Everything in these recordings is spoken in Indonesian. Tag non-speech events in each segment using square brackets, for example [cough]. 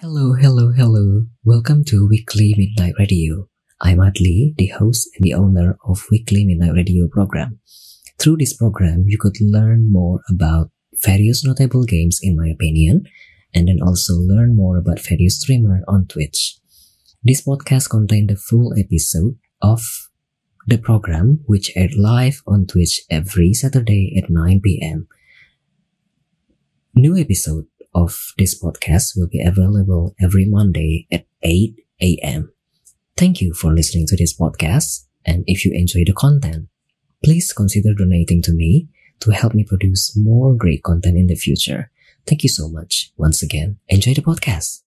Hello, hello, hello. Welcome to Weekly Midnight Radio. I'm Adli, the host and the owner of Weekly Midnight Radio program. Through this program, you could learn more about various notable games in my opinion, and then also learn more about various streamer on Twitch. This podcast contains the full episode of the program which aired live on Twitch every Saturday at 9 p.m. New episode of this podcast will be available every Monday at 8 a.m. Thank you for listening to this podcast. And if you enjoy the content, please consider donating to me to help me produce more great content in the future. Thank you so much. Once again, enjoy the podcast.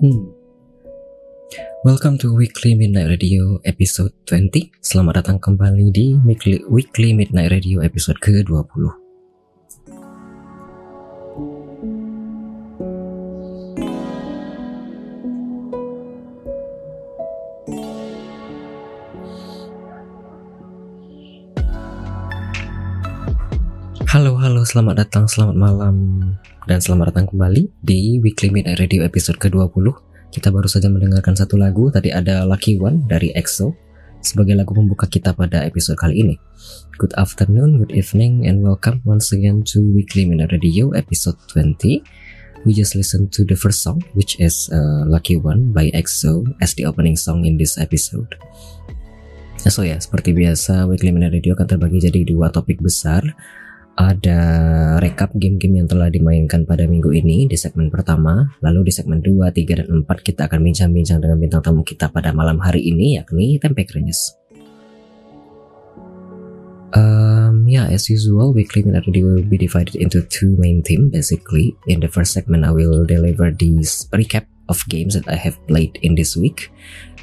Hmm. Welcome to Weekly Midnight Radio episode 20 Selamat datang kembali di Weekly, Midnight Radio episode ke-20 Halo, halo, selamat datang, selamat malam, dan selamat datang kembali di Weekly Midnight Radio episode ke-20 kita baru saja mendengarkan satu lagu, tadi ada Lucky One dari EXO sebagai lagu pembuka kita pada episode kali ini. Good afternoon, good evening, and welcome once again to Weekly Mina Radio episode 20. We just listened to the first song, which is uh, Lucky One by EXO as the opening song in this episode. So ya, seperti biasa, Weekly Mina Radio akan terbagi jadi dua topik besar ada rekap game-game yang telah dimainkan pada minggu ini di segmen pertama. Lalu di segmen 2, 3, dan 4 kita akan bincang-bincang dengan bintang tamu kita pada malam hari ini yakni Tempe Krenyes. Um, yeah, as usual, weekly review will be divided into two main themes. Basically, in the first segment, I will deliver this recap of games that I have played in this week,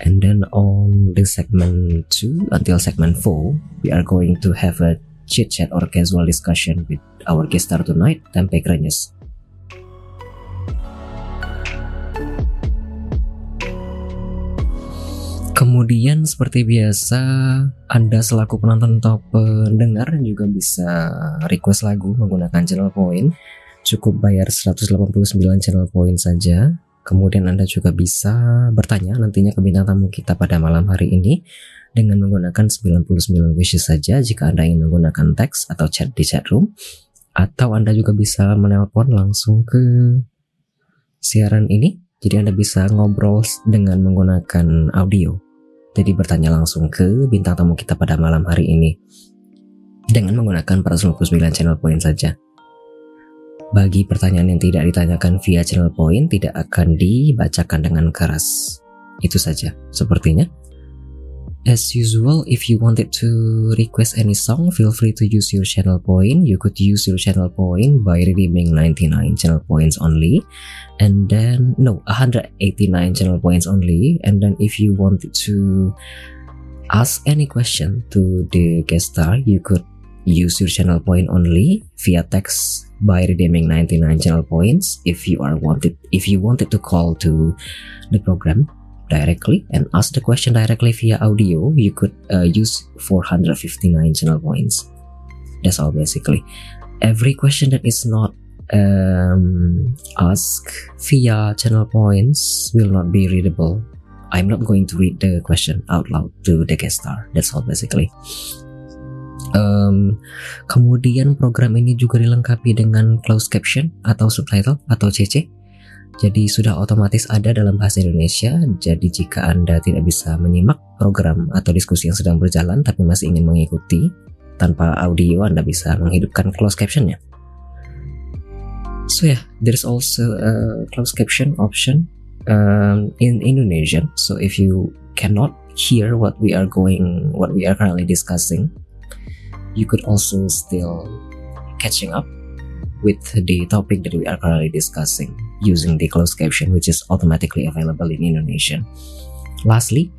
and then on the segment two until segment four, we are going to have a chit chat or casual discussion with our guest star tonight, Tempe Krenyes. Kemudian seperti biasa, Anda selaku penonton atau pendengar juga bisa request lagu menggunakan channel point. Cukup bayar 189 channel point saja. Kemudian Anda juga bisa bertanya nantinya ke bintang tamu kita pada malam hari ini dengan menggunakan 99 wishes saja jika Anda ingin menggunakan teks atau chat di chat room atau Anda juga bisa menelpon langsung ke siaran ini jadi Anda bisa ngobrol dengan menggunakan audio jadi bertanya langsung ke bintang tamu kita pada malam hari ini dengan menggunakan 459 channel point saja bagi pertanyaan yang tidak ditanyakan via channel point tidak akan dibacakan dengan keras. Itu saja sepertinya. As usual, if you wanted to request any song, feel free to use your channel point. You could use your channel point by redeeming 99 channel points only. And then, no, 189 channel points only. And then if you wanted to ask any question to the guest star, you could use your channel point only via text by redeeming 99 channel points if you are wanted if you wanted to call to the program directly and ask the question directly via audio, you could uh, use 459 channel points. That's all basically. Every question that is not um, asked via channel points will not be readable. I'm not going to read the question out loud to the guest star. That's all basically. Um, kemudian program ini juga dilengkapi dengan closed caption atau subtitle atau CC jadi sudah otomatis ada dalam bahasa Indonesia. Jadi jika Anda tidak bisa menyimak program atau diskusi yang sedang berjalan tapi masih ingin mengikuti tanpa audio, Anda bisa menghidupkan closed captionnya. So yeah, there's also a closed caption option um, in Indonesian. So if you cannot hear what we are going, what we are currently discussing, you could also still catching up with the topic that we are currently discussing using the closed caption, which is automatically available in Indonesian. Lastly,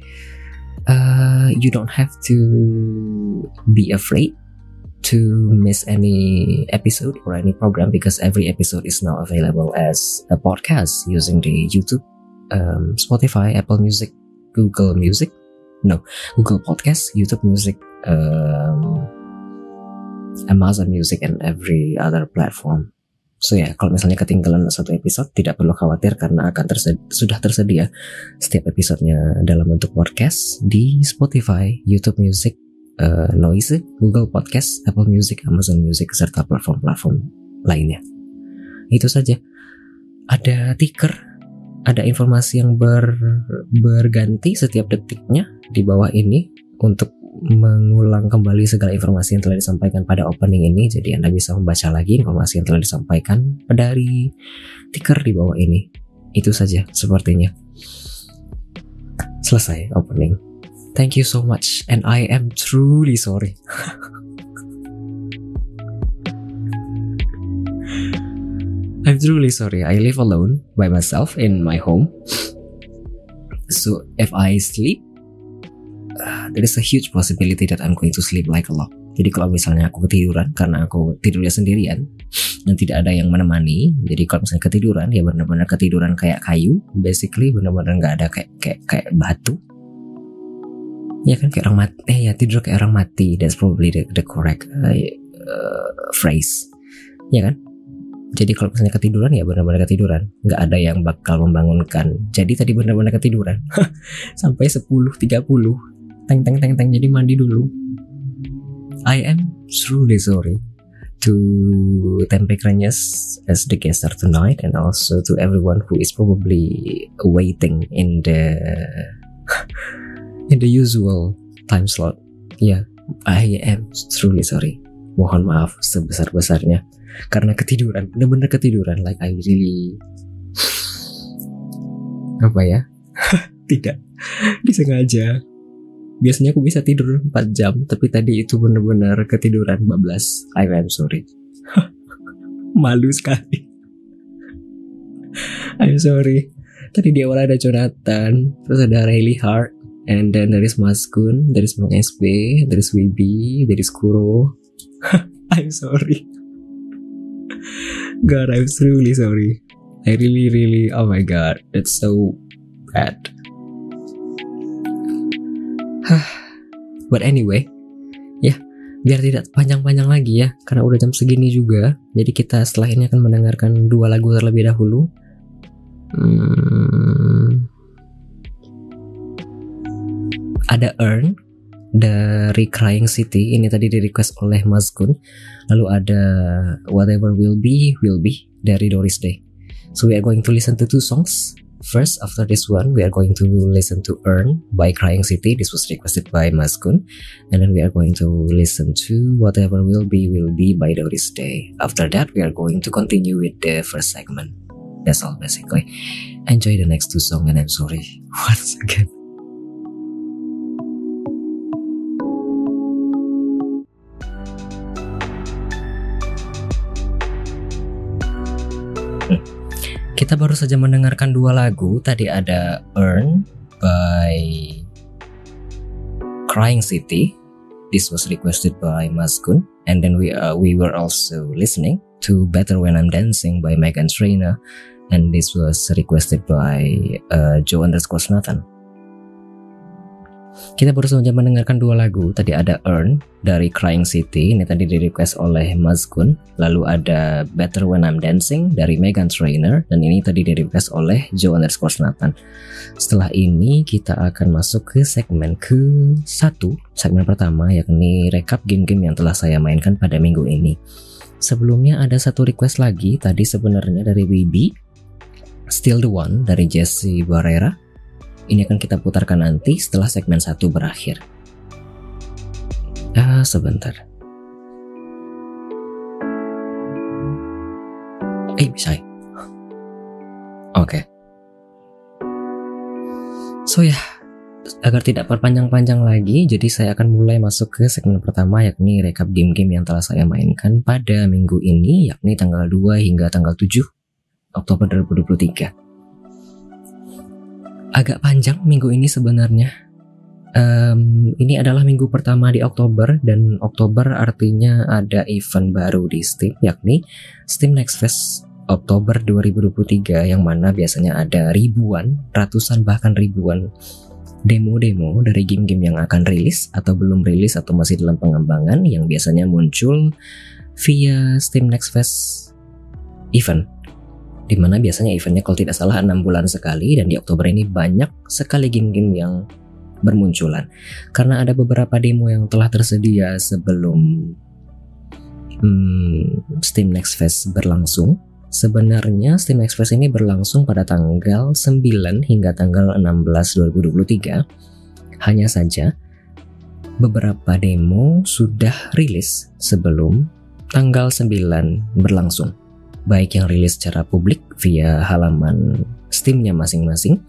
uh, you don't have to be afraid to miss any episode or any program because every episode is now available as a podcast using the YouTube, um, Spotify, Apple Music, Google Music, no, Google Podcast, YouTube Music, um, Amazon Music and every other platform. So ya, kalau misalnya ketinggalan satu episode, tidak perlu khawatir karena akan sudah tersedia setiap episodenya dalam bentuk podcast di Spotify, YouTube Music, uh, Noise, Google Podcast, Apple Music, Amazon Music, serta platform-platform lainnya. Itu saja. Ada ticker, ada informasi yang ber, berganti setiap detiknya di bawah ini untuk mengulang kembali segala informasi yang telah disampaikan pada opening ini. Jadi Anda bisa membaca lagi informasi yang telah disampaikan dari ticker di bawah ini. Itu saja sepertinya. Selesai opening. Thank you so much. And I am truly sorry. [laughs] I'm truly sorry. I live alone by myself in my home. So if I sleep uh, there is a huge possibility that I'm going to sleep like a log. Jadi kalau misalnya aku ketiduran karena aku tidurnya sendirian dan tidak ada yang menemani, jadi kalau misalnya ketiduran ya benar-benar ketiduran kayak kayu, basically benar-benar nggak ada kayak kayak kayak batu. Ya kan kayak orang mati, eh ya tidur kayak orang mati. That's probably the, the correct uh, phrase. Ya kan? Jadi kalau misalnya ketiduran ya benar-benar ketiduran, nggak ada yang bakal membangunkan. Jadi tadi benar-benar ketiduran [laughs] sampai 10.30 teng teng teng teng jadi mandi dulu I am truly sorry to Tempe Krenyes as the guest star tonight and also to everyone who is probably waiting in the [laughs] in the usual time slot. Yeah, I am truly sorry. Mohon maaf sebesar-besarnya karena ketiduran, bener-bener ketiduran like I really [sighs] apa ya? [laughs] Tidak disengaja biasanya aku bisa tidur 4 jam tapi tadi itu bener-bener ketiduran bablas. I am sorry. [laughs] Malu sekali. [laughs] I'm sorry. Tadi di awal ada Jonathan terus ada Riley Hart and then there is Maskun there is Mang SB there is Wibi there is Kuro. [laughs] I'm sorry. God I'm truly sorry. I really really oh my god that's so bad But anyway, ya biar tidak panjang-panjang lagi ya, karena udah jam segini juga. Jadi kita setelah ini akan mendengarkan dua lagu terlebih dahulu. Hmm, ada Earn dari Crying City ini tadi di request oleh Mas Kun lalu ada Whatever Will Be Will Be dari Doris Day so we are going to listen to two songs First, after this one, we are going to listen to Earn by Crying City. This was requested by Maskun. And then we are going to listen to Whatever Will Be Will Be by Doris Day. After that, we are going to continue with the first segment. That's all basically. Enjoy the next two songs and I'm sorry [laughs] once again. Kita baru saja mendengarkan dua lagu. Tadi ada Earn by Crying City. This was requested by Maskun. And then we uh, we were also listening to Better When I'm Dancing by Megan Trainor. And this was requested by uh, Joe underscore Nathan. Kita baru saja mendengarkan dua lagu. Tadi ada Earn dari Crying City, ini tadi di request oleh Mazkun. Lalu ada Better When I'm Dancing dari Megan Trainer, dan ini tadi di request oleh Joe underscore Nathan. Setelah ini kita akan masuk ke segmen ke satu, segmen pertama yakni rekap game-game yang telah saya mainkan pada minggu ini. Sebelumnya ada satu request lagi, tadi sebenarnya dari Wibi, Still the One dari Jesse Barrera, ini akan kita putarkan nanti setelah segmen satu berakhir. Ah, sebentar. Eh, bisa ya? Oke. Okay. So ya, agar tidak perpanjang-panjang lagi, jadi saya akan mulai masuk ke segmen pertama yakni rekap game-game yang telah saya mainkan pada minggu ini yakni tanggal 2 hingga tanggal 7 Oktober 2023 agak panjang minggu ini sebenarnya. Um, ini adalah minggu pertama di Oktober dan Oktober artinya ada event baru di Steam yakni Steam Next Fest Oktober 2023 yang mana biasanya ada ribuan, ratusan bahkan ribuan demo-demo dari game-game yang akan rilis atau belum rilis atau masih dalam pengembangan yang biasanya muncul via Steam Next Fest event di mana biasanya eventnya kalau tidak salah 6 bulan sekali dan di Oktober ini banyak sekali game-game yang bermunculan karena ada beberapa demo yang telah tersedia sebelum hmm, Steam Next Fest berlangsung Sebenarnya Steam Next Fest ini berlangsung pada tanggal 9 hingga tanggal 16 2023. Hanya saja beberapa demo sudah rilis sebelum tanggal 9 berlangsung. Baik yang rilis secara publik via halaman Steamnya masing-masing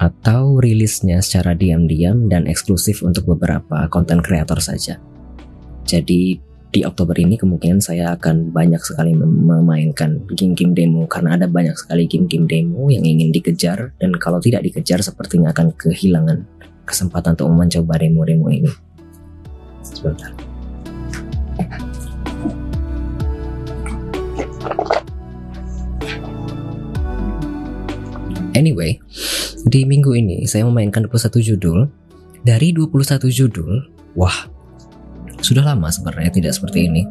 atau rilisnya secara diam-diam dan eksklusif untuk beberapa konten kreator saja. Jadi di Oktober ini kemungkinan saya akan banyak sekali memainkan game-game demo karena ada banyak sekali game-game demo yang ingin dikejar dan kalau tidak dikejar sepertinya akan kehilangan kesempatan untuk mencoba demo-demo ini. Sebentar. Anyway, di minggu ini saya memainkan 21 judul. Dari 21 judul, wah sudah lama sebenarnya tidak seperti ini.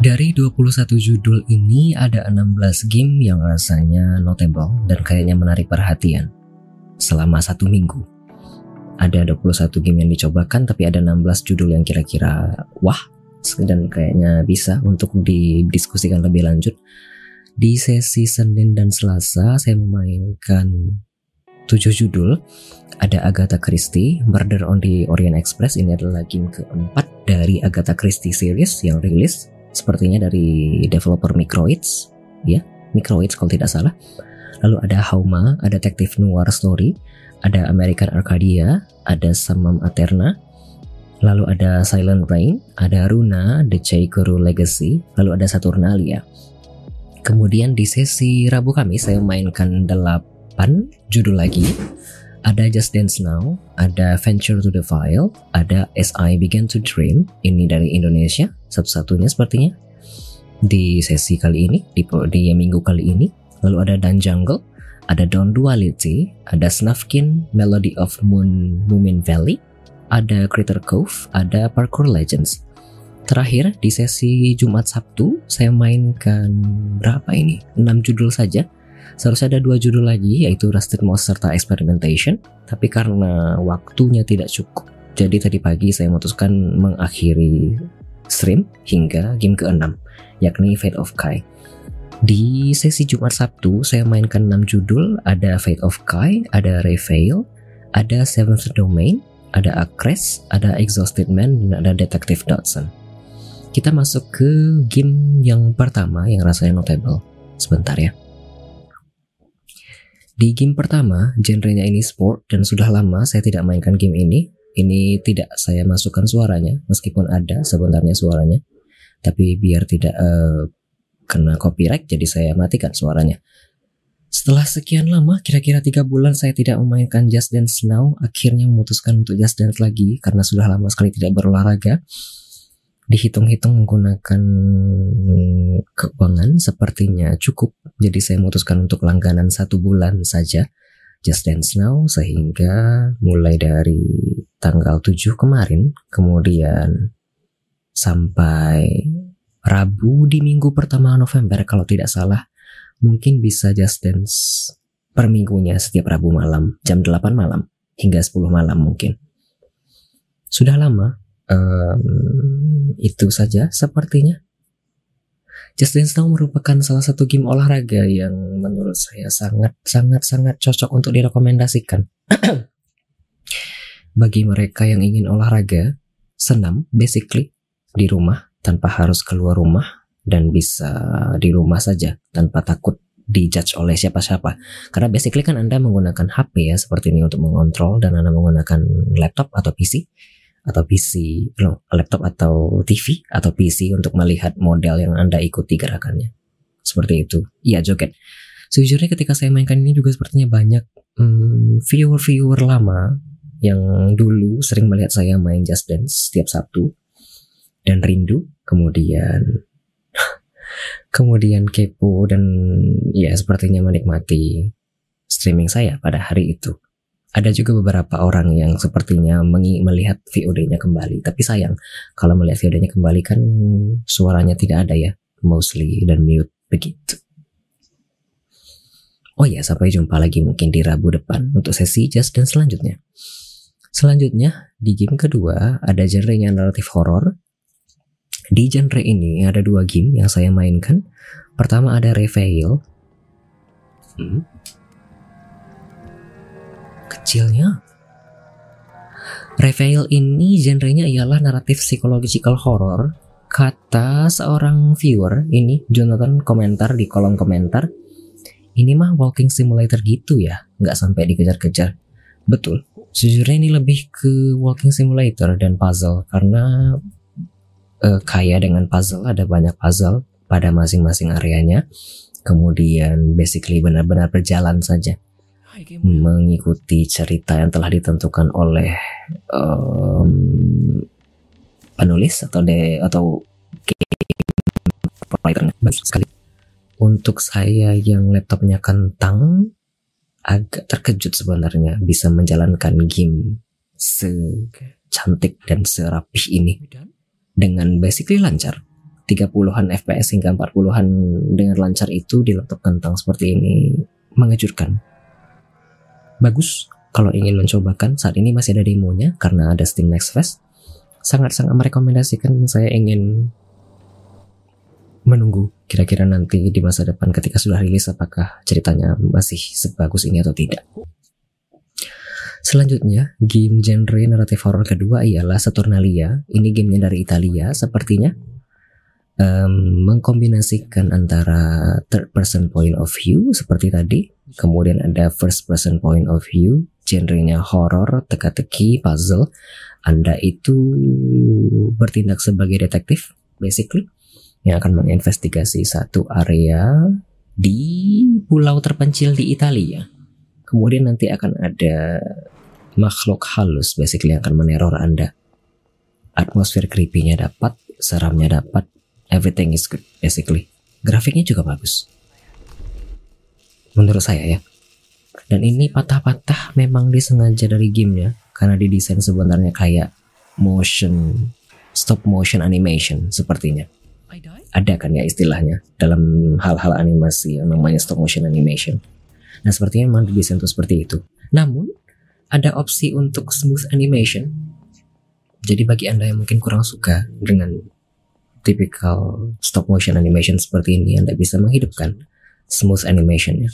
Dari 21 judul ini ada 16 game yang rasanya notable dan kayaknya menarik perhatian selama satu minggu. Ada 21 game yang dicobakan tapi ada 16 judul yang kira-kira wah dan kayaknya bisa untuk didiskusikan lebih lanjut. Di sesi Senin dan Selasa saya memainkan 7 judul ada Agatha Christie, Murder on the Orient Express. Ini adalah game keempat dari Agatha Christie series yang rilis. Sepertinya dari developer Microids, ya, Microids kalau tidak salah. Lalu ada Hauma, ada Detective Noir Story, ada American Arcadia, ada Samam Aterna, lalu ada Silent Rain, ada Runa, The Chaikuru Legacy, lalu ada Saturnalia. Kemudian di sesi Rabu Kamis saya mainkan 8 judul lagi ada Just Dance Now, ada Venture to the File, ada As I Began to Dream, ini dari Indonesia, satu-satunya sepertinya di sesi kali ini, di, di minggu kali ini. Lalu ada Dan Jungle, ada Dawn Duality, ada Snufkin, Melody of Moon, Moomin Valley, ada Critter Cove, ada Parkour Legends. Terakhir di sesi Jumat Sabtu saya mainkan berapa ini? 6 judul saja Seharusnya ada dua judul lagi yaitu Rusted Mouse serta Experimentation, tapi karena waktunya tidak cukup, jadi tadi pagi saya memutuskan mengakhiri stream hingga game ke-6, yakni Fate of Kai. Di sesi Jumat Sabtu saya mainkan 6 judul, ada Fate of Kai, ada Reveal, ada Seventh Domain, ada Acres, ada Exhausted Man, dan ada Detective Dodson. Kita masuk ke game yang pertama yang rasanya notable. Sebentar ya. Di game pertama, genrenya ini sport dan sudah lama saya tidak mainkan game ini. Ini tidak saya masukkan suaranya, meskipun ada sebenarnya suaranya. Tapi biar tidak uh, kena copyright, jadi saya matikan suaranya. Setelah sekian lama, kira-kira tiga bulan saya tidak memainkan Just Dance Now, akhirnya memutuskan untuk Just Dance lagi karena sudah lama sekali tidak berolahraga dihitung-hitung menggunakan keuangan sepertinya cukup. Jadi saya memutuskan untuk langganan satu bulan saja Just Dance Now sehingga mulai dari tanggal 7 kemarin kemudian sampai Rabu di minggu pertama November kalau tidak salah mungkin bisa Just Dance per minggunya setiap Rabu malam jam 8 malam hingga 10 malam mungkin. Sudah lama um, itu saja sepertinya. Just Dance Now merupakan salah satu game olahraga yang menurut saya sangat sangat sangat cocok untuk direkomendasikan. [clears throat] Bagi mereka yang ingin olahraga, senam basically di rumah tanpa harus keluar rumah dan bisa di rumah saja tanpa takut dijudge oleh siapa-siapa. Karena basically kan Anda menggunakan HP ya seperti ini untuk mengontrol dan Anda menggunakan laptop atau PC atau PC, laptop atau TV atau PC untuk melihat model yang Anda ikuti gerakannya. Seperti itu. Iya, joget. Sejujurnya ketika saya mainkan ini juga sepertinya banyak hmm, viewer-viewer lama yang dulu sering melihat saya main Just Dance setiap Sabtu dan rindu, kemudian [laughs] kemudian kepo dan ya sepertinya menikmati streaming saya pada hari itu. Ada juga beberapa orang yang sepertinya melihat VOD-nya kembali, tapi sayang kalau melihat VOD-nya kembali kan suaranya tidak ada ya, mostly dan mute begitu. Oh ya, sampai jumpa lagi mungkin di Rabu depan untuk sesi just dan selanjutnya. Selanjutnya, di game kedua ada genre yang naratif horror. Di genre ini ada dua game yang saya mainkan. Pertama ada Reveal. Hmm, kecilnya. Reveal ini genrenya ialah naratif psychological horror. Kata seorang viewer ini, Jonathan komentar di kolom komentar, ini mah walking simulator gitu ya, nggak sampai dikejar-kejar. Betul, sejujurnya ini lebih ke walking simulator dan puzzle karena uh, kaya dengan puzzle, ada banyak puzzle pada masing-masing areanya. Kemudian basically benar-benar berjalan saja mengikuti cerita yang telah ditentukan oleh um, penulis atau de atau sekali. Untuk saya yang laptopnya kentang, agak terkejut sebenarnya bisa menjalankan game secantik dan serapih ini. Dengan basically lancar. 30-an FPS hingga 40-an dengan lancar itu di laptop kentang seperti ini mengejutkan bagus kalau ingin mencobakan saat ini masih ada demonya karena ada Steam Next Fest sangat-sangat merekomendasikan saya ingin menunggu kira-kira nanti di masa depan ketika sudah rilis apakah ceritanya masih sebagus ini atau tidak. Selanjutnya, game genre naratif horror kedua ialah Saturnalia. Ini gamenya dari Italia sepertinya um, mengkombinasikan antara third person point of view seperti tadi, kemudian ada first person point of view, genrenya horror, teka-teki, puzzle. Anda itu bertindak sebagai detektif, basically, yang akan menginvestigasi satu area di pulau terpencil di Italia. Kemudian nanti akan ada makhluk halus, basically yang akan meneror Anda. Atmosfer creepy-nya dapat, seramnya dapat, everything is good basically. Grafiknya juga bagus. Menurut saya ya. Dan ini patah-patah memang disengaja dari gamenya karena didesain sebenarnya kayak motion stop motion animation sepertinya. Ada kan ya istilahnya dalam hal-hal animasi yang namanya stop motion animation. Nah sepertinya memang didesain untuk seperti itu. Namun ada opsi untuk smooth animation. Jadi bagi anda yang mungkin kurang suka dengan typical stop motion animation seperti ini Anda bisa menghidupkan smooth animation ya.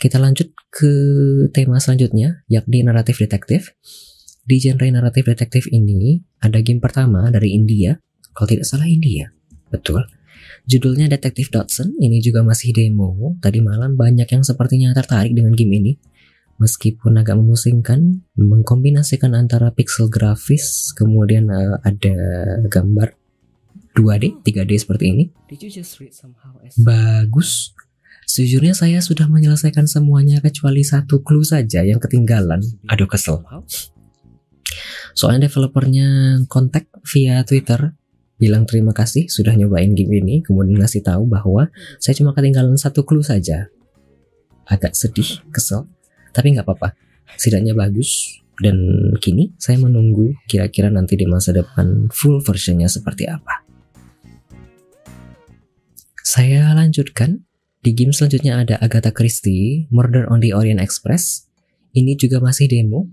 Kita lanjut ke tema selanjutnya yakni naratif detektif. Di genre naratif detektif ini ada game pertama dari India, kalau tidak salah India. Betul. Judulnya Detective Dodson, ini juga masih demo. Tadi malam banyak yang sepertinya tertarik dengan game ini. Meskipun agak memusingkan, mengkombinasikan antara pixel grafis, kemudian uh, ada gambar 2D, 3D seperti ini. Bagus. Sejujurnya saya sudah menyelesaikan semuanya kecuali satu clue saja yang ketinggalan. Aduh kesel. Soalnya developernya kontak via Twitter bilang terima kasih sudah nyobain game ini kemudian ngasih tahu bahwa saya cuma ketinggalan satu clue saja agak sedih kesel tapi nggak apa-apa setidaknya bagus dan kini saya menunggu kira-kira nanti di masa depan full versionnya seperti apa saya lanjutkan. Di game selanjutnya ada Agatha Christie, Murder on the Orient Express. Ini juga masih demo.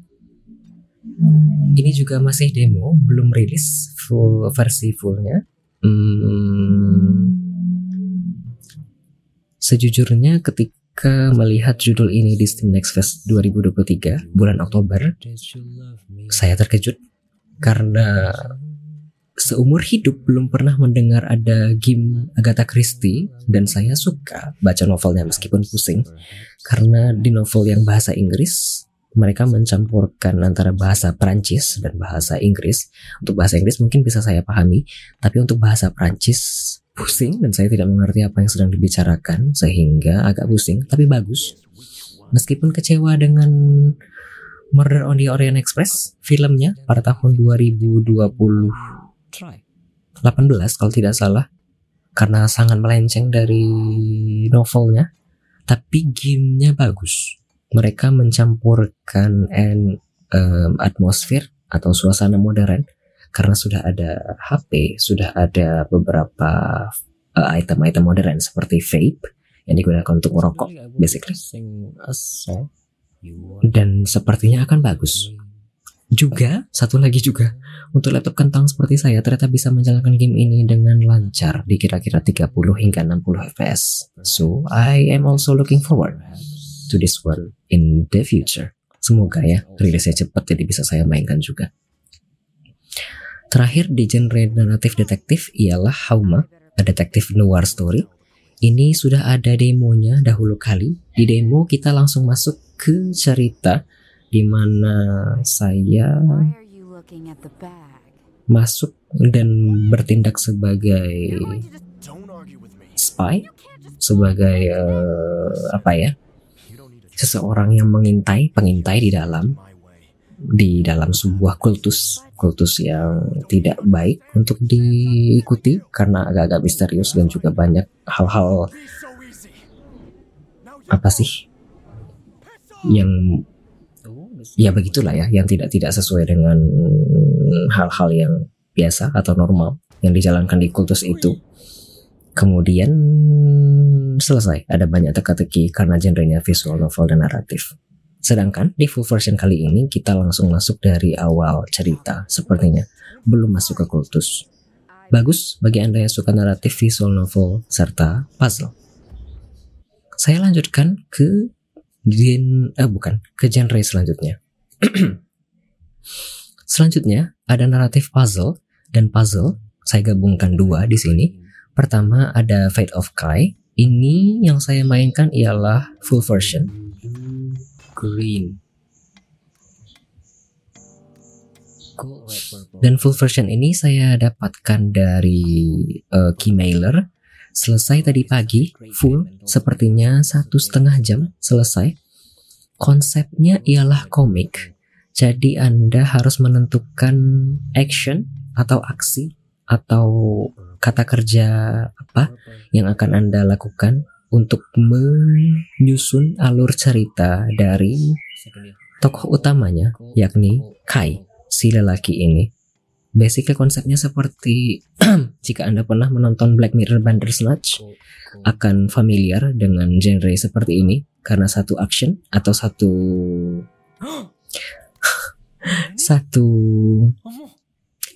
Ini juga masih demo, belum rilis full versi fullnya. Hmm, sejujurnya ketika melihat judul ini di Steam Next Fest 2023 bulan Oktober, saya terkejut karena seumur hidup belum pernah mendengar ada game Agatha Christie dan saya suka baca novelnya meskipun pusing karena di novel yang bahasa Inggris mereka mencampurkan antara bahasa Prancis dan bahasa Inggris. Untuk bahasa Inggris mungkin bisa saya pahami, tapi untuk bahasa Prancis pusing dan saya tidak mengerti apa yang sedang dibicarakan sehingga agak pusing, tapi bagus. Meskipun kecewa dengan Murder on the Orient Express, filmnya pada tahun 2020 18 kalau tidak salah. Karena sangat melenceng dari novelnya. Tapi gamenya bagus. Mereka mencampurkan and um, atmosfer atau suasana modern. Karena sudah ada HP, sudah ada beberapa uh, item-item modern seperti vape yang digunakan untuk merokok, basically. Dan sepertinya akan bagus. Juga, satu lagi juga, untuk laptop kentang seperti saya ternyata bisa menjalankan game ini dengan lancar di kira-kira 30 hingga 60 fps. So, I am also looking forward to this one in the future. Semoga ya rilisnya cepat jadi bisa saya mainkan juga. Terakhir di genre naratif detektif ialah Hauma, a detektif noir story. Ini sudah ada demonya dahulu kali. Di demo kita langsung masuk ke cerita di mana saya masuk dan bertindak sebagai spy, sebagai uh, apa ya? seseorang yang mengintai, pengintai di dalam di dalam sebuah kultus kultus yang tidak baik untuk diikuti karena agak-agak misterius dan juga banyak hal-hal apa sih yang ya begitulah ya yang tidak tidak sesuai dengan hal-hal yang biasa atau normal yang dijalankan di kultus itu kemudian selesai ada banyak teka-teki karena genrenya visual novel dan naratif Sedangkan di full version kali ini kita langsung masuk dari awal cerita sepertinya, belum masuk ke kultus. Bagus bagi Anda yang suka naratif visual novel serta puzzle. Saya lanjutkan ke gen eh bukan, ke genre selanjutnya. [clears throat] selanjutnya ada naratif puzzle dan puzzle. Saya gabungkan dua di sini. Pertama ada Fate of Kai. Ini yang saya mainkan ialah full version green. Dan full version ini saya dapatkan dari uh, Keymailer. Selesai tadi pagi, full, sepertinya satu setengah jam selesai. Konsepnya ialah komik. Jadi Anda harus menentukan action atau aksi atau kata kerja apa yang akan Anda lakukan untuk menyusun alur cerita dari tokoh utamanya yakni Kai, si lelaki ini. Basically konsepnya seperti [clears throat] jika Anda pernah menonton Black Mirror Bandersnatch akan familiar dengan genre seperti ini karena satu action atau satu [gasps] satu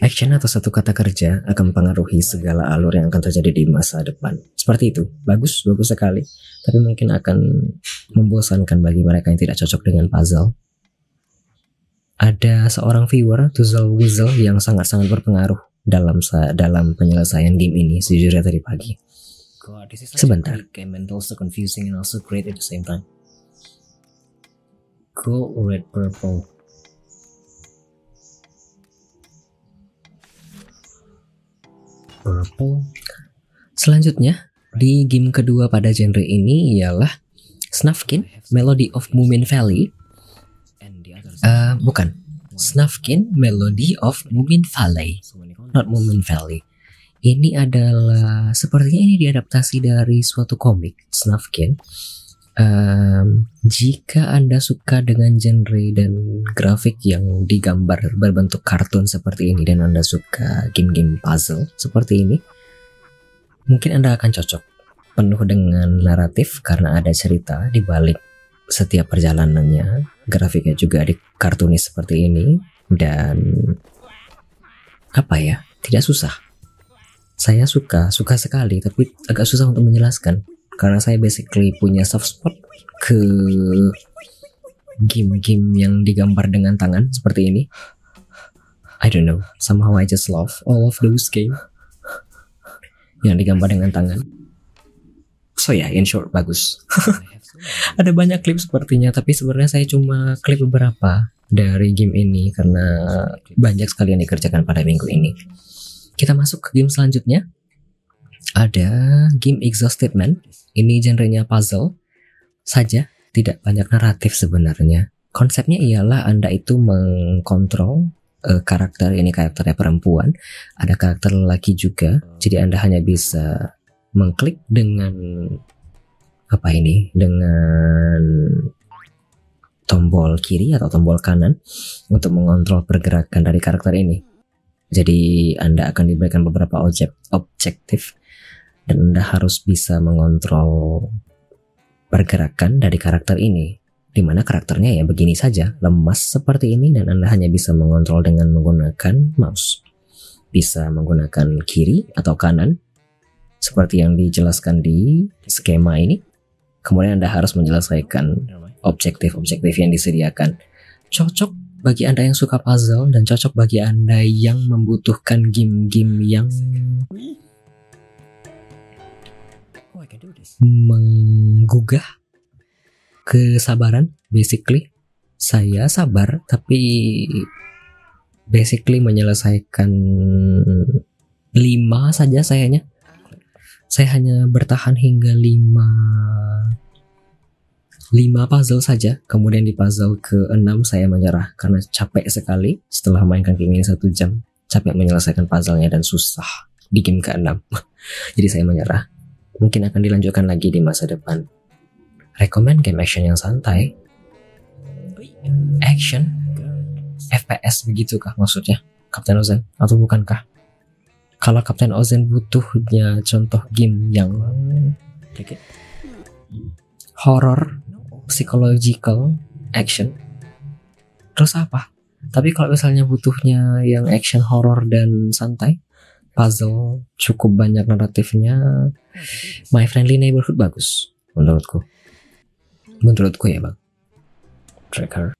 Action atau satu kata kerja akan mempengaruhi segala alur yang akan terjadi di masa depan. Seperti itu, bagus, bagus sekali. Tapi mungkin akan membosankan bagi mereka yang tidak cocok dengan puzzle. Ada seorang viewer, Tuzel Weasel, yang sangat-sangat berpengaruh dalam dalam penyelesaian game ini sejujurnya tadi pagi. Sebentar. Gold, red, purple. Purple. Selanjutnya, di game kedua pada genre ini ialah Snufkin, Melody of Moomin Valley. Uh, bukan, Snufkin, Melody of Moomin Valley, not Moomin Valley. Ini adalah sepertinya ini diadaptasi dari suatu komik Snufkin. Um, jika Anda suka dengan genre dan grafik yang digambar berbentuk kartun seperti ini dan Anda suka game-game puzzle seperti ini, mungkin Anda akan cocok. Penuh dengan naratif karena ada cerita di balik setiap perjalanannya. Grafiknya juga di kartunis seperti ini dan apa ya? Tidak susah. Saya suka, suka sekali, tapi agak susah untuk menjelaskan karena saya basically punya soft spot ke game-game yang digambar dengan tangan seperti ini. I don't know, somehow I just love all of those game yang digambar dengan tangan. So yeah, in short bagus. [laughs] Ada banyak klip sepertinya, tapi sebenarnya saya cuma klip beberapa dari game ini karena banyak sekali yang dikerjakan pada minggu ini. Kita masuk ke game selanjutnya. Ada game Exhausted Man ini genrenya puzzle saja, tidak banyak naratif sebenarnya. Konsepnya ialah Anda itu mengkontrol uh, karakter ini karakternya perempuan, ada karakter lelaki juga. Jadi Anda hanya bisa mengklik dengan apa ini? Dengan tombol kiri atau tombol kanan untuk mengontrol pergerakan dari karakter ini. Jadi Anda akan diberikan beberapa objek objektif dan Anda harus bisa mengontrol pergerakan dari karakter ini di mana karakternya ya begini saja, lemas seperti ini dan Anda hanya bisa mengontrol dengan menggunakan mouse. Bisa menggunakan kiri atau kanan seperti yang dijelaskan di skema ini. Kemudian Anda harus menyelesaikan objektif-objektif yang disediakan. Cocok bagi Anda yang suka puzzle dan cocok bagi Anda yang membutuhkan game-game yang menggugah kesabaran. Basically saya sabar tapi basically menyelesaikan lima saja sayanya saya hanya bertahan hingga lima lima puzzle saja kemudian di puzzle ke enam saya menyerah karena capek sekali setelah mainkan game ini satu jam capek menyelesaikan puzzlenya dan susah di game ke enam [laughs] jadi saya menyerah mungkin akan dilanjutkan lagi di masa depan Rekomend game action yang santai. Action? FPS begitukah maksudnya? Captain Ozen atau bukankah? Kalau Captain Ozen butuhnya contoh game yang horror, psychological, action, terus apa? Tapi kalau misalnya butuhnya yang action horror dan santai, puzzle cukup banyak naratifnya, My Friendly Neighborhood bagus menurutku. Menurutku ya bang. Tracker.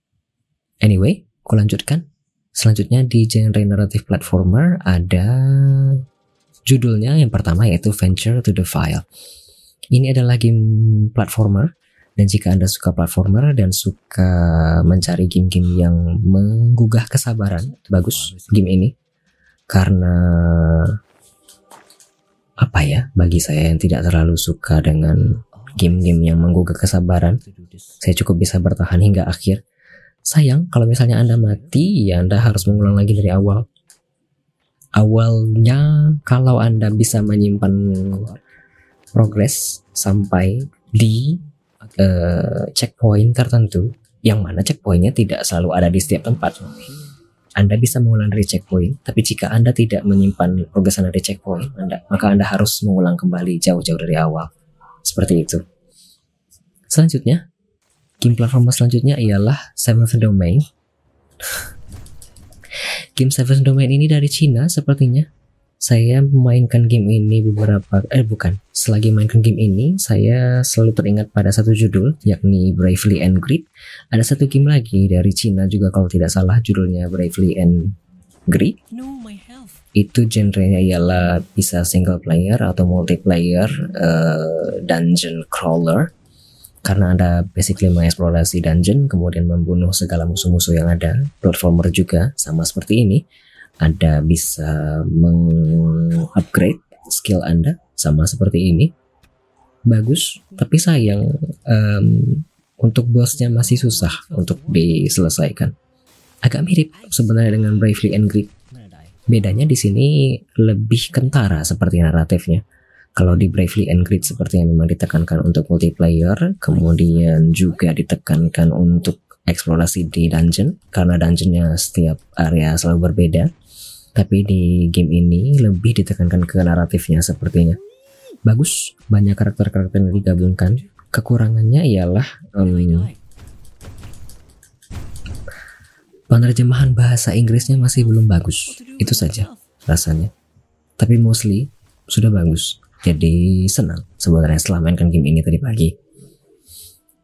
Anyway aku lanjutkan selanjutnya di genre narrative platformer ada judulnya yang pertama yaitu Venture to the File ini adalah game platformer dan jika Anda suka platformer dan suka mencari game-game yang menggugah kesabaran, bagus game ini. Karena apa ya, bagi saya yang tidak terlalu suka dengan game-game yang menggugah kesabaran, saya cukup bisa bertahan hingga akhir. Sayang, kalau misalnya Anda mati, ya Anda harus mengulang lagi dari awal. Awalnya, kalau Anda bisa menyimpan progres sampai di uh, checkpoint tertentu, yang mana checkpointnya tidak selalu ada di setiap tempat. Anda bisa mengulang dari checkpoint, tapi jika Anda tidak menyimpan progres Anda di checkpoint, anda, maka Anda harus mengulang kembali jauh-jauh dari awal. Seperti itu. Selanjutnya, game platformer selanjutnya ialah Seventh Domain. game Seventh Domain ini dari Cina sepertinya. Saya memainkan game ini beberapa eh bukan, selagi mainkan game ini saya selalu teringat pada satu judul yakni Bravely and Greed. Ada satu game lagi dari Cina juga kalau tidak salah judulnya Bravely and Greed. Itu genrenya ialah bisa single player atau multiplayer uh, dungeon crawler karena Anda basically mengeksplorasi dungeon, kemudian membunuh segala musuh-musuh yang ada. Platformer juga sama seperti ini. Anda bisa mengupgrade skill Anda sama seperti ini. Bagus, tapi sayang um, untuk bosnya masih susah untuk diselesaikan. Agak mirip sebenarnya dengan Bravely and Greed. Bedanya di sini lebih kentara seperti naratifnya kalau di Bravely seperti yang memang ditekankan untuk multiplayer, kemudian juga ditekankan untuk eksplorasi di dungeon karena dungeonnya setiap area selalu berbeda. Tapi di game ini lebih ditekankan ke naratifnya sepertinya. Bagus, banyak karakter-karakter yang digabungkan. Kekurangannya ialah um, penerjemahan bahasa Inggrisnya masih belum bagus. Itu saja rasanya. Tapi mostly sudah bagus. Jadi senang sebenarnya setelah mainkan game ini tadi pagi.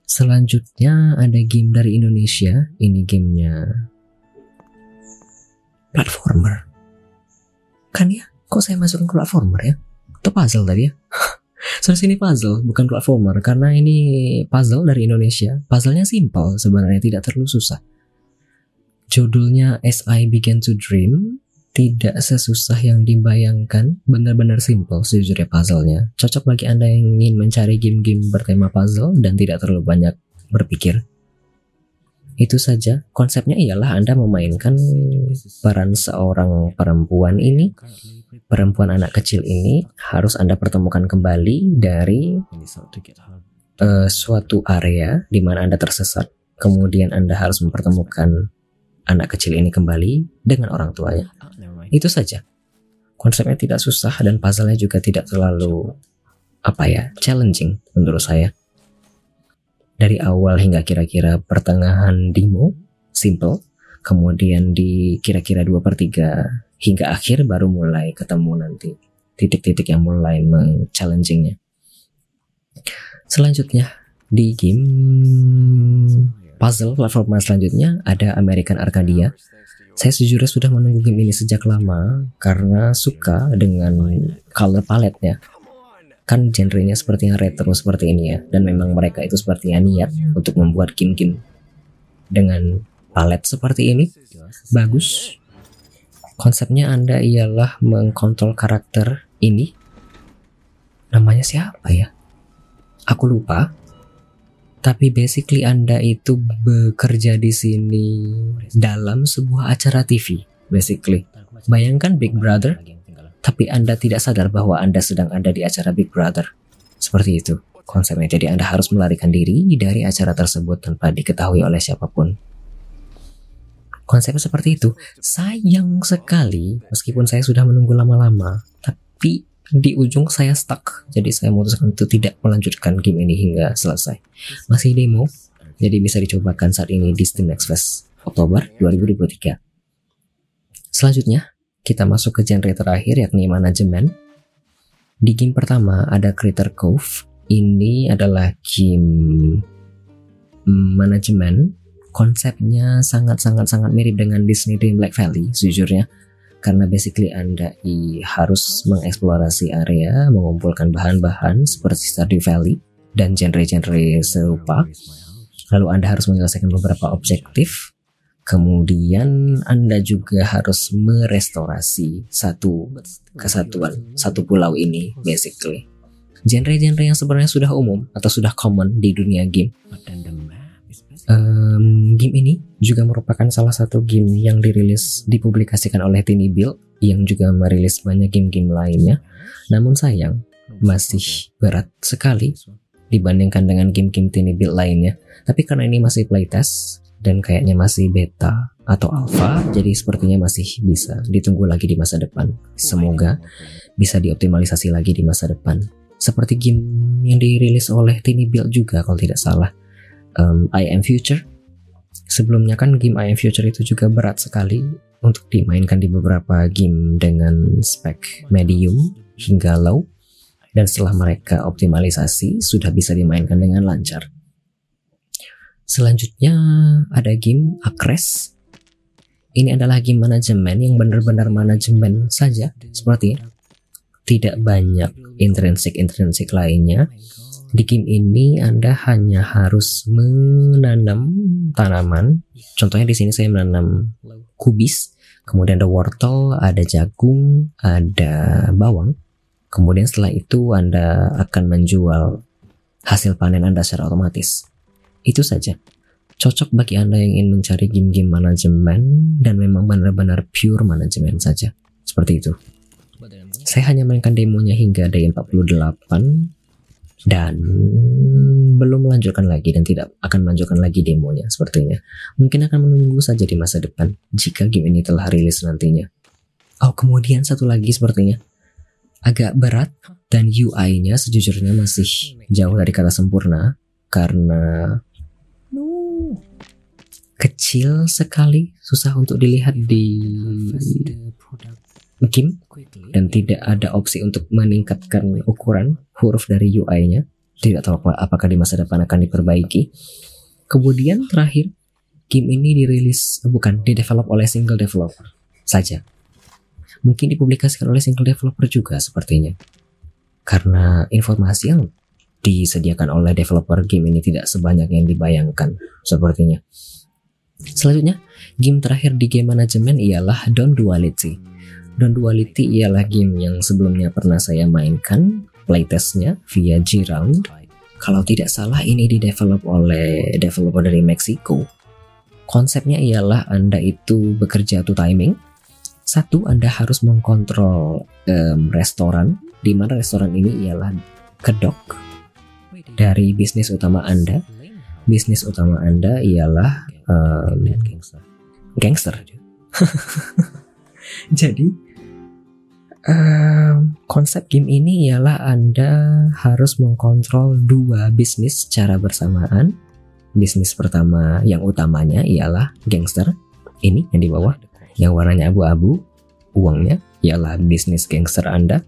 Selanjutnya ada game dari Indonesia. Ini gamenya platformer. Kan ya? Kok saya masuk ke platformer ya? Itu puzzle tadi ya? [laughs] Soalnya sini puzzle, bukan platformer. Karena ini puzzle dari Indonesia. Puzzlenya simple sebenarnya, tidak terlalu susah. Judulnya As I Began to Dream tidak sesusah yang dibayangkan, benar-benar simple sejujurnya puzzle-nya. Cocok bagi Anda yang ingin mencari game-game bertema puzzle dan tidak terlalu banyak berpikir. Itu saja, konsepnya ialah Anda memainkan peran seorang perempuan ini, perempuan anak kecil ini harus Anda pertemukan kembali dari uh, suatu area di mana Anda tersesat kemudian Anda harus mempertemukan anak kecil ini kembali dengan orang tuanya. Itu saja. Konsepnya tidak susah dan puzzle-nya juga tidak terlalu apa ya, challenging menurut saya. Dari awal hingga kira-kira pertengahan demo, simple. Kemudian di kira-kira 2 per 3 hingga akhir baru mulai ketemu nanti titik-titik yang mulai men-challengingnya. Selanjutnya di game puzzle platformer selanjutnya ada American Arcadia saya sejujurnya sudah menunggu game ini sejak lama karena suka dengan color palette-nya. Kan genrenya seperti yang retro seperti ini ya, dan memang mereka itu sepertinya niat untuk membuat game-game dengan palette seperti ini. Bagus. Konsepnya Anda ialah mengkontrol karakter ini. Namanya siapa ya? Aku lupa tapi basically Anda itu bekerja di sini dalam sebuah acara TV, basically. Bayangkan Big Brother, tapi Anda tidak sadar bahwa Anda sedang ada di acara Big Brother. Seperti itu konsepnya. Jadi Anda harus melarikan diri dari acara tersebut tanpa diketahui oleh siapa pun. Konsepnya seperti itu. Sayang sekali, meskipun saya sudah menunggu lama-lama, tapi di ujung saya stuck. Jadi saya memutuskan untuk tidak melanjutkan game ini hingga selesai. Masih demo. Jadi bisa dicobakan saat ini di Steam Next Fest Oktober 2023 selanjutnya kita masuk ke genre terakhir yakni manajemen. Di game pertama ada Critter Cove. Ini adalah game manajemen. Konsepnya sangat-sangat-sangat mirip dengan Disney Dream Black Valley sejujurnya karena basically Anda i, harus mengeksplorasi area, mengumpulkan bahan-bahan seperti Stardew Valley dan genre-genre serupa. Lalu Anda harus menyelesaikan beberapa objektif. Kemudian Anda juga harus merestorasi satu kesatuan, satu pulau ini basically. Genre-genre yang sebenarnya sudah umum atau sudah common di dunia game um, game ini juga merupakan salah satu game yang dirilis dipublikasikan oleh Tiny Build yang juga merilis banyak game-game lainnya. Namun sayang masih berat sekali dibandingkan dengan game-game Tiny Build lainnya. Tapi karena ini masih playtest dan kayaknya masih beta atau alpha, jadi sepertinya masih bisa ditunggu lagi di masa depan. Semoga bisa dioptimalisasi lagi di masa depan. Seperti game yang dirilis oleh Tiny Build juga kalau tidak salah um, I Am Future. Sebelumnya kan game I Am Future itu juga berat sekali untuk dimainkan di beberapa game dengan spek medium hingga low dan setelah mereka optimalisasi sudah bisa dimainkan dengan lancar. Selanjutnya ada game Acres. Ini adalah game manajemen yang benar-benar manajemen saja seperti tidak banyak intrinsik-intrinsik lainnya di game ini Anda hanya harus menanam tanaman. Contohnya di sini saya menanam kubis, kemudian ada wortel, ada jagung, ada bawang. Kemudian setelah itu Anda akan menjual hasil panen Anda secara otomatis. Itu saja. Cocok bagi Anda yang ingin mencari game-game manajemen dan memang benar-benar pure manajemen saja. Seperti itu. Saya hanya mainkan demonya hingga day 48 dan belum melanjutkan lagi dan tidak akan melanjutkan lagi demonya sepertinya. Mungkin akan menunggu saja di masa depan jika game ini telah rilis nantinya. Oh, kemudian satu lagi sepertinya agak berat dan UI-nya sejujurnya masih jauh dari kata sempurna karena kecil sekali, susah untuk dilihat di game dan tidak ada opsi untuk meningkatkan ukuran huruf dari UI-nya. Tidak tahu apakah di masa depan akan diperbaiki. Kemudian terakhir, game ini dirilis bukan didevelop oleh single developer saja. Mungkin dipublikasikan oleh single developer juga sepertinya. Karena informasi yang disediakan oleh developer game ini tidak sebanyak yang dibayangkan sepertinya. Selanjutnya, game terakhir di game manajemen ialah Dawn Duality dan Duality ialah game yang sebelumnya pernah saya mainkan playtestnya via G-Round. Kalau tidak salah ini didevelop oleh developer dari Meksiko. Konsepnya ialah Anda itu bekerja to timing. Satu, Anda harus mengkontrol um, restoran, di mana restoran ini ialah kedok dari bisnis utama Anda. bisnis utama Anda ialah um, gangster. [laughs] Jadi um, konsep game ini ialah Anda harus mengkontrol dua bisnis secara bersamaan. Bisnis pertama yang utamanya ialah gangster. Ini yang di bawah, yang warnanya abu-abu. Uangnya ialah bisnis gangster Anda.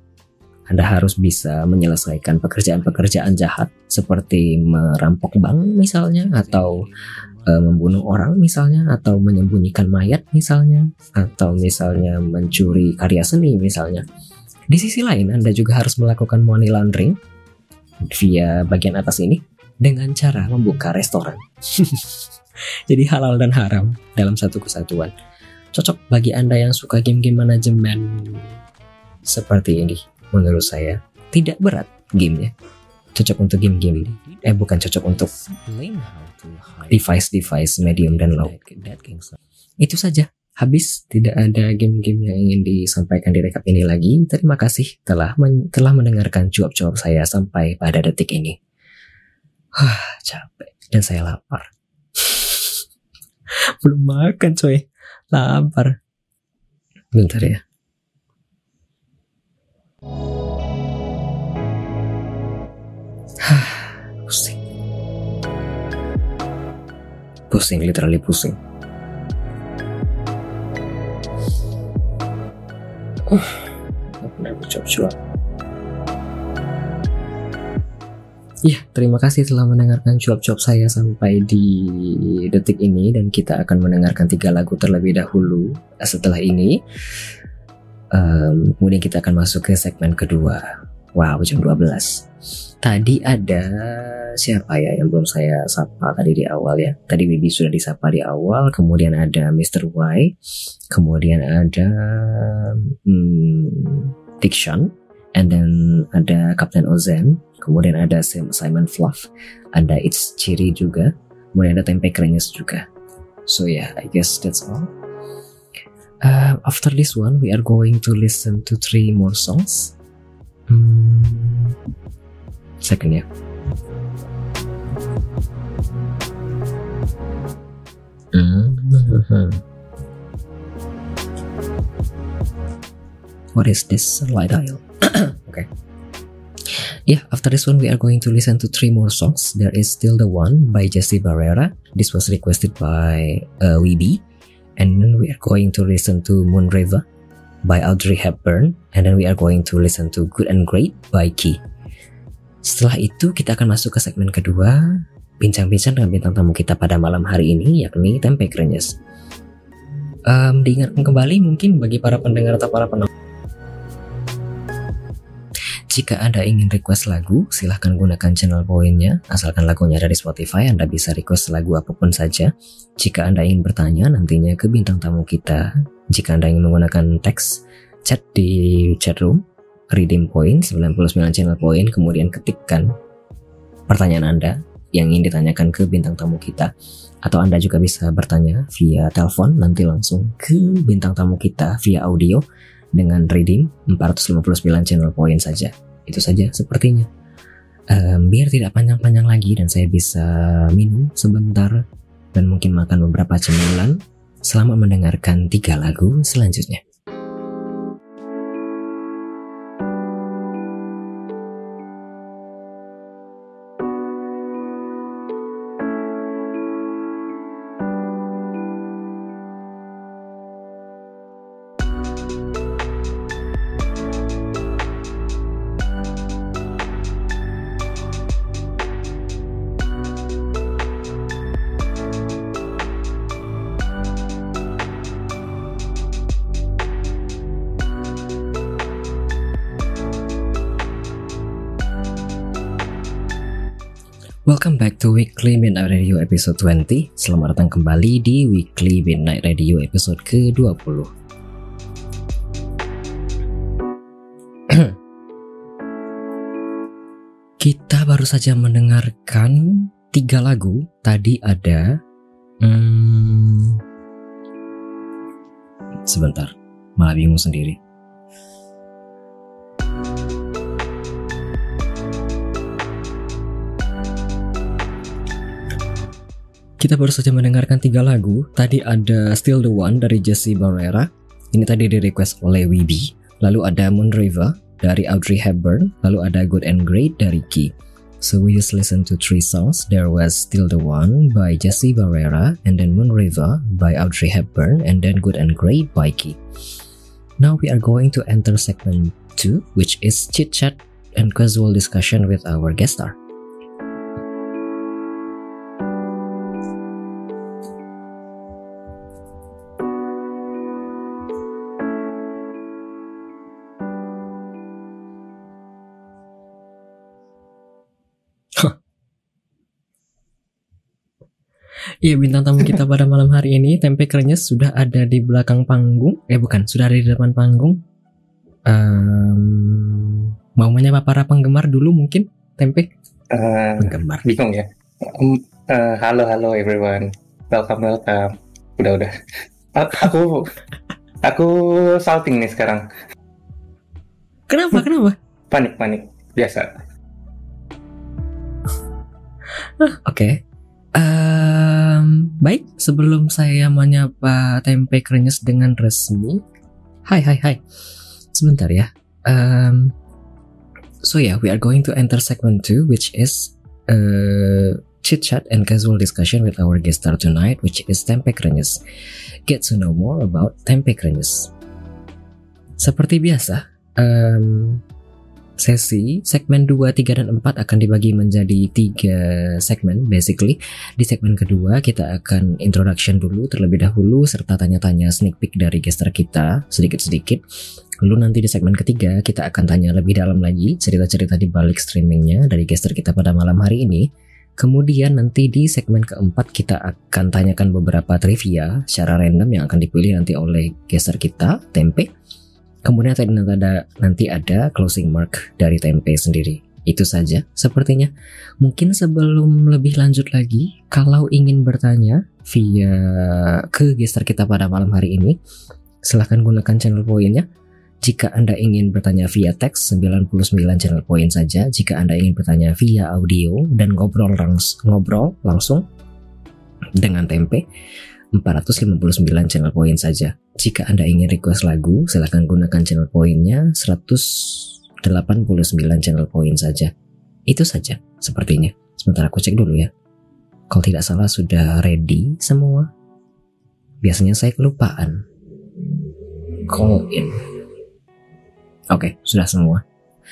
Anda harus bisa menyelesaikan pekerjaan-pekerjaan jahat seperti merampok bank misalnya atau uh, membunuh orang misalnya atau menyembunyikan mayat misalnya atau misalnya mencuri karya seni misalnya. Di sisi lain Anda juga harus melakukan money laundering via bagian atas ini dengan cara membuka restoran. [laughs] Jadi halal dan haram dalam satu kesatuan. Cocok bagi Anda yang suka game-game manajemen seperti ini menurut saya. Tidak berat gamenya. Cocok untuk game-game. Eh bukan cocok untuk device-device medium dan low. Itu saja. Habis tidak ada game-game yang ingin disampaikan di rekap ini lagi. Terima kasih telah men telah mendengarkan cuap-cuap saya sampai pada detik ini. Hah, capek dan saya lapar. [laughs] Belum makan coy. Lapar. Bentar ya. Pusing, literally pusing. Uh. Ya, terima kasih telah mendengarkan cuap-cuap saya sampai di detik ini dan kita akan mendengarkan tiga lagu terlebih dahulu. Setelah ini, um, kemudian kita akan masuk ke segmen kedua. Wow, jam 12. Tadi ada siapa ya yang belum saya sapa tadi di awal ya. Tadi Wibi sudah disapa di awal, kemudian ada Mr. Y, kemudian ada hmm, Diction, and then ada Captain Ozen, kemudian ada Simon Fluff, ada It's Chiri juga, kemudian ada Tempe Krenyes juga. So yeah, I guess that's all. Uh, after this one, we are going to listen to three more songs. Hmm, second ya. Mm-hmm. What is this light [coughs] dial? okay. Yeah, after this one, we are going to listen to three more songs. There is still the one by Jesse Barrera. This was requested by uh, Weeby. And then we are going to listen to Moon River by Audrey Hepburn. And then we are going to listen to Good and Great by Key. Setelah itu kita akan masuk ke segmen kedua, bincang-bincang dengan bintang tamu kita pada malam hari ini, yakni Tempe Krenyes. Um, diingatkan kembali mungkin bagi para pendengar atau para penonton jika Anda ingin request lagu, silahkan gunakan channel poinnya. Asalkan lagunya ada di Spotify, Anda bisa request lagu apa pun saja. Jika Anda ingin bertanya nantinya ke bintang tamu kita, jika Anda ingin menggunakan teks, chat di chat room, redeem point 99 channel point, kemudian ketikkan pertanyaan Anda yang ingin ditanyakan ke bintang tamu kita. Atau Anda juga bisa bertanya via telepon, nanti langsung ke bintang tamu kita via audio dengan redeem 459 channel point saja. Itu saja sepertinya. Um, biar tidak panjang-panjang lagi dan saya bisa minum sebentar dan mungkin makan beberapa cemilan selama mendengarkan tiga lagu selanjutnya. Weekly Midnight Radio episode 20 Selamat datang kembali di Weekly Midnight Radio episode ke-20 [clears throat] Kita baru saja mendengarkan tiga lagu. Tadi ada hmm, Sebentar, malah bingung sendiri Kita baru saja mendengarkan tiga lagu. Tadi ada Still the One dari Jesse Barrera. Ini tadi di request oleh Wibi. Lalu ada Moon River dari Audrey Hepburn. Lalu ada Good and Great dari Key. So we just listen to three songs. There was Still the One by Jesse Barrera, and then Moon River by Audrey Hepburn, and then Good and Great by Key. Now we are going to enter segment 2, which is chit chat and casual discussion with our guest star. Iya bintang tamu kita pada malam hari ini Tempe Krenyes sudah ada di belakang panggung. Eh bukan, sudah ada di depan panggung. Um, Mau menyapa para penggemar dulu mungkin Tempe? Uh, penggemar. Bingung ya. Um, uh, Halo halo everyone. Welcome welcome. Udah udah. Aku Aku salting nih sekarang. Kenapa kenapa? Panik panik. Biasa. Oke. okay. Baik, sebelum saya menyapa tempe krenyes dengan resmi, hai hai hai, sebentar ya. Um, so yeah, we are going to enter segment 2, which is uh, chit chat and casual discussion with our guest star tonight, which is tempe krenyes. Get to know more about tempe krenyes. Seperti biasa, um, sesi segmen 2, 3, dan 4 akan dibagi menjadi tiga segmen basically. Di segmen kedua kita akan introduction dulu terlebih dahulu serta tanya-tanya sneak peek dari gestar kita sedikit-sedikit. Lalu nanti di segmen ketiga kita akan tanya lebih dalam lagi cerita-cerita di balik streamingnya dari gestar kita pada malam hari ini. Kemudian nanti di segmen keempat kita akan tanyakan beberapa trivia secara random yang akan dipilih nanti oleh gestar kita, Tempe. Kemudian tadi nanti ada, nanti ada closing mark dari tempe sendiri. Itu saja sepertinya. Mungkin sebelum lebih lanjut lagi, kalau ingin bertanya via ke gestar kita pada malam hari ini, silahkan gunakan channel poinnya. Jika Anda ingin bertanya via teks, 99 channel poin saja. Jika Anda ingin bertanya via audio dan ngobrol, langs ngobrol langsung dengan tempe, 459 channel poin saja. Jika Anda ingin request lagu, silahkan gunakan channel poinnya 189 channel poin saja. Itu saja sepertinya. Sebentar aku cek dulu ya. Kalau tidak salah sudah ready semua. Biasanya saya kelupaan. Call in. Oke, okay, sudah semua.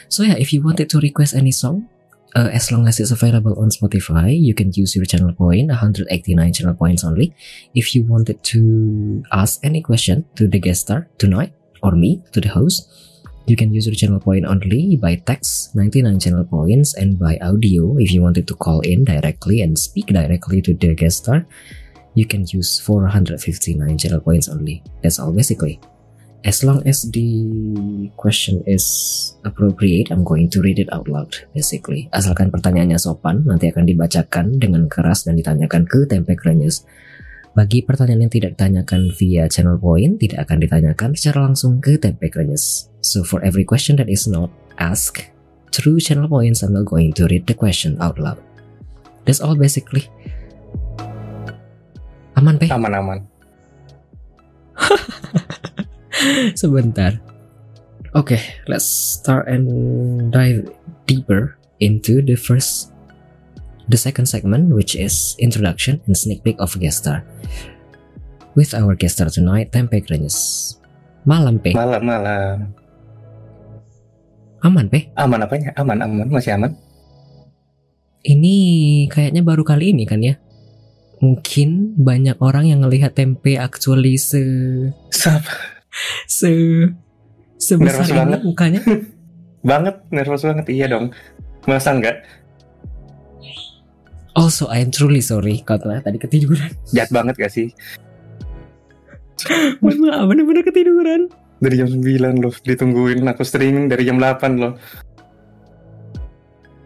So yeah, if you wanted to request any song, uh, as long as it's available on Spotify, you can use your channel point, 189 channel points only. If you wanted to ask any question to the guest star tonight, or me, to the host, you can use your channel point only by text 99 channel points and by audio. If you wanted to call in directly and speak directly to the guest star you can use 459 channel points only. That's all basically as long as the question is appropriate, I'm going to read it out loud, basically. Asalkan pertanyaannya sopan, nanti akan dibacakan dengan keras dan ditanyakan ke Tempe Krenyes. Bagi pertanyaan yang tidak ditanyakan via channel point, tidak akan ditanyakan secara langsung ke Tempe Krenyes. So for every question that is not asked through channel points, I'm not going to read the question out loud. That's all basically. Aman, Pe? Aman, aman. [laughs] [laughs] Sebentar. Oke, okay, let's start and dive deeper into the first the second segment which is introduction and sneak peek of guest star. With our guest star tonight, Tempe Krenyes. Malam, Pe. Malam, malam. Aman, Pe? Aman apanya? Aman, aman. Masih aman? Ini kayaknya baru kali ini kan ya? Mungkin banyak orang yang ngelihat tempe actually se... se sebesar nervous ini banget. mukanya? [laughs] Banget nervous banget. Iya dong. Masa enggak? Also I am truly sorry. Kalau tadi ketiduran. Jahat banget gak sih? [laughs] Mohon maaf bener-bener ketiduran. Dari jam 9 loh ditungguin. Aku streaming dari jam 8 loh.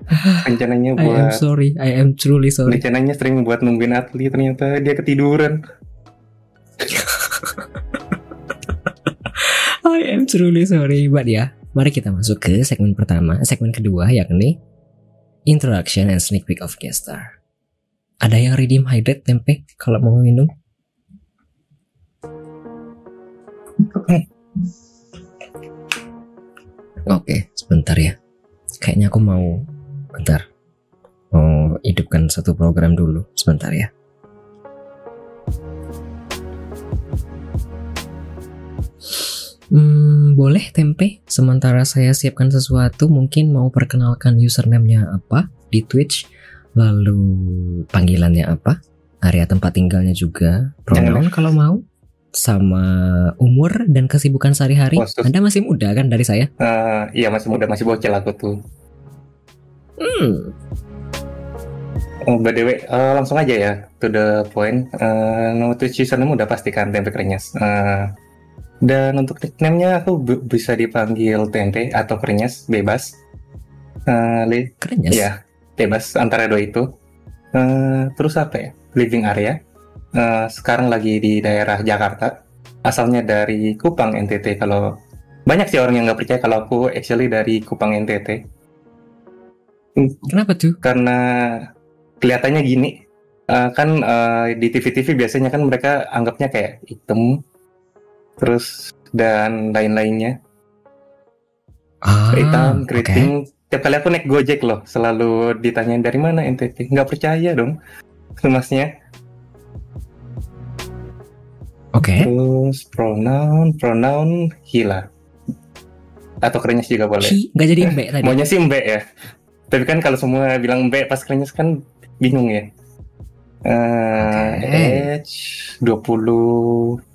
[sighs] Rencananya buat I am sorry I am truly sorry. Rencananya streaming buat nungguin atlet ternyata dia ketiduran I am truly sorry, but ya, mari kita masuk ke segmen pertama, segmen kedua yakni Introduction and Sneak Peek of Guest Star. Ada yang redeem hydrate tempe kalau mau minum? Oke, sebentar ya. Kayaknya aku mau bentar. Mau hidupkan satu program dulu, sebentar ya. Hmm, boleh tempe. Sementara saya siapkan sesuatu, mungkin mau perkenalkan username-nya apa di Twitch, lalu panggilannya apa, area tempat tinggalnya juga, pronoun kalau mau, sama umur dan kesibukan sehari-hari. Anda masih muda kan dari saya? Eh, iya masih muda, masih bocil aku tuh. Hmm, Oh, by the way, eh, langsung aja ya to the point. Eh, nama Twitch username udah pastikan tempe krenyes. Eh, dan untuk nickname-nya aku bisa dipanggil tempe atau krenyes, bebas. Li- keren ya. Iya, bebas antara dua itu. Eh, terus apa ya? Living area. Eh, sekarang lagi di daerah Jakarta. Asalnya dari Kupang NTT. Kalau banyak sih orang yang nggak percaya kalau aku actually dari Kupang NTT. Kenapa tuh? Karena kelihatannya gini. eh, kan eh, di TV-TV biasanya kan mereka anggapnya kayak hitam, terus dan lain-lainnya. Ah, hitam, keriting. Tiap kali aku naik Gojek loh, selalu ditanyain dari mana NTT. Nggak percaya dong, [laughs] masnya. Oke. Terus pronoun, pronoun hila. Atau kerenyes juga boleh. Hi, nggak jadi mbak tadi. Maunya sih mbek ya. Tapi kan kalau semua bilang mbek pas kerenyes kan bingung ya. Eh, Oke. age 20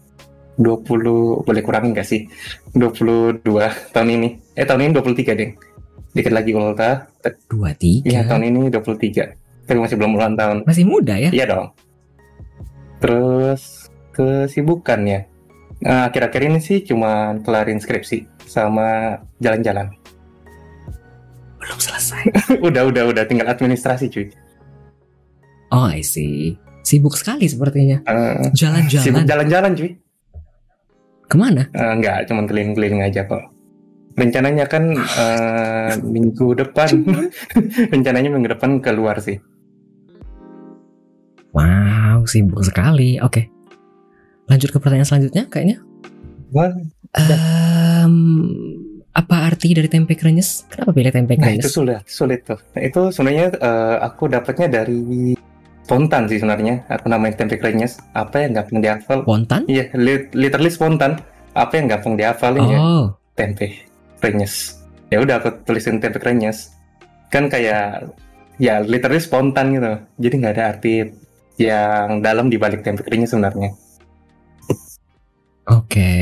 20 boleh kurangin gak sih? 22 tahun ini. Eh tahun ini 23 deh. Dikit lagi ulta. Dua tiga. Iya tahun ini 23. Tapi masih belum ulang tahun. Masih muda ya? Iya dong. Terus kesibukannya. Nah, akhir-akhir ini sih cuma kelarin skripsi sama jalan-jalan. Belum selesai. [laughs] udah, udah, udah tinggal administrasi cuy. Oh, I see. Sibuk sekali sepertinya. Eh, sibuk Jalan-jalan. jalan-jalan cuy. Ke mana? Eh, enggak, cuma keliling-keliling aja kok. Rencananya kan eh, minggu depan. [laughs] Rencananya minggu depan keluar sih. Wow, sibuk sekali. Oke. Lanjut ke pertanyaan selanjutnya kayaknya. Wah, Em, apa arti dari tempe krenyes? Kenapa pilih tempe Nah itu krenyes? sulit, sulit tuh. Nah, itu sebenarnya eh, aku dapatnya dari spontan sih sebenarnya. Aku namain tempe krenyes. Apa yang gampang dihafal? Spontan? Iya, li- literally spontan. Apa yang gampang dihafalin ya? Oh, Tempe krenyes. Ya udah aku tulisin tempe krenyes. Kan kayak ya literally spontan gitu. Jadi nggak ada arti yang dalam di balik tempe krenyes sebenarnya. oke.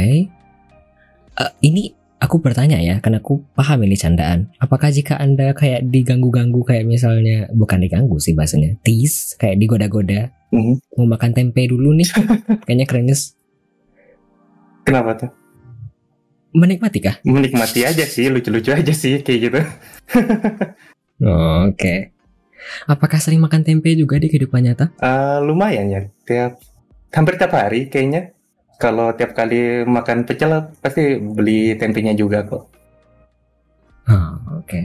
Eh, ini aku bertanya ya, karena aku paham ini candaan. Apakah jika anda kayak diganggu-ganggu kayak misalnya bukan diganggu sih bahasanya, tease kayak digoda-goda, Mhm. mau makan tempe dulu nih, [laughs] kayaknya krenyes. Kenapa tuh? Menikmati kah? Menikmati aja sih, lucu-lucu aja sih kayak gitu. Oh, [laughs] Oke. Apakah sering makan tempe juga di kehidupan nyata? Eh, lumayan ya, tiap hampir tiap hari kayaknya. Kalau tiap kali makan pecel pasti beli tempenya juga kok. Oh, Oke.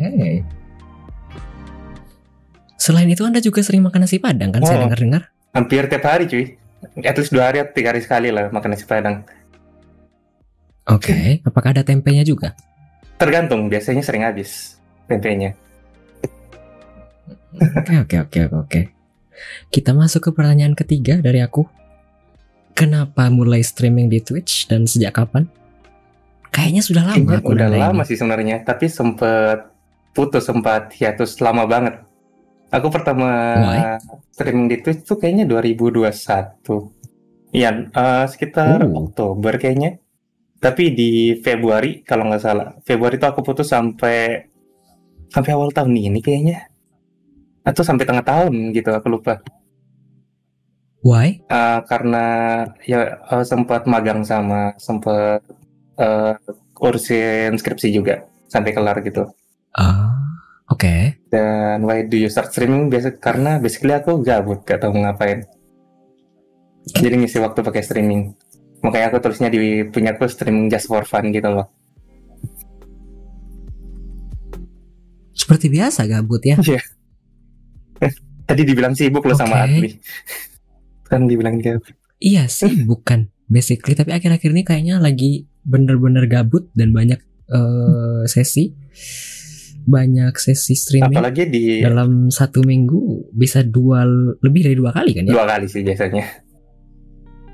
Selain itu Anda juga sering makan nasi padang kan saya Oh. dengar-dengar? Hampir tiap hari cuy. At least dua hari atau tiga hari sekali lah makan nasi padang. Oke. Apakah ada tempenya juga? Tergantung, biasanya sering habis tempenya. Oke oke oke oke, oke. Kita masuk ke pertanyaan ketiga dari aku. Kenapa mulai streaming di Twitch dan sejak kapan? Kayaknya sudah lama Kayaknya udah lama ini. sih sebenarnya, tapi sempet putus sempat hiatus lama banget. Aku pertama Why? streaming di Twitch tuh kayaknya 2021. Iya, eh, sekitar Oh. Oktober kayaknya. Tapi di Februari kalau nggak salah. Februari itu aku putus sampai sampai awal tahun ini kayaknya. Atau sampai tengah tahun gitu, aku lupa. Why? Eh, karena ya eh, sempat magang sama sempat eh, urusin skripsi juga sampai kelar gitu. Ah, oke. Dan why do you start streaming? Biasa karena basically aku gabut, gak tahu ngapain. Jadi ngisi waktu pakai streaming. Makanya aku tulisnya di punya aku streaming just for fun gitu loh. Seperti biasa gabut ya. Iya. [laughs] Tadi dibilang sibuk lo sama Oke. Adli. Kan dibilang gabut. Iya sih, bukan basically. Tapi akhir-akhir ini kayaknya lagi bener-bener gabut dan banyak eh, sesi, banyak sesi streaming Apalagi di dalam satu minggu bisa dua lebih dari dua kali kan ya? dua kali sih biasanya.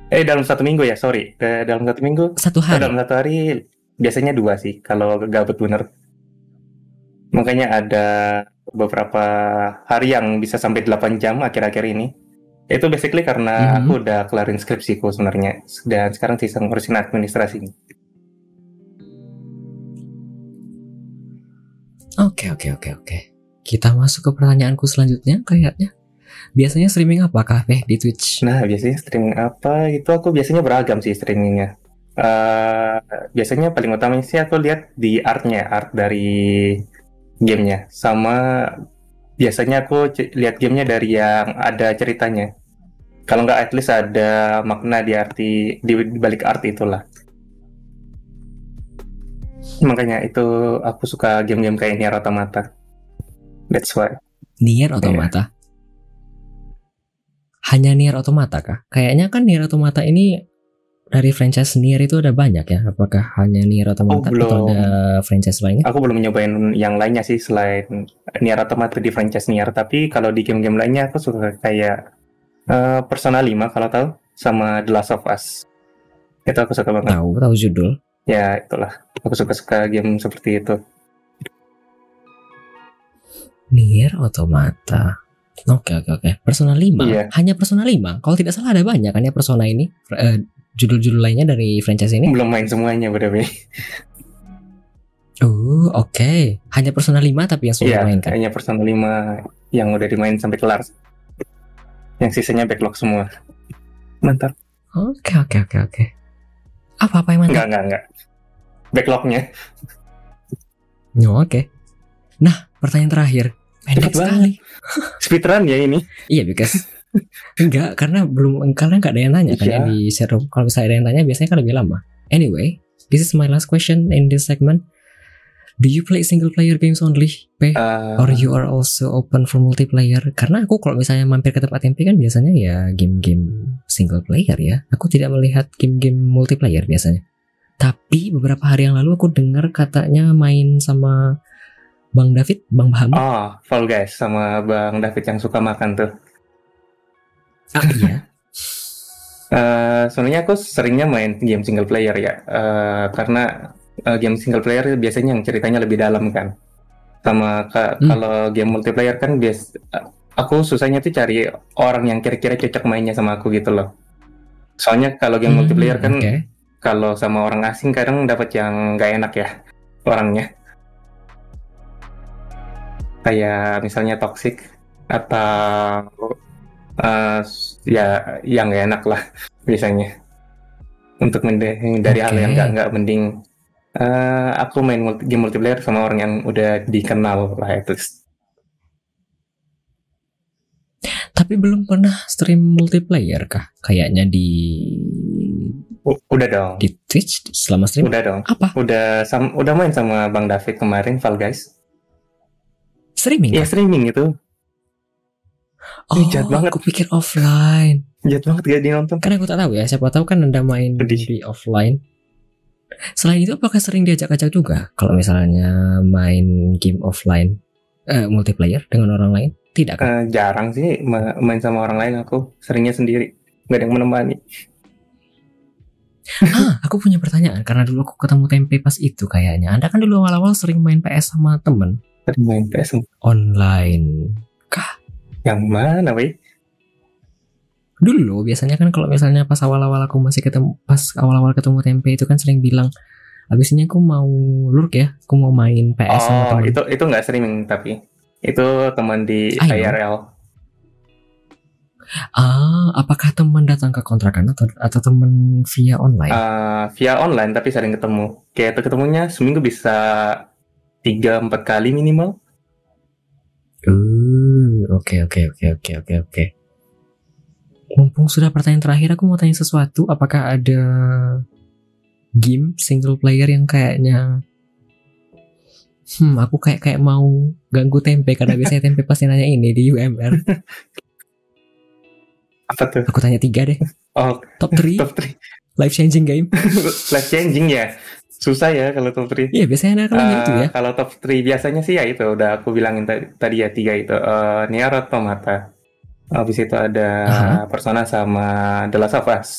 Eh dalam satu minggu ya, sorry. Eh, dalam satu minggu, Satu eh, hari. dalam satu hari biasanya dua sih. Kalau gabut bener. Makanya ada beberapa hari yang bisa sampai 8 jam akhir-akhir ini. Itu basically karena Mhm. aku udah kelarin skripsiku sebenarnya. Dan sekarang sisa ngurusin administrasi. Oke oke oke oke. Kita masuk ke pertanyaanku selanjutnya kayaknya. Biasanya streaming apa kafe di Twitch? Nah, biasanya streaming apa? Itu aku biasanya beragam sih streamingnya. Eh biasanya paling utamanya sih aku lihat di artnya, art dari gamenya. Sama biasanya aku lihat gamenya dari yang ada ceritanya. Kalau nggak at least ada makna di arti di, di balik art itulah. Makanya itu aku suka game-game kayak Nier Automata. That's why. Nier Automata. Hanya Nier Automata kah? Kayaknya kan Nier Automata ini dari franchise Nier itu ada banyak ya. Apakah hanya Nier Automata Oh, atau ada franchise lainnya? Aku belum nyobain yang lainnya sih selain Nier Automata di franchise Nier, tapi kalau di game-game lainnya aku suka kayak eh, Persona 5 kalau tahu sama The Last of Us. Itu aku suka banget. Tahu, tahu judul. Ya, itulah. Aku suka-suka game seperti itu. Nier Automata. Oke oke oke. Persona 5. Iya. Hanya Persona 5. Kalau tidak salah ada banyak kan ya Persona ini. Eh, judul-judul lainnya dari franchise ini. Belum main semuanya, way. Oh, oke. Hanya Persona 5 tapi yang sudah Iya, dimainkan. kayaknya Persona 5 yang udah dimain sampai kelar. Yang sisanya backlog semua. Mantap. Oke oke oke oke. Apa-apa yang Enggak, mantap? enggak, enggak. Backlognya. Oh, oke. Nah, pertanyaan terakhir. Pendek sekali. Speedrun ya ini. Iya, because enggak karena belum karena enggak ada yang tanya kan ya Iya. di room. Kalau misalnya ada yang tanya biasanya kan lebih lama. Anyway, this is my last question in this segment. Do you play single player games only, P? Eh, Or you are also open for multiplayer? Karena aku kalau misalnya mampir ke tempat MP kan biasanya ya game-game single player ya. Aku tidak melihat game-game multiplayer biasanya. Tapi beberapa hari yang lalu aku dengar katanya main sama Bang David, Bang Baham. Oh, Fall Guys sama Bang David yang suka makan tuh. Ah, iya. [laughs] Eh, sebenarnya aku seringnya main game single player ya, Eh, karena eh, game single player biasanya yang ceritanya lebih dalam kan. Sama ka- Hmm. kalau game multiplayer kan bias, aku susahnya tuh cari orang yang kira-kira cocok mainnya sama aku gitu loh. Soalnya kalau game Hmm, multiplayer kan oke. kalau sama orang asing kadang dapat yang nggak enak ya orangnya. Kayak misalnya toxic atau eh, ya yang nggak enak lah [laughs] biasanya. Untuk mende- dari hal yang nggak nggak mending eh, aku main multi- game multiplayer sama orang yang udah dikenal lah at least. Tapi belum pernah stream multiplayer kah? Kayaknya di U- udah dong, di Twitch selama stream. udah dong. Apa? Udah sam- udah main sama Bang David kemarin Fall Guys. Streaming? Ya kah? streaming itu. Oh, jahat banget. aku pikir offline. Jahat banget gak dinonton. Kan aku tak tahu ya, siapa tahu kan Anda main Sedih. di offline. Selain itu apakah sering diajak-ajak juga kalau misalnya main game offline eh, multiplayer dengan orang lain? Tidak kan? Eh, jarang sih ma- main sama orang lain aku seringnya sendiri nggak ada yang menemani [laughs] ah, aku punya pertanyaan karena dulu aku ketemu Tempe pas itu kayaknya. Anda kan dulu awal-awal sering main PS sama temen sering main PS online. Yang mana weh Dulu biasanya kan kalau misalnya pas awal-awal aku masih ketemu pas awal-awal ketemu Tempe itu kan sering bilang Abis ini aku mau lurk ya, aku mau main PS sama oh temen. itu itu nggak streaming tapi itu teman di I know. IRL Ah, apakah teman datang ke kontrakan atau atau teman via online? Eh, via online tapi sering ketemu kayak ketemunya seminggu bisa tiga empat kali minimal Uh, oke oke oke oke oke oke. Mumpung sudah pertanyaan terakhir, aku mau tanya sesuatu. Apakah ada game single player yang kayaknya Hmm, aku kayak kayak mau ganggu tempe karena biasanya tempe pasti nanya ini di UMR. Apa tuh? Aku tanya tiga deh. Oh, Top 3 top 3. life changing game. [laughs] Life changing ya. Susah ya kalau top 3. Iya biasanya anak nanya itu ya. Eh, Kalau top 3 biasanya sih ya itu udah aku bilangin ta- tadi ya tiga itu. Eh Nier Automata. Habis itu ada Aha. Persona sama The Last of Us.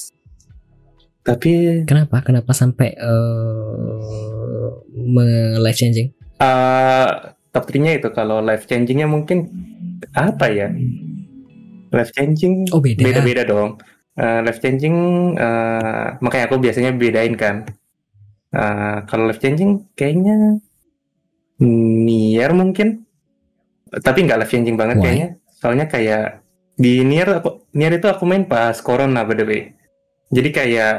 Tapi Kenapa? Kenapa sampai eh me life changing? eh top 3-nya itu kalau life changingnya mungkin apa ya? Life changing Oh beda. beda-beda dong. Eh, life changing eh, makanya aku biasanya bedain kan. Eh, kalau life changing kayaknya Nier mungkin, tapi nggak life changing banget Why? kayaknya. Soalnya kayak di Nier aku Nier itu aku main pas Corona by the way. Jadi kayak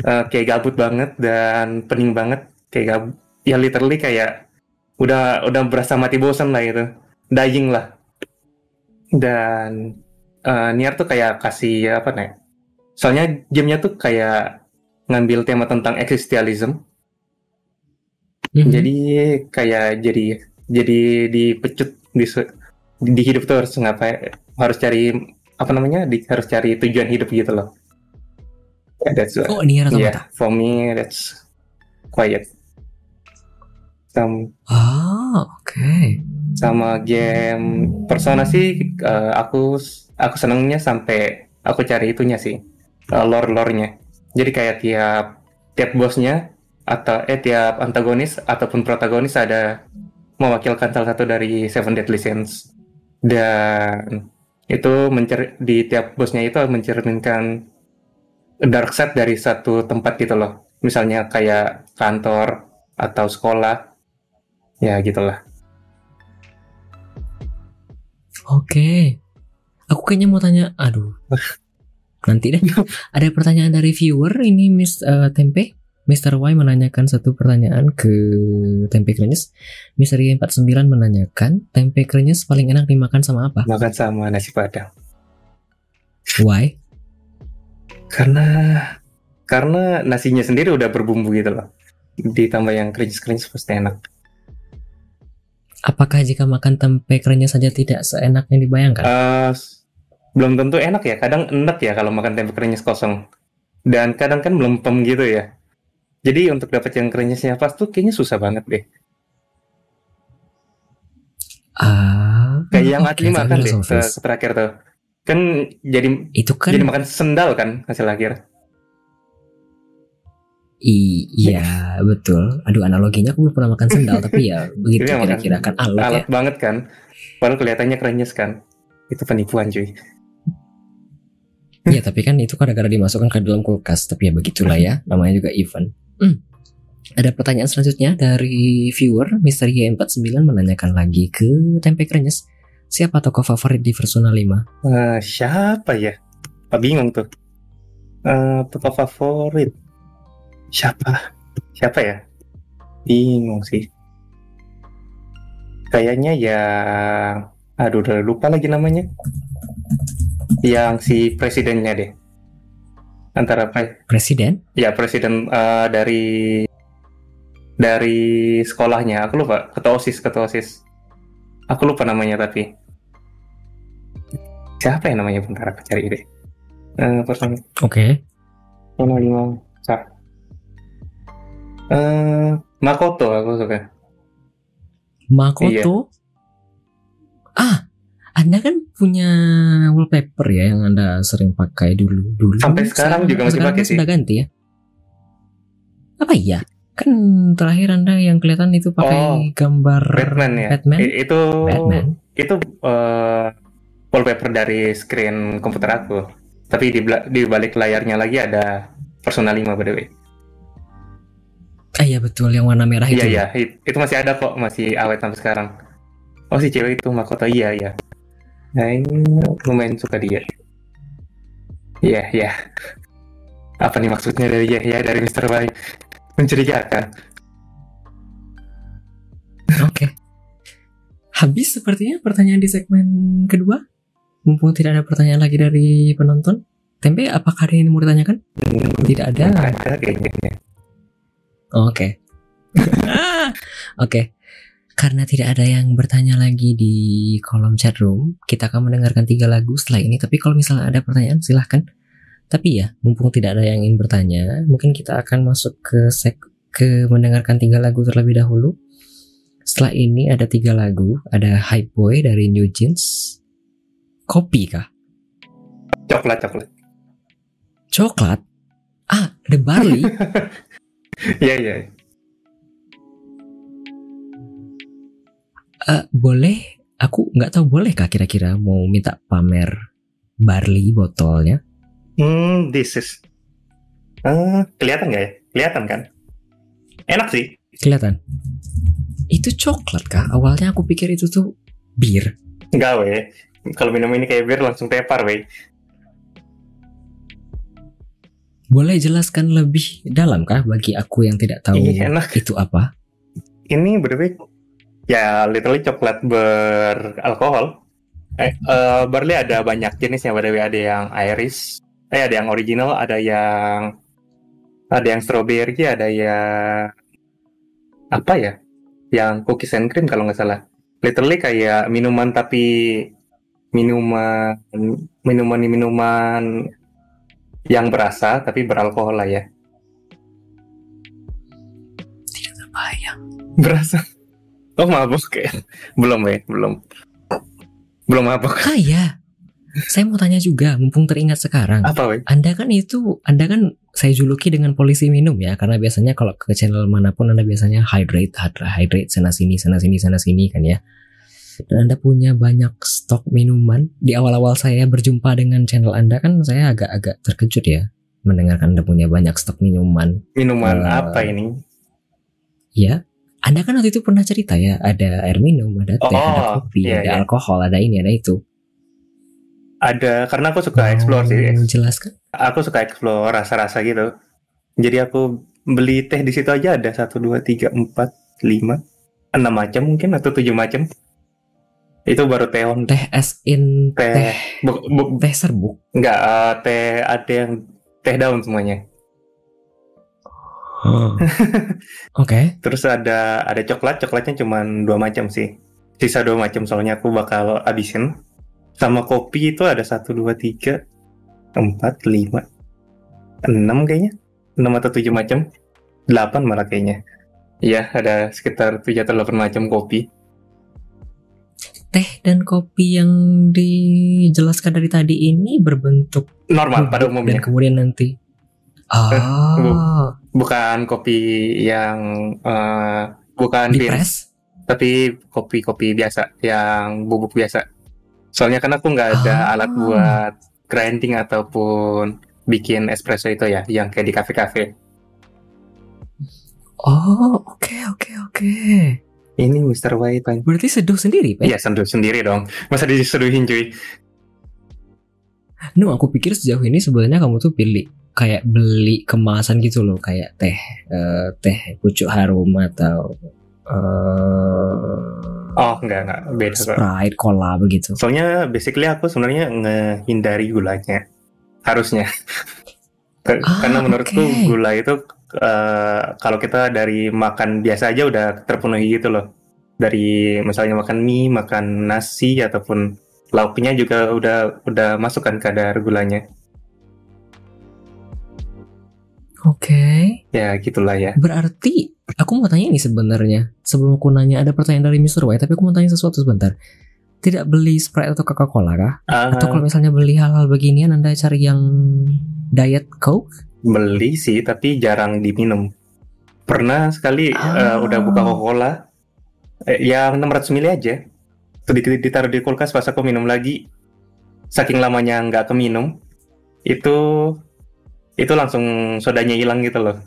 eh, kayak gabut banget dan pening banget kayak gabut. Ya literally kayak udah udah berasa mati bosan lah itu, dying lah. Dan eh, Nier tuh kayak kasih apa nih? Soalnya gamenya tuh kayak ngambil tema tentang eksistensialism. Mhm. Jadi kayak jadi jadi dipecut di di hidup tuh harus ngapain harus cari apa namanya di, harus cari tujuan hidup gitu loh. Yeah, that's Oh Nier Automata. yeah for me that's quiet. Sam- Ah oke. sama game Persona sih eh, aku aku senengnya sampai aku cari itunya sih eh, lore-lore-nya. Jadi kayak tiap tiap bosnya atau eh tiap antagonis ataupun protagonis ada mewakilkan salah satu dari Seven Deadly Sins dan itu mencer di tiap bosnya itu mencerminkan dark side dari satu tempat gitu loh. Misalnya kayak kantor atau sekolah. Ya gitulah. Oke. Aku kayaknya mau tanya, aduh. [laughs] Nanti deh. [laughs] Ada pertanyaan dari viewer ini Miss eh, Tempe. Mr. Y menanyakan satu pertanyaan ke tempe krenyes. Mr. Y49 menanyakan, tempe krenyes paling enak dimakan sama apa? Makan sama nasi padang. Why? Karena karena nasinya sendiri udah berbumbu gitu loh. Ditambah yang cringe-cringe pasti enak. Apakah jika makan tempe krenyes saja tidak seenak yang dibayangkan? S- belum tentu enak ya. Kadang enak ya kalau makan tempe krenyes kosong. Dan kadang kan melempem gitu ya. Jadi untuk dapat yang krenyesnya pas tuh kayaknya susah banget deh. Ah, Kayak yang oke, Adli makan deh ke, filosofis. ke terakhir tuh. Kan jadi Itu kan jadi makan sendal kan hasil akhir. i- iya betul. Aduh analoginya aku belum pernah makan sendal tapi ya [laughs] begitu Iya, kira-kira kan alat ya. Alat banget kan. Padahal kelihatannya krenyes kan. Itu penipuan cuy. Iya tapi kan itu kadang-kadang dimasukkan ke dalam kulkas Tapi ya begitulah ya Namanya juga event Hmm. Ada pertanyaan selanjutnya dari viewer Mr. Y49 menanyakan lagi ke Tempe Krenyes Siapa tokoh favorit di Persona 5? Eh, siapa ya? Pak bingung tuh. Eh, tokoh favorit. Siapa? Siapa ya? Bingung sih. Kayaknya ya aduh udah lupa lagi namanya. Yang si presidennya deh. Antara pre- Presiden? ya presiden eh, dari dari sekolahnya. Aku lupa, ketua OSIS, ketua OSIS. Aku lupa namanya tapi. Siapa ya namanya? Bentar aku cari deh. Eh, person Oke Persona 5 Sah. Eh, Makoto aku suka. Makoto Ah Anda kan punya wallpaper ya Yang Anda sering pakai dulu dulu Sampai sekarang juga masih pakai kan sih. Sudah ganti ya Apa iya? Kan terakhir Anda yang kelihatan itu pakai Oh, gambar Batman ya. Batman? I- itu Batman. itu eh, wallpaper dari screen komputer aku. Tapi di, di balik layarnya lagi ada Persona 5 by the way. Ah iya betul yang warna merah Iya itu. iya, it- itu masih ada kok, masih awet sampai sekarang. Oh si cewek itu Makoto iya iya. Nah ini lumayan suka dia. Iya iya. Apa nih maksudnya dari ya ya dari Mr. Baik? Mencurigakan. Oke. Habis sepertinya pertanyaan di segmen kedua. Mumpung tidak ada pertanyaan lagi dari penonton. Tempe, apakah ada yang mau ditanyakan? Tidak ada. Ada kayaknya. Oke. [laughs] Ah, Oke. Karena tidak ada yang bertanya lagi di kolom chat room, kita akan mendengarkan tiga lagu setelah ini. Tapi kalau misalnya ada pertanyaan, silahkan. Tapi ya, mumpung tidak ada yang ingin bertanya, mungkin kita akan masuk ke sek ke mendengarkan tiga lagu terlebih dahulu. Setelah ini ada tiga lagu, ada Hype Boy dari New Jeans, Kopi kah? Coklat, coklat. Coklat? Ah, The Barley? [laughs] Iya, iya. Eh, boleh aku nggak tahu boleh kah kira-kira mau minta pamer barley botolnya Hmm, this is. Eh, kelihatan nggak ya? Kelihatan kan? Enak sih. kelihatan itu coklat kah awalnya aku pikir itu tuh bir Enggak, weh. Kalau minum ini kayak bir langsung tepar, weh. boleh jelaskan lebih dalam kah bagi aku yang tidak tahu Ih, enak. itu apa Ini berbeda. Ya, literally coklat beralkohol. Eh, eh, barley ada banyak jenisnya, by the way. Ada yang Irish, eh ada yang original, ada yang ada yang strawberry, ada yang apa ya? Yang cookies and cream kalau nggak salah. Literally kayak minuman tapi minuman minuman minuman yang berasa tapi beralkohol lah ya. tidak terbayang Berasa. Oh mabuk ya? [laughs] Belum ya, belum. Belum mabuk. ah ya saya mau tanya juga mumpung teringat sekarang Apa weh? Anda kan itu, Anda kan saya juluki dengan polisi minum ya, karena biasanya kalau ke channel mana pun Anda biasanya hydrate, hydrate, hydrate sana sini, sana sini, sana sini kan ya. Dan Anda punya banyak stok minuman. Di awal-awal saya berjumpa dengan channel Anda kan saya agak-agak terkejut ya mendengarkan Anda punya banyak stok minuman. Minuman Eh, apa ini? Ya, Anda kan waktu itu pernah cerita ya, ada air minum, ada teh, ada Oh, kopi, iya, ada iya. alkohol, ada ini, ada itu. Ada karena aku suka explore sih. Jelaskan? Aku suka explore rasa-rasa gitu. Jadi aku beli teh di situ aja ada satu dua tiga empat lima enam macam mungkin atau tujuh macam. Itu baru teh on Teh as in teh. teh, Bu, bu- teh serbuk. enggak eh, teh ada yang teh daun semuanya. [laughs] Oke. Terus ada ada coklat, coklatnya cuma dua macam sih. Sisa dua macam soalnya aku bakal habisin. Sama kopi itu ada satu dua tiga empat lima enam kayaknya, enam atau tujuh macam, delapan malah kayaknya. Iya ada sekitar tujuh atau delapan macam kopi. Teh dan kopi yang dijelaskan dari tadi ini berbentuk Normal pada umumnya, dan kemudian nanti ah bukan kopi yang eh, bukan di press tapi kopi-kopi biasa yang bubuk biasa. Soalnya kan aku nggak ada Ah. alat buat grinding ataupun bikin espresso itu ya, yang kayak di kafe-kafe. oh oke oke oke Ini Mr. White Pan. berarti seduh sendiri Pe? Iya, senduh sendiri dong. Masa diseduhin cuy? no aku pikir sejauh ini sebenarnya kamu tuh pilih kayak beli kemasan gitu loh kayak teh eh, teh pucuk harum atau eh Oh, enggak, enggak. Beda. Sprite, cola begitu. Soalnya basically aku sebenarnya ngehindari gulanya. Harusnya. [laughs] Ah, Karena menurutku oke. gula itu eh, kalau kita dari makan biasa aja udah terpenuhi gitu loh. Dari misalnya makan mie, makan nasi ataupun lauknya juga udah udah masukkan kadar gulanya. Oke. Ya gitulah ya. Berarti aku mau tanya ini sebenarnya. Sebelum aku nanya ada pertanyaan dari Mr. White, tapi aku mau tanya sesuatu sebentar. Tidak beli Sprite atau Coca-Cola kah? Ah, Atau kalau misalnya beli hal-hal beginian Anda cari yang diet Coke? beli sih tapi jarang diminum. Pernah sekali Ah. eh, udah buka Coca-Cola eh, yang 600 ml aja. Di- ditaruh di kulkas pas aku minum lagi. Saking lamanya nggak keminum, itu itu langsung sodanya hilang gitu loh.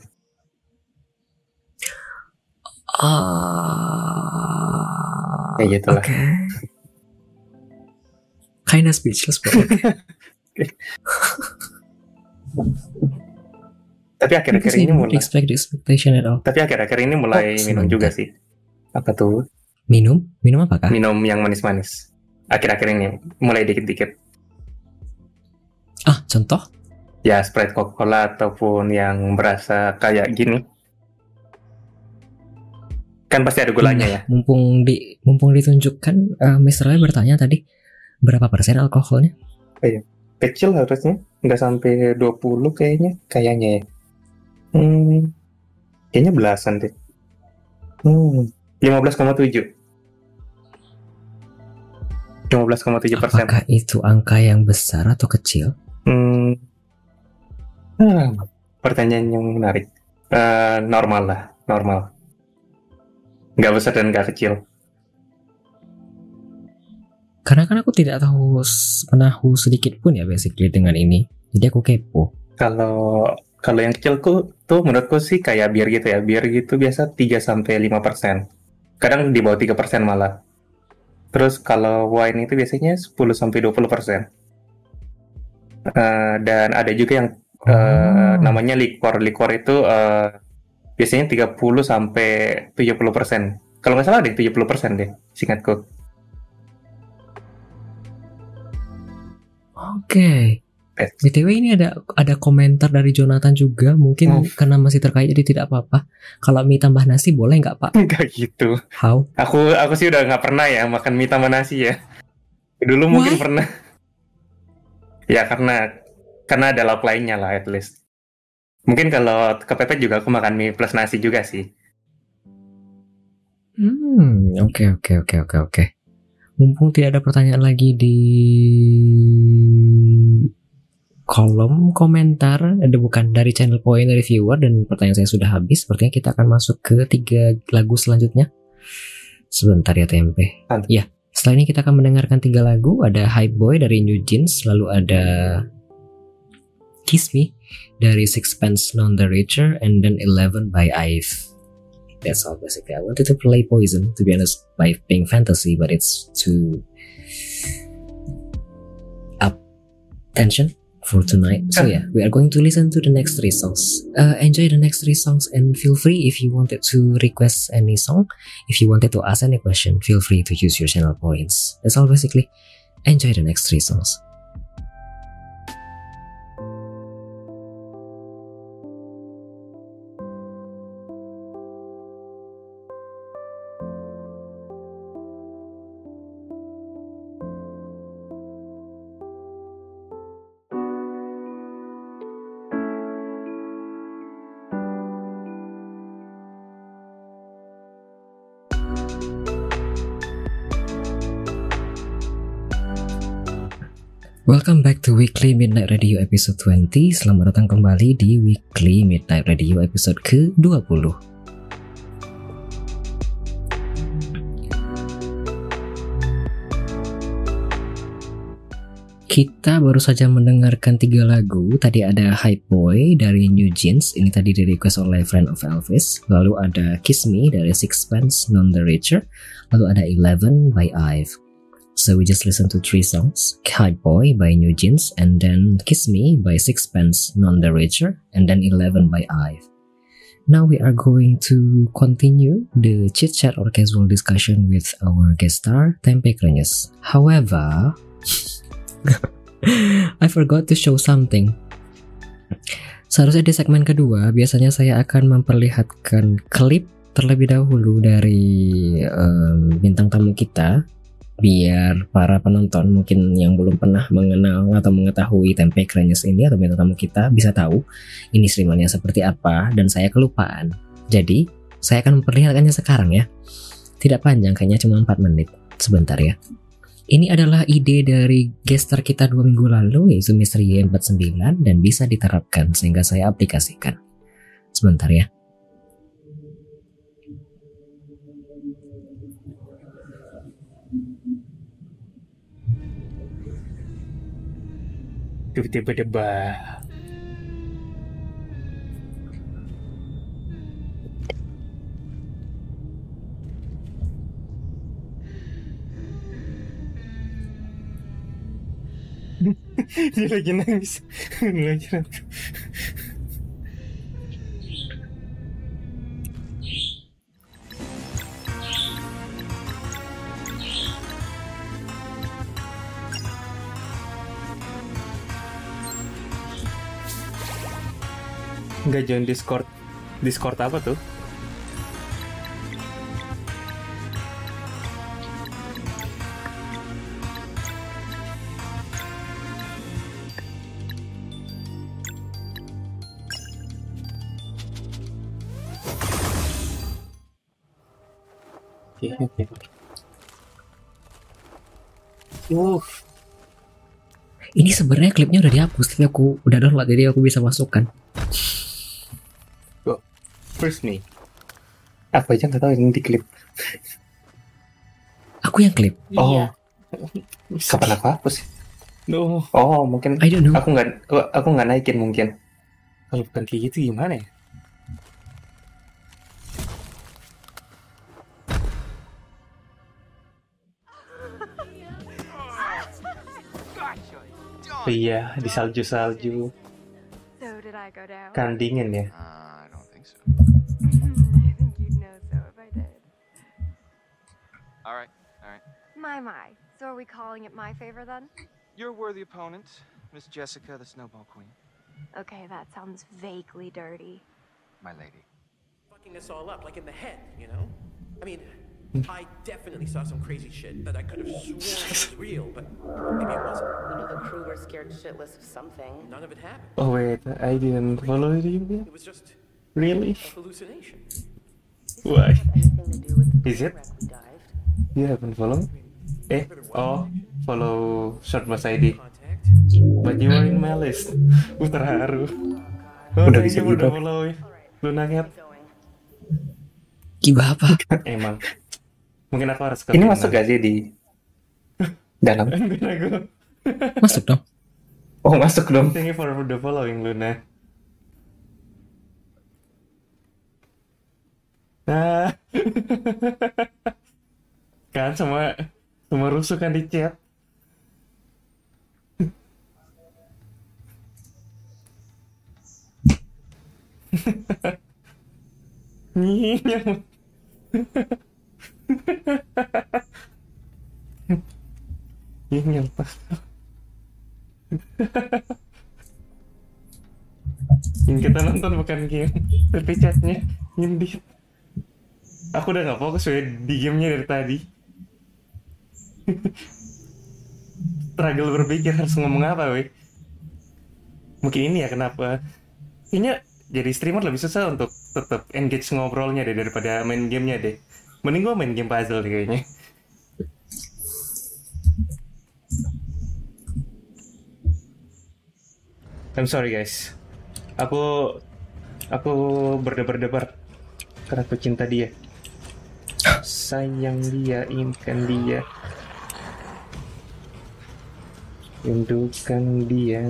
Ah. Kayak gitu lah. Oke. Kinda speechless, bro. [laughs] Tapi akhir-akhir ini mulai, expect expectation at all. tapi akhir-akhir ini mulai Oh, minum juga sih. Apa tuh? Minum? Minum apa kah? Minum yang manis-manis. Akhir-akhir ini mulai dikit-dikit. Ah, contoh? Ya Sprite Coca-Cola ataupun yang berasa kayak gini. Kan pasti ada gulanya Nah, ya. Mumpung di mumpung ditunjukkan uh, Mr. Lee bertanya tadi berapa persen alkoholnya? Kecil harusnya, nggak sampai 20 kayaknya, kayaknya ya. Hmm, kayaknya belasan deh. Hmm, 15,7. 15,7 persen. Apakah itu angka yang besar atau kecil? Hmm. Hmm, pertanyaan yang menarik. Eh, normal lah, normal. Nggak besar dan nggak kecil. Karena kan aku tidak tahu menahu sedikit pun ya basically dengan ini. Jadi aku kepo. Kalau kalau yang kecil tuh, menurutku sih kayak bir gitu ya. Bir gitu biasa 3 sampai 5 persen. Kadang di bawah 3 persen malah. Terus kalau wine itu biasanya 10 sampai 20 persen. Eh, dan ada juga yang eh, Oh. namanya likor. Likor itu eh, biasanya 30 sampai 70 persen. Kalau nggak salah deh 70 persen deh, singkatku. Oke. BTW ini ada ada komentar dari Jonathan juga. Mungkin Oh. karena masih terkait jadi tidak apa-apa. Kalau mie tambah nasi boleh nggak Pak? Nggak gitu. How? Aku aku sih udah nggak pernah ya makan mie tambah nasi ya. Dulu mungkin Why? pernah. ya karena karena ada lauk lainnya lah at least. Mungkin kalau kepepet juga aku makan mie plus nasi juga sih. Hmm, oke oke oke oke oke. Mumpung tidak ada pertanyaan lagi di kolom komentar, ada bukan dari channel point dari viewer dan pertanyaan saya sudah habis. Sepertinya kita akan masuk ke tiga lagu selanjutnya. Sebentar ya tempe. Santai. Ya, setelah ini kita akan mendengarkan tiga lagu. Ada Hype Boy dari New Jeans, lalu ada Kiss Me dari Sixpence None the Richer, and then Eleven by Ive. That's all basically. I wanted to play Poison, to be honest, by Pink Fantasy, but it's too up tension for tonight. So yeah, we are going to listen to the next three songs. Uh, enjoy the next three songs and feel free if you wanted to request any song. If you wanted to ask any question, feel free to use your channel points. That's all basically. Enjoy the next three songs. Welcome back to Weekly Midnight Radio episode 20 Selamat datang kembali di Weekly Midnight Radio episode ke-20 Kita baru saja mendengarkan tiga lagu. Tadi ada Hype Boy dari New Jeans. Ini tadi di request oleh Friend of Elvis. Lalu ada Kiss Me dari Sixpence None the Richer. Lalu ada Eleven by Ive So we just listened to three songs Hype Boy by New Jeans, and then Kiss Me by Sixpence None the Richer, and then Eleven by Ive. Now we are going to continue the chit chat or casual discussion with our guest star, Tempe Krenyes. However, [laughs] I forgot to show something. Seharusnya di segmen kedua, biasanya saya akan memperlihatkan klip terlebih dahulu dari em, bintang tamu kita biar para penonton mungkin yang belum pernah mengenal atau mengetahui tempe krenyes ini atau bintang tamu kita bisa tahu ini streamernya seperti apa dan saya kelupaan. Jadi, saya akan memperlihatkannya sekarang ya. Tidak panjang, kayaknya cuma 4 menit. Sebentar ya. Ini adalah ide dari gestar kita dua minggu lalu yaitu Mr. Y49 dan bisa diterapkan sehingga saya aplikasikan. Sebentar ya. Tiba-tiba debat. [laughs] Dia lagi nangis. [laughs] Nggak join Discord. Discord apa tuh? Ya, ya, ya. Uh. Ini sebenarnya klipnya udah dihapus, tapi aku udah download jadi aku bisa masukkan first nih. Aku aja nggak tahu ini di klip. Aku yang klip. Oh, Iya. kapan aku hapus? No, Oh, mungkin I don't know. aku nggak aku nggak naikin mungkin. kalau bukan kayak gitu gimana ya? Oh iya, di salju-salju. Kan dingin ya. Uh, I don't think so. All right, all right. My, my. So are we calling it my favor then? You're a worthy opponent, Miss Jessica, the Snowball Queen. Okay, that sounds vaguely dirty. My lady. fucking us all up, like in the head, you know? I mean, I definitely saw some crazy shit that I could have sworn was real, but maybe it wasn't. You know, the crew were scared shitless of something. None of it happened. Oh wait, I didn't follow you. It was just Really? a hallucination. Why? Have anything to do with the Is it? You haven't follow? Eh, oh, follow short bus ID. But you are in my list. [laughs] Uh, terharu. Oh, Udah bisa you udah gitu. follow ya. Lu. Going. Gibah apa? [laughs] Emang. Mungkin aku harus ke Ini masuk gak sih di [laughs] dalam? Masuk dong. Oh, masuk dong. Thank you for the following, Luna. Nah. Kan sama sama rusuh kan di chat. Pas. Yang kita nonton bukan game, tapi chatnya. Aku udah gak fokus ya di gamenya dari tadi. Struggle berpikir harus ngomong apa, weh. Mungkin ini ya kenapa. Kayaknya jadi streamer lebih susah untuk tetap engage ngobrolnya deh daripada main gamenya deh. Mending gua main game puzzle deh kayaknya. I'm sorry guys. Aku aku berdebar-debar karena aku cinta dia. Sayang dia, inginkan dia. Rindukan dia.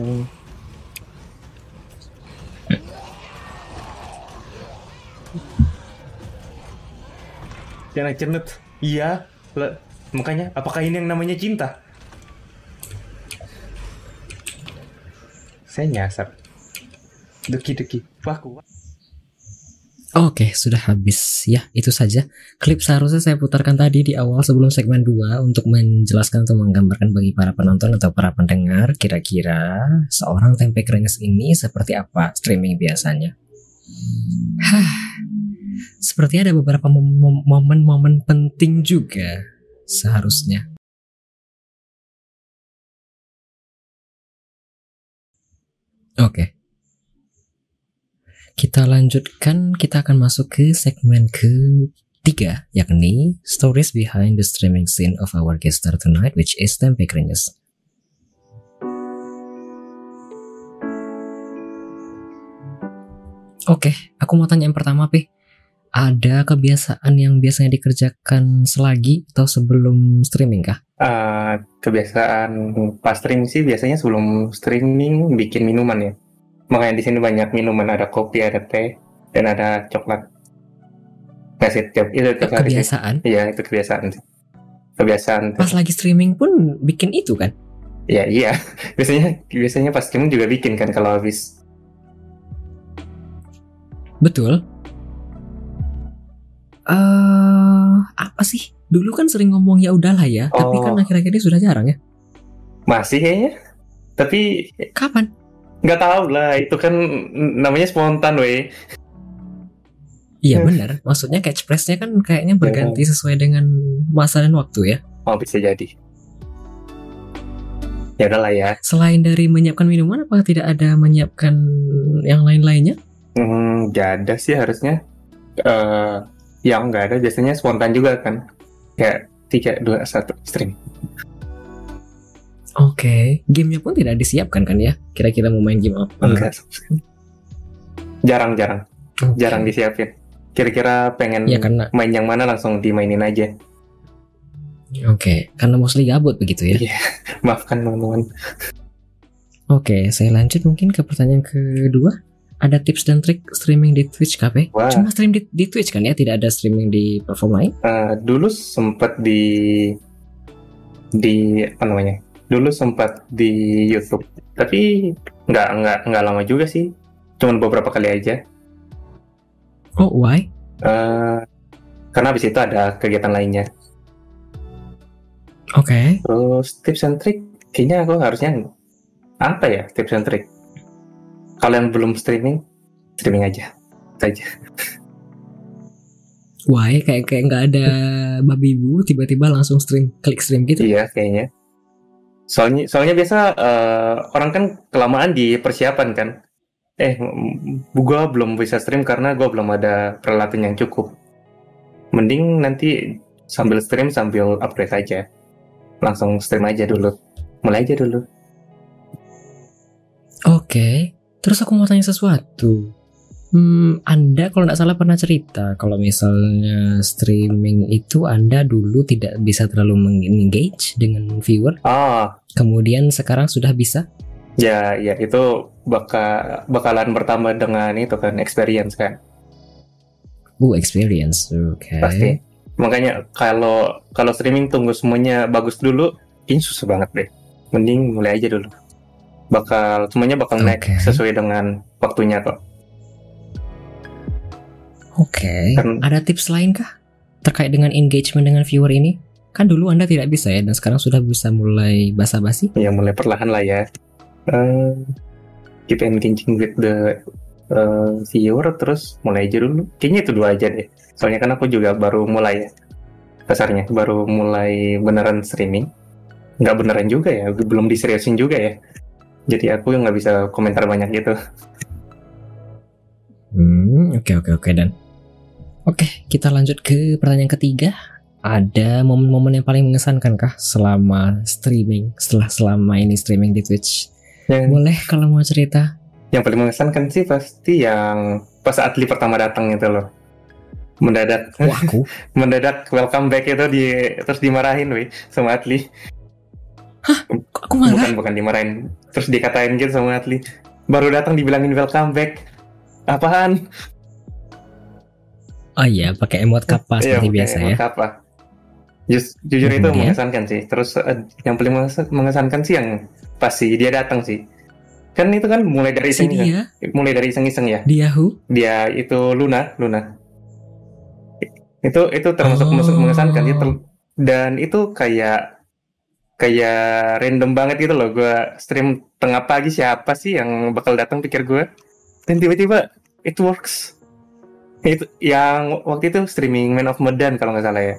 Jangan cenut. Iya, le- makanya apakah ini yang namanya cinta? Saya nyasar. Deki-deki. Wah, kuat. Oke, sudah habis. Ya, itu saja. Klip seharusnya saya putarkan tadi di awal sebelum segmen 2 untuk menjelaskan atau menggambarkan bagi para penonton atau para pendengar kira-kira seorang tempe krenyes ini seperti apa streaming biasanya. Hah, seperti ada beberapa mom- mom- momen-momen penting juga seharusnya. Oke. Kita lanjutkan, kita akan masuk ke segmen ketiga, yakni Stories Behind the Streaming Scene of Our Guest Star Tonight, which is Tempe Krenyes. Oke, aku mau tanya yang pertama, Pi. Ada kebiasaan yang biasanya dikerjakan selagi atau sebelum streaming kah? Eh, kebiasaan pas streaming sih biasanya sebelum streaming bikin minuman ya. Makanya di sini banyak minuman, ada kopi, ada teh, dan ada coklat. Nggak sih, tiap- itu tiap hari. Kebiasaan. Iya, itu kebiasaan sih. Kebiasaan. tuh. Pas lagi streaming pun bikin itu kan? Iya, iya. [laughs] Biasanya biasanya pas streaming juga bikin kan kalau habis. Betul. eh apa sih? Dulu kan sering ngomong ya udahlah ya, tapi Oh. kan akhir-akhir ini sudah jarang ya. Masih kayaknya. Tapi Kapan? Nggak tahu lah, itu kan namanya spontan weh. Iya benar. Maksudnya catchphrase-nya kan kayaknya berganti sesuai dengan masa dan waktu ya. Oh, bisa jadi. Ya udahlah ya. Selain dari menyiapkan minuman, apakah tidak ada menyiapkan yang lain-lainnya? Hmm, gak ada sih harusnya. Eh yang nggak ada biasanya spontan juga kan kayak tiga dua satu stream Oke, gamenya pun tidak disiapkan kan ya? Kira-kira mau main game apa? enggak sama sekali. jarang disiapin kira-kira pengen Ya karena main yang mana langsung dimainin aja oke, karena mostly gabut begitu ya. Iya. [laughs] maafkan teman-teman Oke, saya lanjut mungkin ke pertanyaan kedua. Ada tips dan trik streaming di Twitch KP? Wah. Cuma stream di, di Twitch kan ya, tidak ada streaming di platform lain? Eh, dulu sempat di di apa namanya dulu sempat di YouTube tapi nggak nggak nggak lama juga sih cuman beberapa kali aja Oh, why? Eh, karena habis itu ada kegiatan lainnya Oke. terus tips and trick kayaknya aku harusnya apa ya tips and trick kalian belum streaming streaming aja saja Why? Kayak kayak nggak ada babi bu, tiba-tiba langsung stream, klik stream gitu. iya kayaknya soalnya soalnya biasa eh, orang kan kelamaan di persiapan kan. Eh gua belum bisa stream karena gua belum ada peralatan yang cukup. Mending nanti sambil stream sambil upgrade aja. Langsung stream aja dulu. Mulai aja dulu. Oke. Terus aku mau tanya sesuatu. Hmm, Anda kalau nggak salah pernah cerita kalau misalnya streaming itu Anda dulu tidak bisa terlalu mengengage dengan viewer, ah kemudian sekarang sudah bisa. ya ya itu bakal bakalan bertambah dengan itu kan experience kan Oh, experience. Oke. pasti makanya kalau kalau streaming tunggu semuanya bagus dulu ini susah banget deh mending mulai aja dulu bakal semuanya bakal naik Oke. sesuai dengan waktunya kok Oke. Kan- Ada tips lain kah? Terkait dengan engagement dengan viewer ini? Kan dulu Anda tidak bisa ya dan sekarang sudah bisa mulai basa-basi. ya mulai perlahan lah ya. Eh, keep engaging with the eh, viewer terus mulai aja dulu. Kayaknya itu dua aja deh. Soalnya kan aku juga baru mulai ya. Dasarnya baru mulai beneran streaming. Nggak beneran juga ya belum diseriusin juga ya. Jadi aku yang nggak bisa komentar banyak gitu. Hmm, oke oke oke. Dan oke kita lanjut ke pertanyaan ketiga. Ada momen-momen yang paling mengesankan kah selama streaming setelah selama ini streaming di Twitch? yang Boleh kalau mau cerita? yang paling mengesankan sih pasti yang pas Adli pertama datang itu loh. Mendadak. Wah, aku? [laughs] Mendadak welcome back itu di terus dimarahin weh sama Adli kok aku marah? bukan bukan dimarahin. Terus dikatain gitu sama Adli baru datang dibilangin welcome back. Apaan Oh iya, pakai emot kapas Iya, seperti pakai biasa ya. emot apa Jus- jujur itu Kemudian? mengesankan sih. Terus eh, yang paling menges- mengesankan sih yang pasti dia datang sih. Kan itu kan mulai dari Si iseng dia, mulai dari iseng-iseng ya. Dia who? dia itu Luna Luna. Itu itu termasuk Oh. mengesankan dia ter- dan itu kayak kayak random banget gitu loh. Gue stream tengah pagi siapa sih yang bakal datang pikir gue dan tiba-tiba it works itu yang waktu itu streaming Man of Medan kalau nggak salah ya.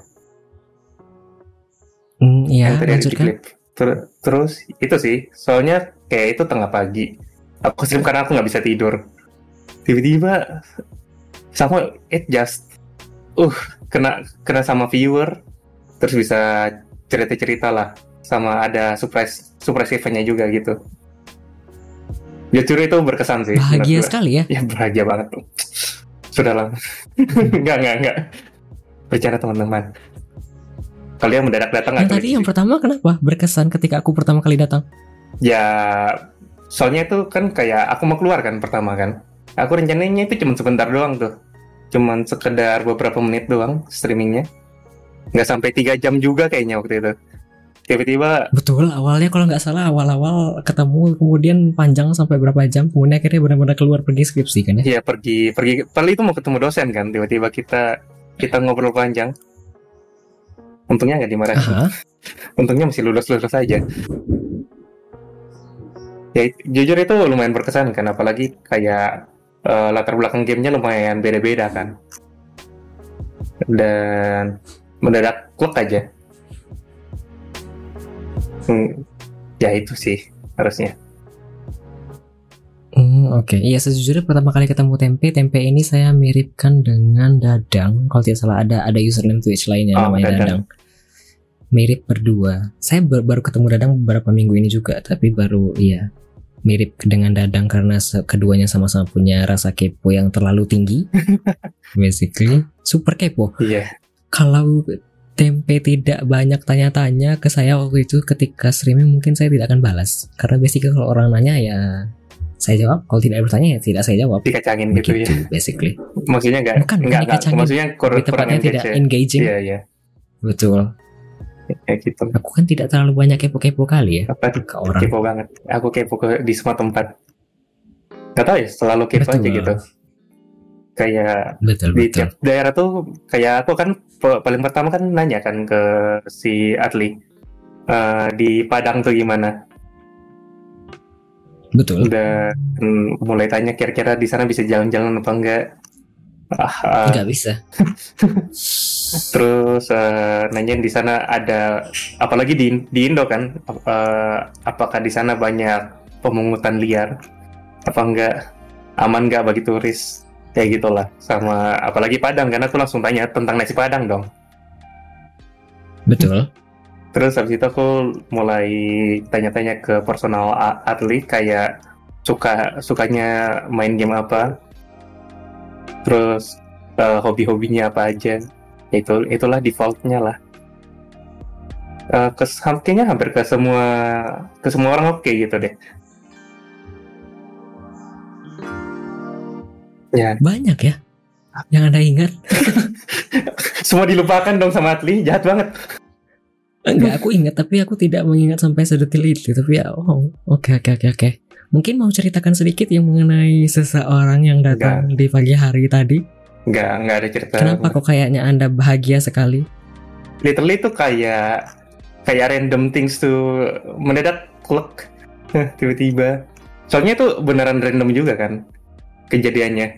Hmm, iya, di lanjutkan. klip. Ter- terus itu sih. Soalnya kayak itu tengah pagi. Aku stream karena aku nggak bisa tidur. Tiba-tiba sama it just uh kena kena sama viewer. Terus bisa cerita-cerita lah. Sama ada surprise surprise eventnya juga gitu. Jujur itu berkesan sih Bahagia sekali ya. ya bahagia banget tuh sudah lama [laughs] nggak nggak nggak. Bercanda teman-teman. Kalian mendadak datang Yang tadi yang pertama kenapa? Berkesan ketika aku pertama kali datang? ya soalnya itu kan kayak aku mau keluar kan pertama kan. Aku rencananya itu cuma sebentar doang tuh. Cuman sekedar beberapa menit doang streamingnya. Nggak sampai tiga jam juga kayaknya waktu itu tiba-tiba Betul, awalnya kalau nggak salah awal-awal ketemu kemudian panjang sampai berapa jam, kemudian akhirnya benar-benar keluar pergi skripsi kan ya? ya pergi pergi. Paling itu mau ketemu dosen kan tiba-tiba kita kita ngobrol panjang. Untungnya nggak dimarahin Aha. untungnya masih lulus lulus aja. Ya jujur itu lumayan berkesan kan apalagi kayak eh, latar belakang gamenya lumayan beda-beda kan. Dan mendadak kluk aja Hmm, ya itu sih harusnya Hmm, oke. Iya sejujurnya pertama kali ketemu tempe, tempe ini saya miripkan dengan dadang. Kalau tidak salah ada ada username Twitch lainnya Oh, namanya Dadang. dadang. Mirip berdua. Saya bar- baru ketemu dadang beberapa minggu ini juga, tapi baru iya mirip dengan dadang karena keduanya sama-sama punya rasa kepo yang terlalu tinggi. [laughs] Basically, super kepo. Iya. Kalau tempe tidak banyak tanya-tanya ke saya waktu itu ketika streaming mungkin saya tidak akan balas karena basically kalau orang nanya ya saya jawab kalau tidak bertanya ya tidak saya jawab Dikacangin gitu ya. basically Maksudnya enggak Bukan, enggak, enggak. maksudnya kurang tepatnya tidak ya. engaging Iya, iya. betul Kayak gitu. aku kan tidak terlalu banyak kepo-kepo kali ya Apa ke orang Kepo banget. Aku kepo ke, di semua tempat. Gak tau ya, selalu kepo Betul. aja gitu. Kayak betul di betul. tiap daerah tuh kayak aku kan paling pertama kan nanya kan ke si Adli Eh, di Padang tuh gimana? Betul. Udah mm, mulai tanya kira-kira di sana bisa jalan-jalan apa enggak. Ah, ah, nggak bisa. [laughs] Terus eh, nanyain di sana ada apalagi di di Indo kan eh, apakah di sana banyak pemungutan liar? Apa enggak? Aman enggak bagi turis kayak gitulah sama apalagi Padang karena aku langsung tanya tentang nasi Padang dong betul [laughs] Terus habis itu aku mulai tanya-tanya ke personal atlet kayak suka sukanya main game apa, terus eh, hobi-hobinya apa aja. Itu itulah defaultnya lah. Eh, ke kayaknya hampir ke semua ke semua orang oke gitu deh. Ya, banyak ya yang anda ingat [laughs] semua dilupakan dong sama atlet, jahat banget. Enggak, aku ingat tapi aku tidak mengingat sampai sedetil itu. Tapi ya, oh, oke oke oke oke. Mungkin mau ceritakan sedikit yang mengenai seseorang yang datang di pagi hari tadi. Nggak nggak ada cerita. Kenapa kok kayaknya anda bahagia sekali? literally itu kayak kayak random things tuh mendadak klek [laughs] tiba-tiba soalnya itu beneran random juga kan kejadiannya?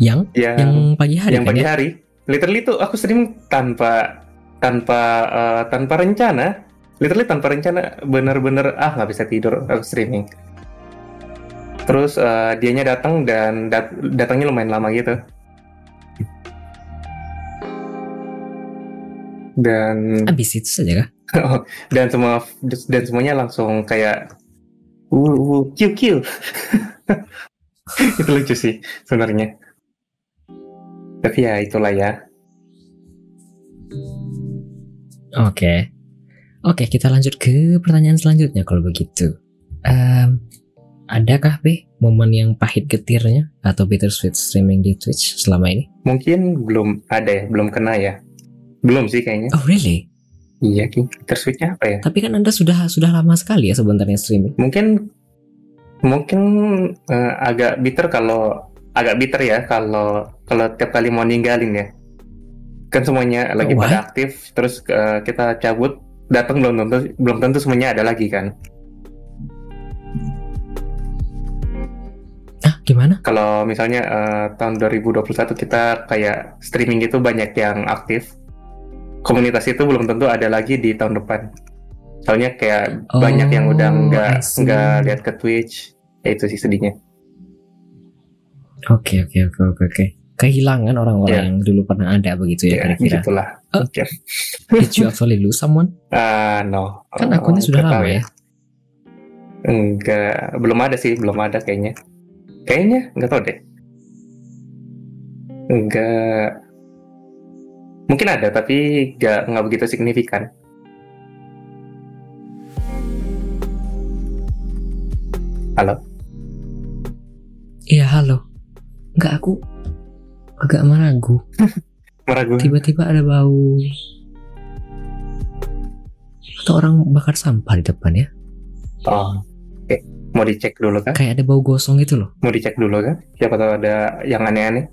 Yang? Yang yang pagi hari yang kan pagi ya? hari. Literally itu aku stream tanpa tanpa eh, tanpa rencana. Literally tanpa rencana bener-bener ah nggak bisa tidur aku streaming. Terus eh, dianya datang dan dat- datangnya lumayan lama gitu. Dan Habis itu saja kah? [laughs] dan semua dan semuanya langsung kayak uh, kill kill itu lucu sih sebenarnya tapi ya itulah ya Oke. Oke, kita lanjut ke pertanyaan selanjutnya kalau begitu. Em, adakah B momen yang pahit getirnya atau bittersweet streaming di Twitch selama ini? mungkin belum ada ya belum kena ya belum sih kayaknya Oh really? Iya tersweetnya apa ya Tapi kan anda sudah sudah lama sekali ya sebenarnya streaming. mungkin mungkin eh, agak bitter kalau agak bitter ya kalau kalau tiap kali mau ninggalin ya kan semuanya lagi Why? pada aktif terus eh, kita cabut datang belum tentu belum tentu semuanya ada lagi kan Ah, gimana? kalau misalnya eh, tahun 2021 kita kayak streaming itu banyak yang aktif komunitas itu belum tentu ada lagi di tahun depan soalnya kayak Oh, banyak yang udah nggak nggak lihat ke Twitch ya itu sih sedihnya Oke oke oke oke oke. Kehilangan orang-orang Iya. yang dulu pernah ada begitu ya ya kira-kira. gitulah Oh. Oke. Did you actually lose someone? [laughs] Ah, no Kan Oh, akunnya sudah lama tahu ya. enggak belum ada sih belum ada kayaknya kayaknya nggak tahu deh enggak mungkin ada tapi nggak nggak begitu signifikan halo Iya halo. Enggak aku agak meragu. [laughs] meragu Tiba-tiba ada bau atau orang bakar sampah di depan ya. oh oke mau dicek dulu kan Kayak ada bau gosong gitu loh. mau dicek dulu kan siapa tahu ada yang aneh-aneh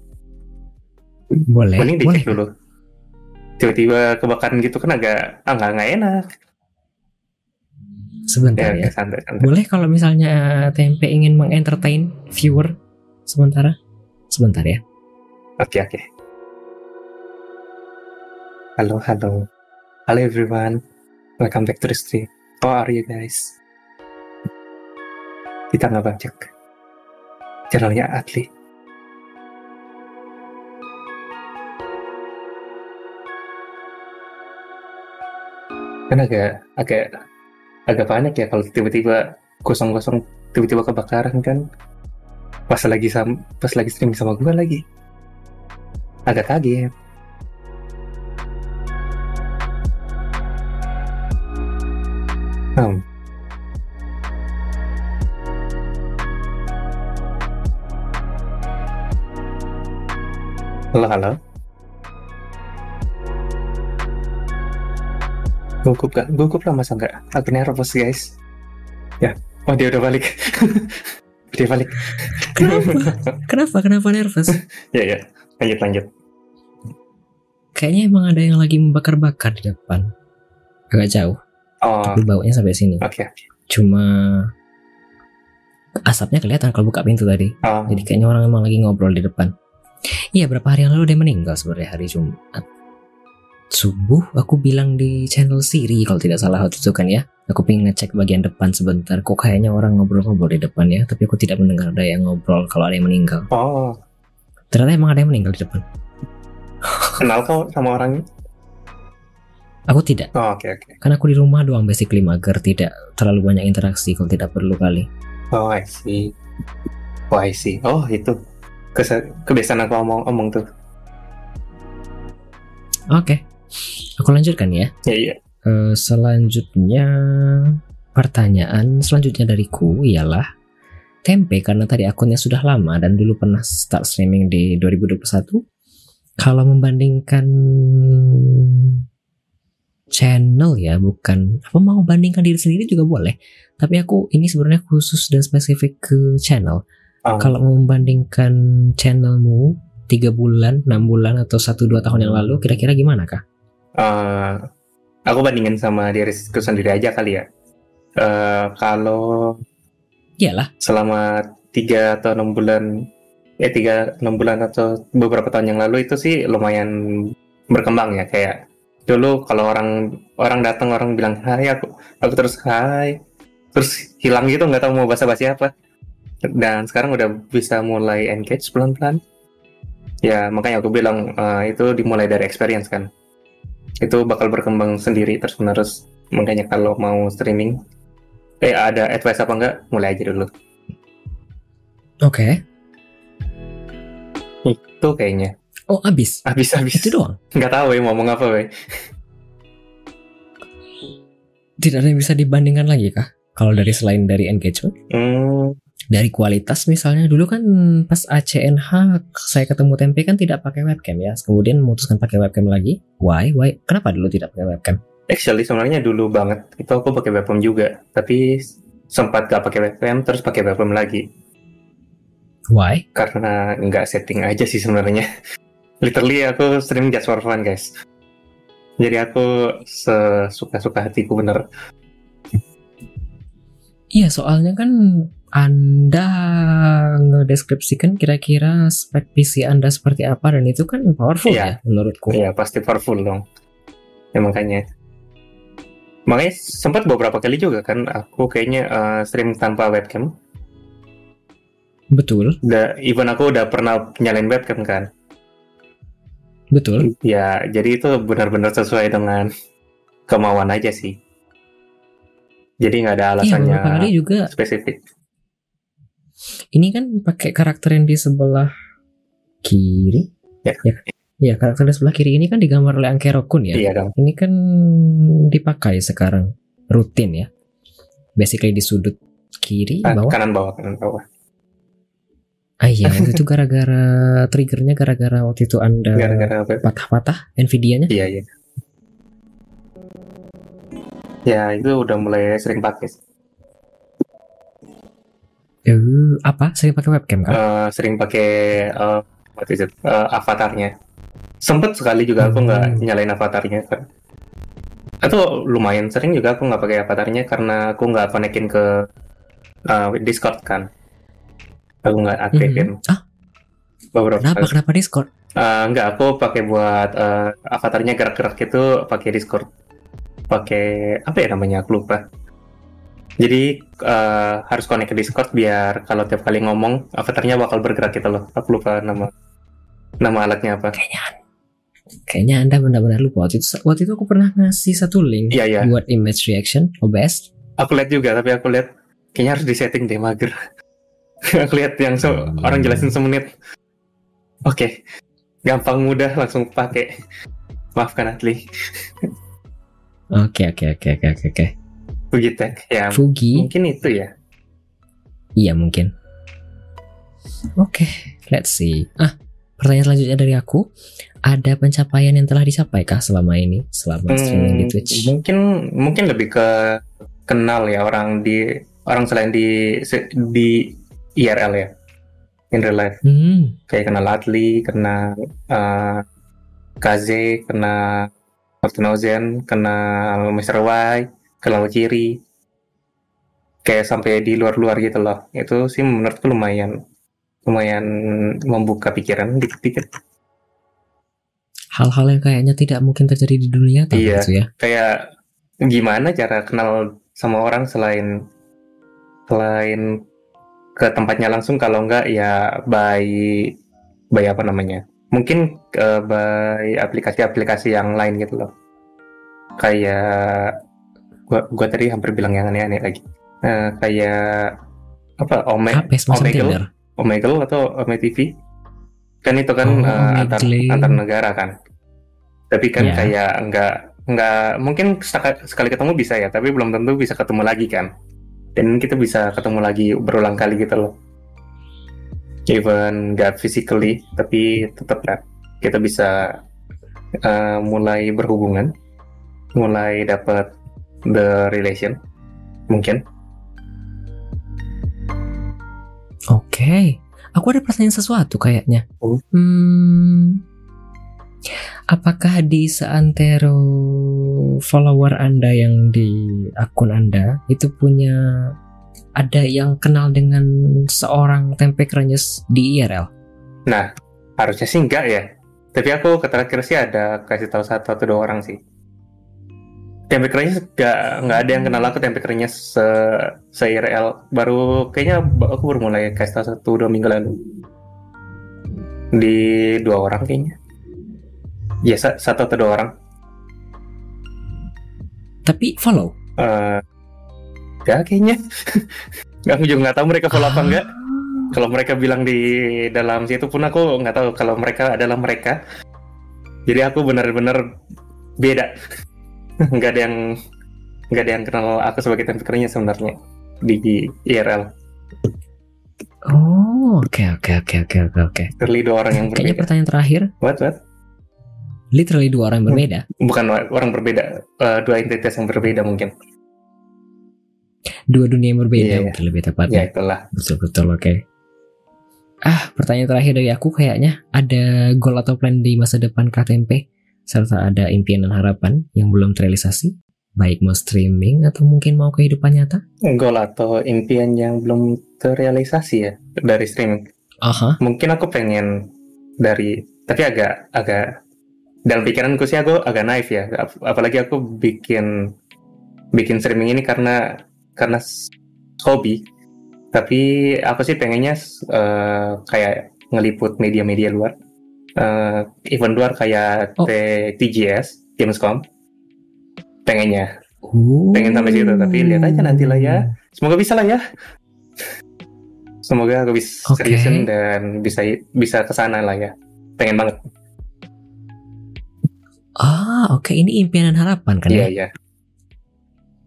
Boleh. mending boleh. dicek dulu tiba-tiba kebakaran gitu kan agak ah nggak nggak enak Sebentar ya, ya. santai santai Boleh kalau misalnya Tempe ingin mengentertain viewer sementara? Sebentar ya. Oke oke. Halo halo. Halo everyone. Welcome back to the stream. How are you guys? Kita nggak bajak. Channelnya Atli. Kan agak agak agak panik ya kalau tiba-tiba kosong-kosong tiba-tiba kebakaran kan pas lagi sam pas lagi streaming sama gue lagi agak kaget Hmm. Halo, halo. Gugup gak? Gugup lah masa nggak? Aku nervous guys. Ya, oh dia udah balik. [laughs] dia balik. Kenapa? Kenapa? Kenapa nervous? [laughs] ya ya, lanjut lanjut. Kayaknya emang ada yang lagi membakar-bakar di depan. Agak jauh, Oh, tapi baunya sampai sini. oke. Cuma asapnya kelihatan kalau buka pintu tadi. Oh, Jadi kayaknya orang emang lagi ngobrol di depan. Iya, berapa hari yang lalu dia meninggal sebenarnya hari Jumat. Subuh aku bilang di channel Siri kalau tidak salah waktu itu kan ya. Aku pengen ngecek bagian depan sebentar. Kok kayaknya orang ngobrol-ngobrol di depan ya. Tapi aku tidak mendengar ada yang ngobrol kalau ada yang meninggal. oh, Ternyata emang ada yang meninggal di depan. kenal kau sama orangnya? Aku tidak. Oh, oke oke. Karena aku di rumah doang basically mager. Tidak terlalu banyak interaksi kalau tidak perlu kali. Oh, I see. Oh, I see. Oh, itu. Kebiasaan aku omong-omong tuh. Oke. Aku lanjutkan ya. Ya, iya. Eh, selanjutnya pertanyaan selanjutnya dariku ialah tempe karena tadi akunnya sudah lama dan dulu pernah start streaming di 2021 kalau membandingkan channel ya bukan apa mau bandingkan diri sendiri juga boleh tapi aku ini sebenarnya khusus dan spesifik ke channel Um, kalau membandingkan channelmu tiga bulan, enam bulan atau satu dua tahun yang lalu kira-kira gimana kah? Eh, aku bandingin sama diriku sendiri aja kali ya. Eh, kalau Iyalah, selama tiga atau enam bulan, ya tiga enam bulan atau beberapa tahun yang lalu itu sih lumayan berkembang ya. Kayak dulu kalau orang orang datang orang bilang hai aku aku terus hai terus hilang gitu nggak tahu mau basa-basi apa dan sekarang udah bisa mulai engage pelan-pelan ya makanya aku bilang eh, itu dimulai dari experience kan itu bakal berkembang sendiri terus menerus. Makanya kalau mau streaming eh ada advice apa enggak mulai aja dulu. Oke. itu kayaknya. Oh abis, habis habis itu doang. nggak tahu ya mau ngomong apa we Tidak ada yang bisa dibandingkan lagi kah? Kalau dari selain dari engagement, hmm, dari kualitas misalnya dulu kan pas ACNH saya ketemu Tempe kan tidak pakai webcam ya, kemudian memutuskan pakai webcam lagi. Why? Why? Kenapa dulu tidak pakai webcam? actually sebenarnya dulu banget itu aku pakai webcam juga tapi sempat gak pakai webcam terus pakai webcam lagi Why? karena nggak setting aja sih sebenarnya [laughs] literally aku streaming just for fun guys jadi aku sesuka-suka hatiku bener Iya soalnya kan anda ngedeskripsikan kira-kira spek PC Anda seperti apa? Dan itu kan powerful Iya. ya menurutku. Iya pasti powerful dong. Ya makanya. Makanya sempat beberapa kali juga kan aku kayaknya eh, stream tanpa webcam. Betul, udah even aku udah pernah nyalain webcam kan. Betul. ya jadi itu benar-benar sesuai dengan kemauan aja sih. Jadi nggak ada Iya alasannya beberapa kali juga spesifik ini kan pakai karakter yang di sebelah kiri. Ya. Ya, ya karakter di sebelah kiri ini kan digambar oleh Ankero Kun ya. iya dong Ini kan dipakai sekarang rutin ya. Basically di sudut kiri Ah, bawah. kanan bawah kanan bawah Ah iya, waktu [laughs] itu gara-gara triggernya gara-gara waktu itu Anda gara-gara patah-patah Nvidia-nya. iya iya ya itu udah mulai sering pakai Eh, apa? Sering pakai webcam kan? Eh, sering pakai eh, what is it? Eh, avatarnya sempet sekali juga aku nggak Hmm. nyalain avatarnya kan atau lumayan sering juga aku nggak pakai avatarnya karena aku nggak konekin ke eh, Discord kan aku nggak aktifin Mhm. Ah, beberapa kenapa? kali. Kenapa Discord? Eh, nggak aku pakai buat eh, avatarnya gerak-gerak itu pakai Discord pakai apa ya namanya aku lupa Jadi eh, harus connect ke Discord biar kalau tiap kali ngomong avatarnya bakal bergerak gitu loh. Aku lupa nama nama alatnya apa. Kayaknya anda benar-benar lupa waktu itu. Waktu itu aku pernah ngasih satu link Iya iya. buat image reaction OBS. Aku lihat juga tapi aku lihat kayaknya harus disetting deh mager. [laughs] aku lihat yang se- orang jelasin semenit. Oke. Gampang mudah langsung pakai. Maafkan Atli. [laughs] Oke oke oke oke oke oke. Fugitek ya. Fugi. Mungkin itu ya. Iya mungkin. Oke, let's see. Ah, pertanyaan selanjutnya dari aku. Ada pencapaian yang telah dicapai kah selama ini? Selama streaming di Hmm, Twitch? Mungkin mungkin lebih ke kenal ya orang di orang selain di di IRL ya. In real life Hmm, kayak kenal Atli, kenal eh, Kaze, kenal Martinozen, kenal Mr. Kenal Ciri. Kayak sampai di luar-luar gitu loh. Itu sih menurutku lumayan lumayan membuka pikiran dikit-dikit. hal-hal yang kayaknya tidak mungkin terjadi di dunia nyata Iya. ya. kayak gimana cara kenal sama orang selain selain ke tempatnya langsung kalau enggak ya by by apa namanya mungkin eh, by aplikasi-aplikasi yang lain gitu loh kayak gua gua tadi hampir bilang yang aneh-aneh lagi. Eh, kayak apa Ome ya, Omegle? Omegle atau Ome TV kan itu kan Oh, eh, antar antar negara kan. Tapi kan Ya. kayak nggak nggak mungkin sekali, ketemu bisa ya tapi belum tentu bisa ketemu lagi kan. Dan kita bisa ketemu lagi berulang kali gitu loh. Even nggak physically tapi tetap lah. Kita bisa eh, mulai berhubungan mulai dapat the relation mungkin Oke, aku ada pertanyaan sesuatu kayaknya. Oh. Hmm, apakah di seantero follower Anda yang di akun Anda itu punya ada yang kenal dengan seorang tempe krenyes di IRL? Nah, harusnya sih enggak ya. Tapi aku terakhir sih ada kasih tahu satu atau dua orang sih. Tempe kerennya enggak, enggak ada yang kenal aku tempe kerennya se, se IRL. Baru kayaknya aku baru mulai kasih tahu satu dua minggu lalu. Di dua orang kayaknya. Ya, sa- satu atau dua orang. Tapi follow. Eh enggak kayaknya. Enggak, [laughs] aku juga nggak tahu mereka follow apa Ah. enggak. Kalau mereka bilang di dalam situ pun aku nggak tahu kalau mereka adalah mereka. Jadi aku benar-benar beda. [laughs] nggak ada yang nggak ada yang kenal aku sebagai tempe sebenarnya di IRL. Oh, oke oke oke oke oke oke. Literally dua orang yang Kayaknya berbeda. pertanyaan terakhir, What what? literally dua orang yang Hmm. berbeda. Bukan orang berbeda, eh, dua entitas yang berbeda mungkin. Dua dunia yang berbeda Iya, iya. mungkin lebih Ya tepatnya. itulah. Betul betul oke. Ah, pertanyaan terakhir dari aku kayaknya ada goal atau plan di masa depan KTMP serta ada impian dan harapan yang belum terrealisasi, baik mau streaming atau mungkin mau kehidupan nyata. Goal atau impian yang belum terrealisasi ya dari streaming. Aha. Mungkin aku pengen dari tapi agak agak dalam pikiranku sih aku agak naif ya. Ap- Apalagi aku bikin bikin streaming ini karena karena hobi. Tapi aku sih pengennya eh, kayak ngeliput media-media luar. Eh, event luar kayak Oh. TGS, Gamescom. Pengennya. Uh. Pengen sampai situ, tapi lihat aja nanti lah ya. Semoga bisa lah ya. Semoga aku bisa Oke. seriusin dan bisa bisa ke sana lah ya. Pengen banget. Ah, oke ini impian dan harapan kan Iya, ya. iya.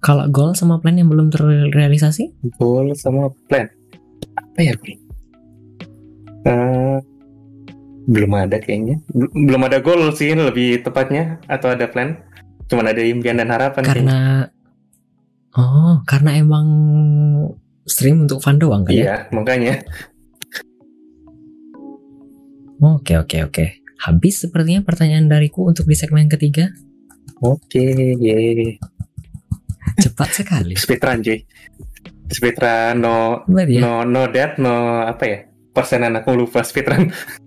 Kalau goal sama plan yang belum terrealisasi? Goal sama plan. Apa ya, Bri? Belum ada kayaknya. Bel- Belum ada goal sih lebih tepatnya atau ada plan. Cuman ada impian dan harapan kayaknya. Karena Oh, karena emang stream untuk fun doang kan ya? Iya, makanya. Oke, oke, oke. Habis sepertinya pertanyaan dariku untuk di segmen ketiga. Oke, ye. Cepat sekali. [laughs] Speedrun, cuy. Speedrun no ya? no no death no apa ya? Persenan aku lupa speedrun. [laughs]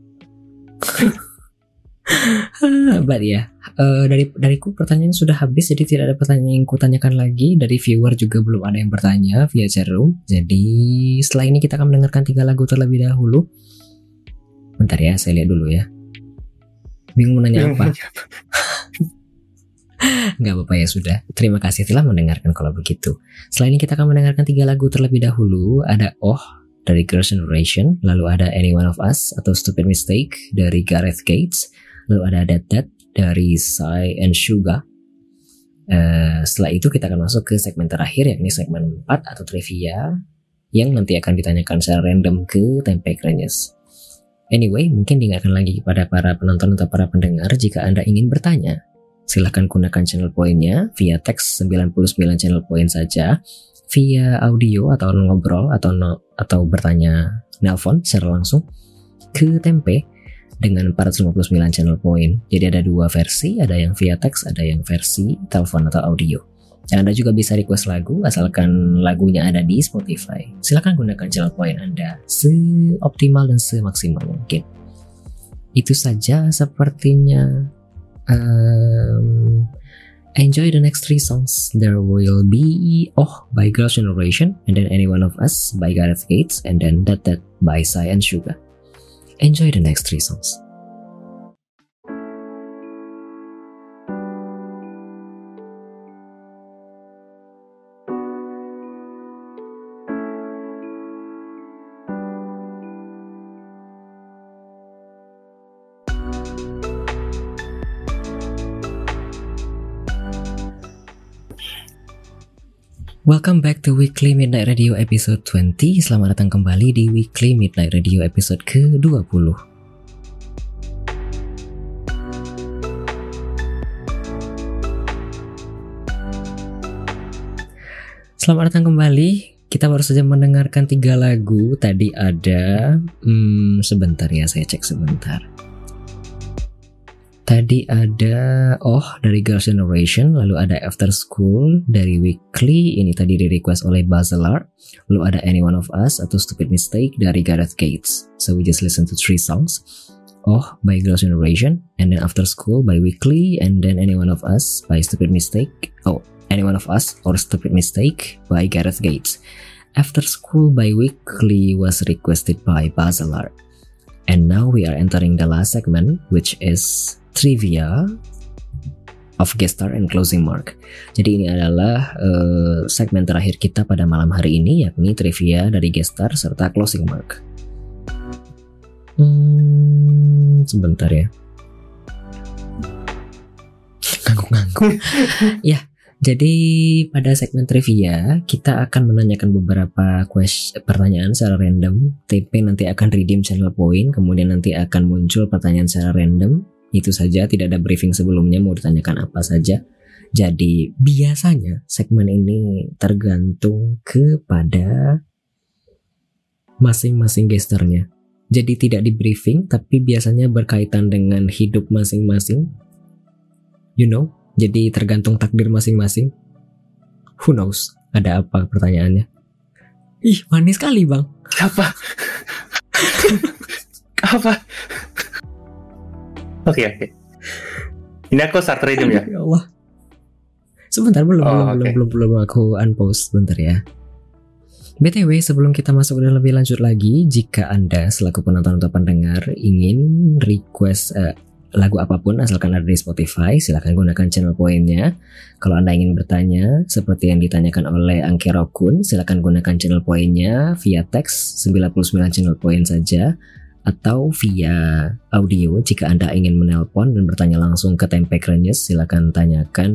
[laughs] But ya, eh, dari dariku pertanyaan sudah habis jadi tidak ada pertanyaan yang kutanyakan lagi. Dari viewer juga belum ada yang bertanya via chat room. Jadi setelah ini kita akan mendengarkan tiga lagu terlebih dahulu. Bentar ya saya lihat dulu ya. Bingung mau nanya apa? [laughs] Nggak apa-apa ya sudah. Terima kasih telah mendengarkan kalau begitu. Setelah ini kita akan mendengarkan tiga lagu terlebih dahulu. Ada Oh dari Girls' Generation lalu ada Any One of Us atau Stupid Mistake dari Gareth Gates lalu ada That That dari Psy and Suga. Eh, setelah itu kita akan masuk ke segmen terakhir yakni segmen 4 atau trivia yang nanti akan ditanyakan secara random ke Tempe Krenyes. Anyway, mungkin diingatkan lagi kepada para penonton atau para pendengar jika Anda ingin bertanya. Silahkan gunakan channel poinnya via teks 99 channel poin saja, via audio atau ngobrol atau no, atau bertanya nelpon secara langsung ke Tempe dengan 459 channel point. Jadi ada dua versi, ada yang via teks, ada yang versi telepon atau audio. Dan Anda juga bisa request lagu asalkan lagunya ada di Spotify. Silahkan gunakan channel point Anda seoptimal dan semaksimal mungkin. Itu saja sepertinya. Um, enjoy the next three songs. There will be Oh by Girls' Generation, and then Any One of Us by Gareth Gates, and then That That by Psy and Sugar. Enjoy the next three songs. Welcome back to Weekly Midnight Radio episode 20 Selamat datang kembali di Weekly Midnight Radio episode ke-20 Selamat datang kembali. Kita baru saja mendengarkan tiga lagu. Tadi ada hmm, Sebentar ya saya cek sebentar Tadi ada Oh dari Girls' Generation, lalu ada After School dari Weekly, ini tadi di request oleh Bazelar, lalu ada Any One of Us atau Stupid Mistake dari Gareth Gates. So we just listen to three songs. Oh by Girls' Generation, and then After School by Weekly, and then Any One of Us by Stupid Mistake. Oh, Any One of Us or Stupid Mistake by Gareth Gates. After School by Weekly was requested by Bazelar. And now we are entering the last segment, which is trivia of guest star and closing mark. Jadi ini adalah uh, segmen terakhir kita pada malam hari ini yakni trivia dari guest star serta closing mark. Hmm, sebentar ya. Ngangguk-ngangguk. [laughs] ya, jadi pada segmen trivia kita akan menanyakan beberapa question, pertanyaan secara random. TP nanti akan redeem channel point, kemudian nanti akan muncul pertanyaan secara random itu saja, tidak ada briefing sebelumnya mau ditanyakan apa saja. Jadi biasanya segmen ini tergantung kepada masing-masing gesternya. Jadi tidak di briefing tapi biasanya berkaitan dengan hidup masing-masing. You know, jadi tergantung takdir masing-masing. Who knows? Ada apa pertanyaannya? Ih, manis sekali, Bang. Apa? [laughs] apa? Oke oke. Ini aku start reading ya. ya Allah. Sebentar belum Oh, belum, oke. belum belum belum aku unpost sebentar ya. BTW sebelum kita masuk dan lebih lanjut lagi, jika Anda selaku penonton atau pendengar ingin request eh, lagu apa pun asalkan ada di Spotify, silakan gunakan channel poinnya. Kalau Anda ingin bertanya seperti yang ditanyakan oleh Angkero Kun, silakan gunakan channel poinnya via teks 99 channel poin saja atau via audio jika Anda ingin menelpon dan bertanya langsung ke Tempe Krenyes silakan tanyakan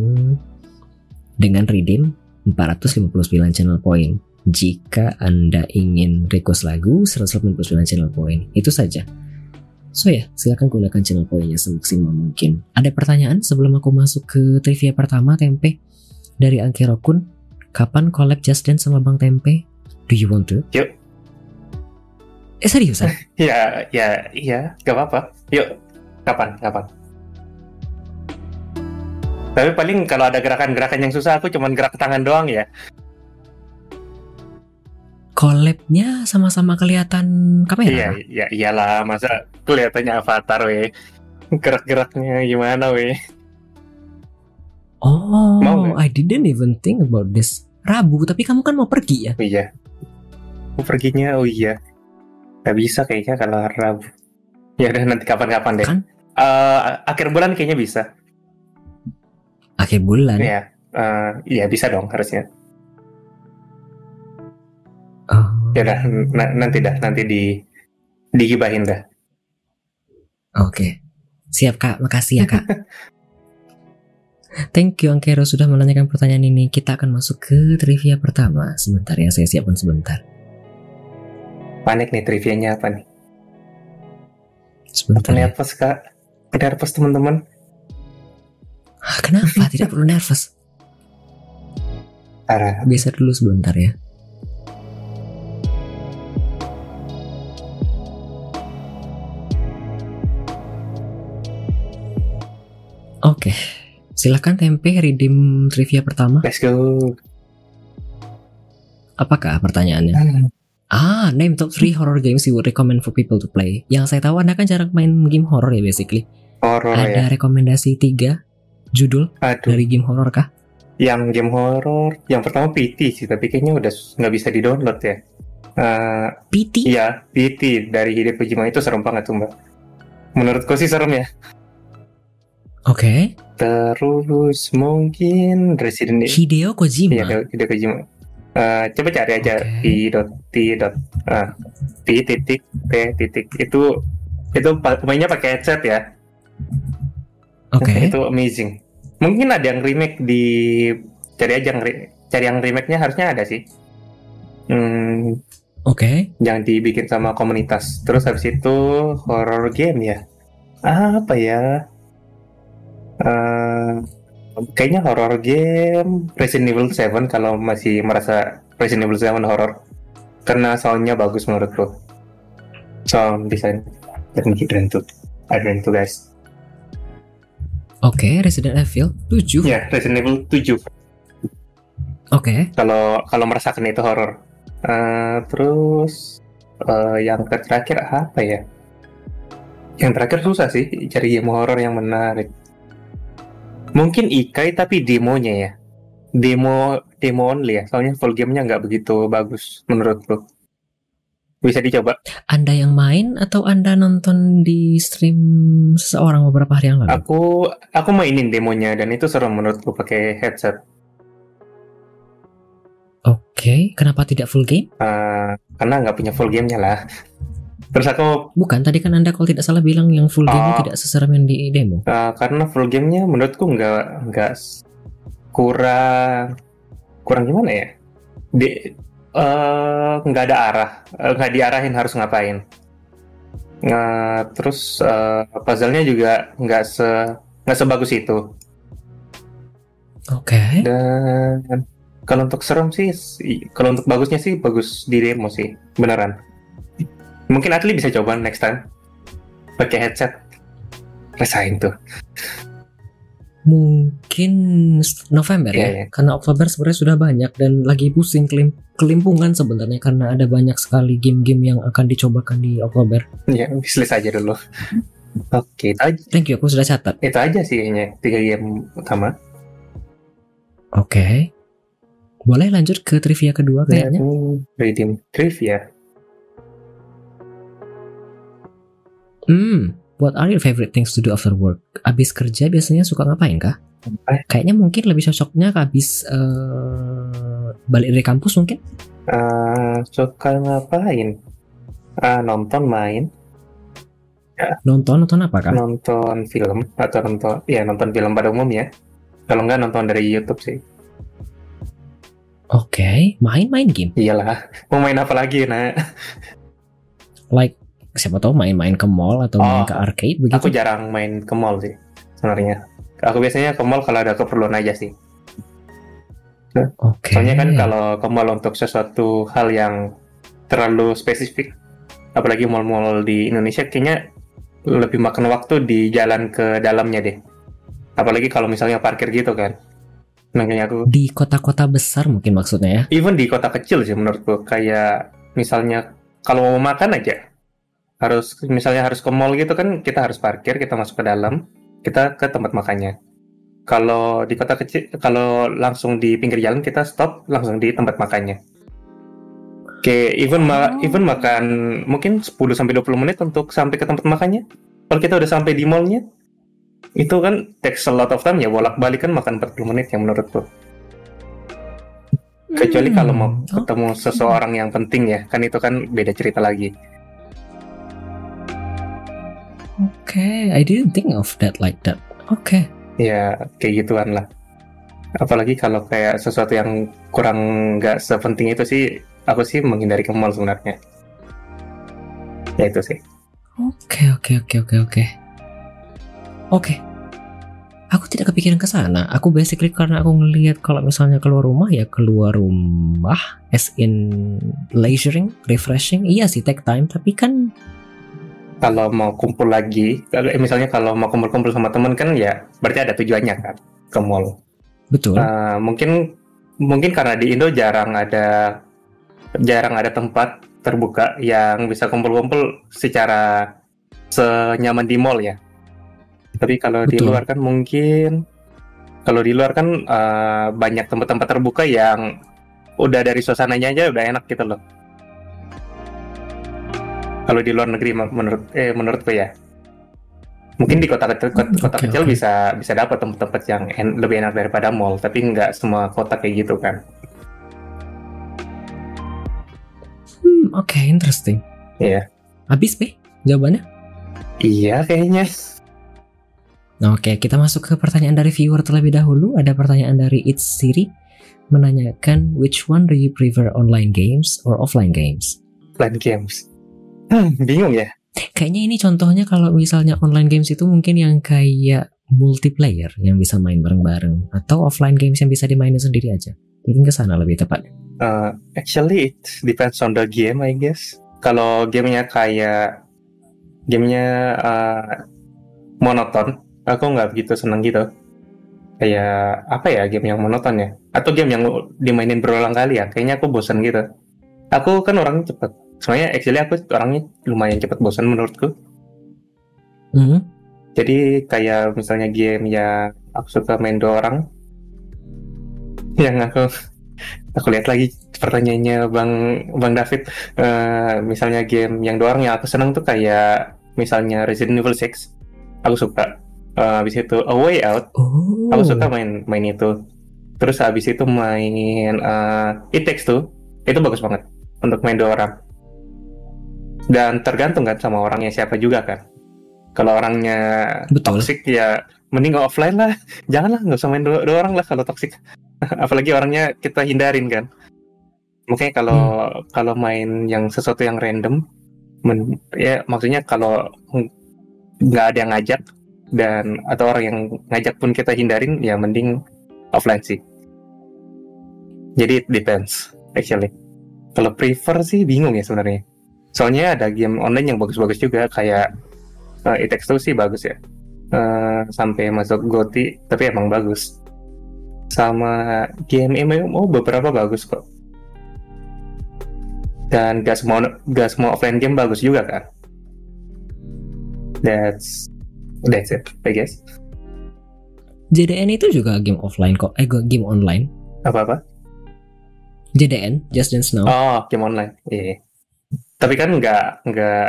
dengan redeem 459 channel point jika Anda ingin request lagu 189 channel point itu saja. So ya silakan gunakan channel poinnya semaksimal mungkin. Ada pertanyaan sebelum aku masuk ke trivia pertama Tempe? Dari Angkero Kun kapan collab Just Dance sama Bang Tempe? Do you want to? Yuk. Eh seriusan? [laughs] Ya ya iya, gak apa-apa. Yuk, kapan kapan? Tapi paling kalau ada gerakan-gerakan yang susah, aku cuman gerak tangan doang ya. collabnya sama-sama kelihatan kamera. Iya, iya iyalah, masa kelihatannya avatar weh. [laughs] Gerak-geraknya gimana weh? Oh, Mau? I didn't even think about this. Rabu, tapi kamu kan mau pergi ya? Oh iya. Oh, perginya oh iya. Gak bisa kayaknya kalau Rabu. Ya udah nanti kapan-kapan deh. Kan? Eh, akhir bulan kayaknya bisa. Akhir bulan. Iya. Eh, iya bisa dong harusnya. Oh. Ya udah nanti dah nanti di digibahin dah. Oke. Siap Kak, makasih ya Kak. [laughs] Thank you Angkero sudah menanyakan pertanyaan ini. Kita akan masuk ke trivia pertama. Sebentar ya, saya siapkan sebentar. Panik nih trivianya apa nih? Sebentar ya. Nervous kak. Nervous teman-teman. Ah, Kenapa? [laughs] Tidak perlu nervous. Parah. Biasa dulu sebentar ya. Oke, silahkan tempe redeem trivia pertama. Let's go. Apakah pertanyaannya? Hmm. Ah, name top 3 horror games you would recommend for people to play. Yang saya tahu Anda kan jarang main game horror ya basically. Horor ya. Ada rekomendasi 3 judul Aduh. dari game horror kah? Yang game horor. Yang pertama PT sih, tapi kayaknya udah nggak bisa di download ya. Eh, PT? Iya, PT dari Hideo Kojima itu serem banget tuh mbak. Menurutku sih serem ya. Oke. Terus mungkin Resident Evil. Hideo Kojima. Iya, Hideo Kojima. Eh, coba cari aja Oke. p dot t dot ah, p titik t titik itu itu pemainnya pakai headset ya. Oke. itu amazing. Mungkin ada yang remake di cari aja yang re- cari yang remake-nya harusnya ada sih. Hmm, Oke. yang dibikin sama komunitas. Terus habis itu horror game ya. Apa ya? Eh, kayaknya horror game Resident Evil 7 kalau masih merasa Resident Evil 7 horror. Karena soundnya bagus menurutku. Sound design dan keren tuh. Keren tuh guys. Oke, Resident Evil 7. Ya, Resident Evil 7. Oke. kalau kalau merasakan itu horor. Eh, terus eh, yang terakhir apa ya? Yang terakhir susah sih cari game horor yang menarik. Mungkin Ikai tapi demonya ya. Demo demo only ya. Soalnya full gamenya nggak begitu bagus menurutku. Bisa dicoba. Anda yang main atau Anda nonton di stream seseorang beberapa hari yang lalu? Aku aku mainin demonya dan itu seru menurutku pakai headset. Oke, kenapa tidak full game? Eh, karena nggak punya full gamenya lah. Terus aku Bukan, tadi kan Anda kalau tidak salah bilang yang full game Oh. tidak seserem yang di demo. Uh, karena full gamenya menurutku nggak nggak kurang kurang gimana ya di eh, nggak ada arah eh, nggak diarahin harus ngapain Nah, terus eh, puzzle-nya juga nggak se nggak sebagus itu Oke. dan kalau untuk serem sih si- kalau untuk bagusnya sih bagus di demo sih beneran mungkin Atli bisa coba next time pakai headset rasain tuh Mungkin November Iya, ya, iya. karena Oktober sebenarnya sudah banyak dan lagi pusing kelim kelimpungan sebenarnya karena ada banyak sekali game-game yang akan dicobakan di Oktober. ya wishlist aja dulu oke aja Thank you, aku sudah catat. itu aja sih kayaknya tiga game utama Oke. Boleh lanjut ke trivia kedua kayaknya? Hmm, redeem trivia Hmm, what are your favorite things to do after work? Abis kerja biasanya suka ngapain kah? Kayaknya mungkin lebih cocoknya abis eh, balik dari kampus mungkin? Eh, suka ngapain Ah, nonton main Nonton nonton apa kah? nonton film atau nonton ya nonton film pada umumnya kalau nggak nonton dari YouTube sih Oke, main-main game. iyalah mau main apa lagi nah Like siapa tahu main-main ke mall atau main Oh, ke arcade aku begitu. jarang main ke mall sih sebenarnya aku biasanya ke mall kalau ada keperluan aja sih Oke. Soalnya kan kalau ke mall untuk sesuatu hal yang terlalu spesifik, apalagi mall-mall di Indonesia kayaknya lebih makan waktu di jalan ke dalamnya deh. Apalagi kalau misalnya parkir gitu kan. Makanya aku di kota-kota besar mungkin maksudnya ya. even di kota kecil sih menurutku kayak misalnya kalau mau makan aja harus misalnya harus ke mall gitu kan kita harus parkir kita masuk ke dalam kita ke tempat makannya Kalau di kota kecil, kalau langsung di pinggir jalan kita stop langsung di tempat makannya. Oke, even ma Oh. even makan mungkin 10 sampai 20 menit untuk sampai ke tempat makannya. Kalau kita udah sampai di mallnya, itu kan takes a lot of time ya bolak-balik kan makan 40 menit yang menurutku. Kecuali Hmm, kalau mau oke. ketemu seseorang yang penting ya, kan itu kan beda cerita lagi. Oke, I didn't think of that like that. Oke. Ya, kayak gituan lah. Apalagi kalau kayak sesuatu yang kurang nggak sepenting itu sih, aku sih menghindari ke mall sebenarnya. Ya itu sih. Oke, oke, oke, oke, oke. Oke. Aku tidak kepikiran ke sana. Aku basically karena aku ngelihat kalau misalnya keluar rumah ya keluar rumah as in leisuring, refreshing. Iya sih take time, tapi kan Kalau mau kumpul lagi, kalau eh, misalnya kalau mau kumpul-kumpul sama temen kan ya berarti ada tujuannya kan ke mall. betul. Eh, mungkin mungkin karena di Indo jarang ada jarang ada tempat terbuka yang bisa kumpul-kumpul secara senyaman di mall ya. Tapi kalau di Betul. luar kan mungkin kalau di luar kan eh, banyak tempat-tempat terbuka yang udah dari suasananya aja udah enak gitu loh. Kalau di luar negeri men- menurut eh menurutku ya. Mungkin di kota kecil kota, kota Oke, kecil oke. bisa bisa dapat tempat-tempat yang en- lebih enak daripada mall, tapi nggak semua kota kayak gitu kan. Hmm, oke, interesting. Iya. Habis, Be? Jawabannya? Iya kayaknya. Nah, Oke, kita masuk ke pertanyaan dari viewer terlebih dahulu. Ada pertanyaan dari It's Siri menanyakan which one do you prefer online games or offline games? Plan games. Hmm, [clears throat] bingung ya. Kayaknya ini contohnya kalau misalnya online games itu mungkin yang kayak multiplayer yang bisa main bareng-bareng atau offline games yang bisa dimainin sendiri aja. Mungkin ke sana lebih tepat. Uh, actually, it depends on the game, I guess. Kalau gamenya kayak gamenya uh, monoton, aku nggak begitu seneng gitu. Kayak apa ya game yang monoton ya? Atau game yang dimainin berulang kali ya? Kayaknya aku bosan gitu. Aku kan orangnya cepet. Soalnya actually aku orangnya lumayan cepet bosan menurutku. Hmm, Jadi kayak misalnya game yang aku suka main dua orang, [laughs] yang aku aku lihat lagi pertanyaannya bang bang David, Eh, misalnya game yang dua orang yang aku senang tuh kayak misalnya Resident Evil 6, aku suka. Eh, habis itu A Way Out, Oh. aku suka main main itu. Terus habis itu main eh, It Takes Two, itu bagus banget untuk main dua orang. Dan tergantung kan sama orangnya siapa juga kan. Kalau orangnya Betul. toxic ya mending offline lah. [laughs] Janganlah nggak usah main dua, dua orang lah kalau toxic. [laughs] Apalagi orangnya kita hindarin kan. Makanya kalau kalau main yang sesuatu yang random men- ya maksudnya kalau nggak ada yang ngajak dan atau orang yang ngajak pun kita hindarin ya mending offline sih. Jadi it depends actually. Kalau prefer sih bingung ya sebenarnya soalnya ada game online yang bagus-bagus juga kayak uh, It Takes Two sih bagus ya. Eh, sampai masuk GOTY tapi emang bagus. Sama game MMO beberapa bagus kok. Dan gak semua gak semua offline game bagus juga kan? That's that's it I guess. JDN itu juga game offline kok. Eh, game online. apa apa JDN, Just Dance Now. oh game online. Iya tapi kan nggak nggak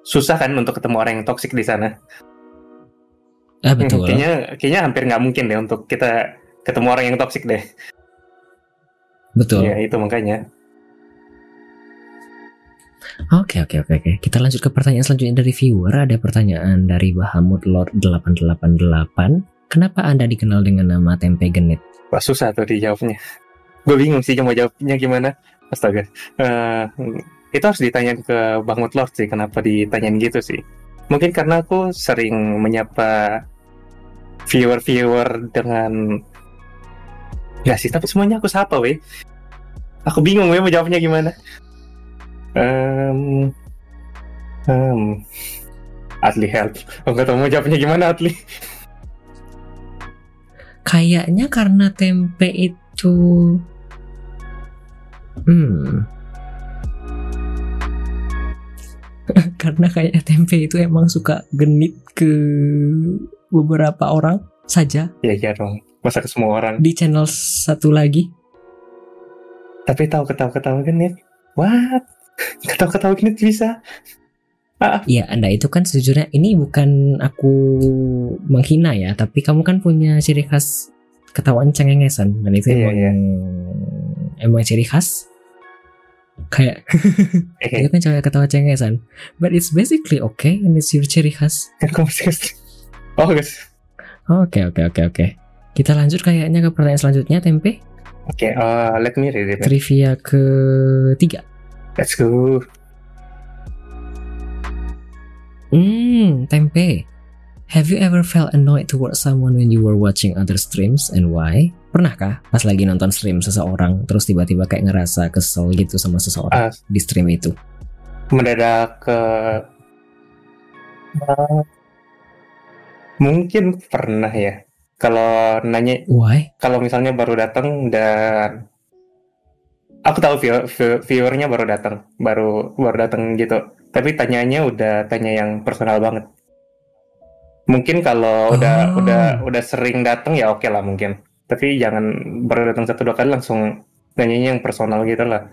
susah kan untuk ketemu orang yang toxic di sana ah, betul. Hmm, kayaknya kayaknya hampir nggak mungkin deh untuk kita ketemu orang yang toxic deh Betul. ya itu makanya Oke oke oke oke. Kita lanjut ke pertanyaan selanjutnya dari viewer. Ada pertanyaan dari Bahamut Lord 888. Kenapa Anda dikenal dengan nama tempe genit? Wah susah tuh dijawabnya. Gue bingung sih mau jawabnya gimana. Astaga. Eh, itu harus ditanya ke Bang Mutlord sih kenapa ditanyain gitu sih. Mungkin karena aku sering menyapa viewer-viewer dengan Gak sih, tapi semuanya aku sapa weh. Aku bingung weh mau jawabnya gimana. Em, em, Atli help. Aku gak tau mau jawabnya gimana Atli. Kayaknya karena tempe itu Hmm. [laughs] karena kayaknya tempe itu emang suka genit ke beberapa orang. saja Ya iya dong. Masa ke semua orang. di channel satu lagi? Tapi tahu ketawa-ketawa genit. What? [laughs] Ketawa-ketawa genit bisa? Ya, Anda itu kan sejujurnya ini bukan aku menghina ya, tapi kamu kan punya ciri khas ketawaan cengengesan dan itu Iya, emang iya. emang ciri khas. Kayak itu kan cewek ketawa cengengesan. But it's basically okay and it's your ciri khas. Oh guys. Oke, oke, oke, oke. Kita lanjut kayaknya ke pertanyaan selanjutnya, Tempe. Oke, uh, let me read it. Trivia ketiga. Let's go. Hmm, Tempe. Have you ever felt annoyed towards someone when you were watching other streams and why? Pernahkah pas lagi nonton stream seseorang terus tiba-tiba kayak ngerasa kesel gitu sama seseorang Ah, di stream itu? mendadak ke Uh, mungkin pernah ya. Kalau nanya, Why? kalau misalnya baru datang dan aku tahu viewer, view- viewernya baru datang, baru baru datang gitu. Tapi tanyanya udah tanya yang personal banget. Mungkin kalau udah Oh. udah udah sering datang ya oke lah mungkin. Tapi jangan baru datang satu dua kali langsung nanyanya yang personal gitu lah.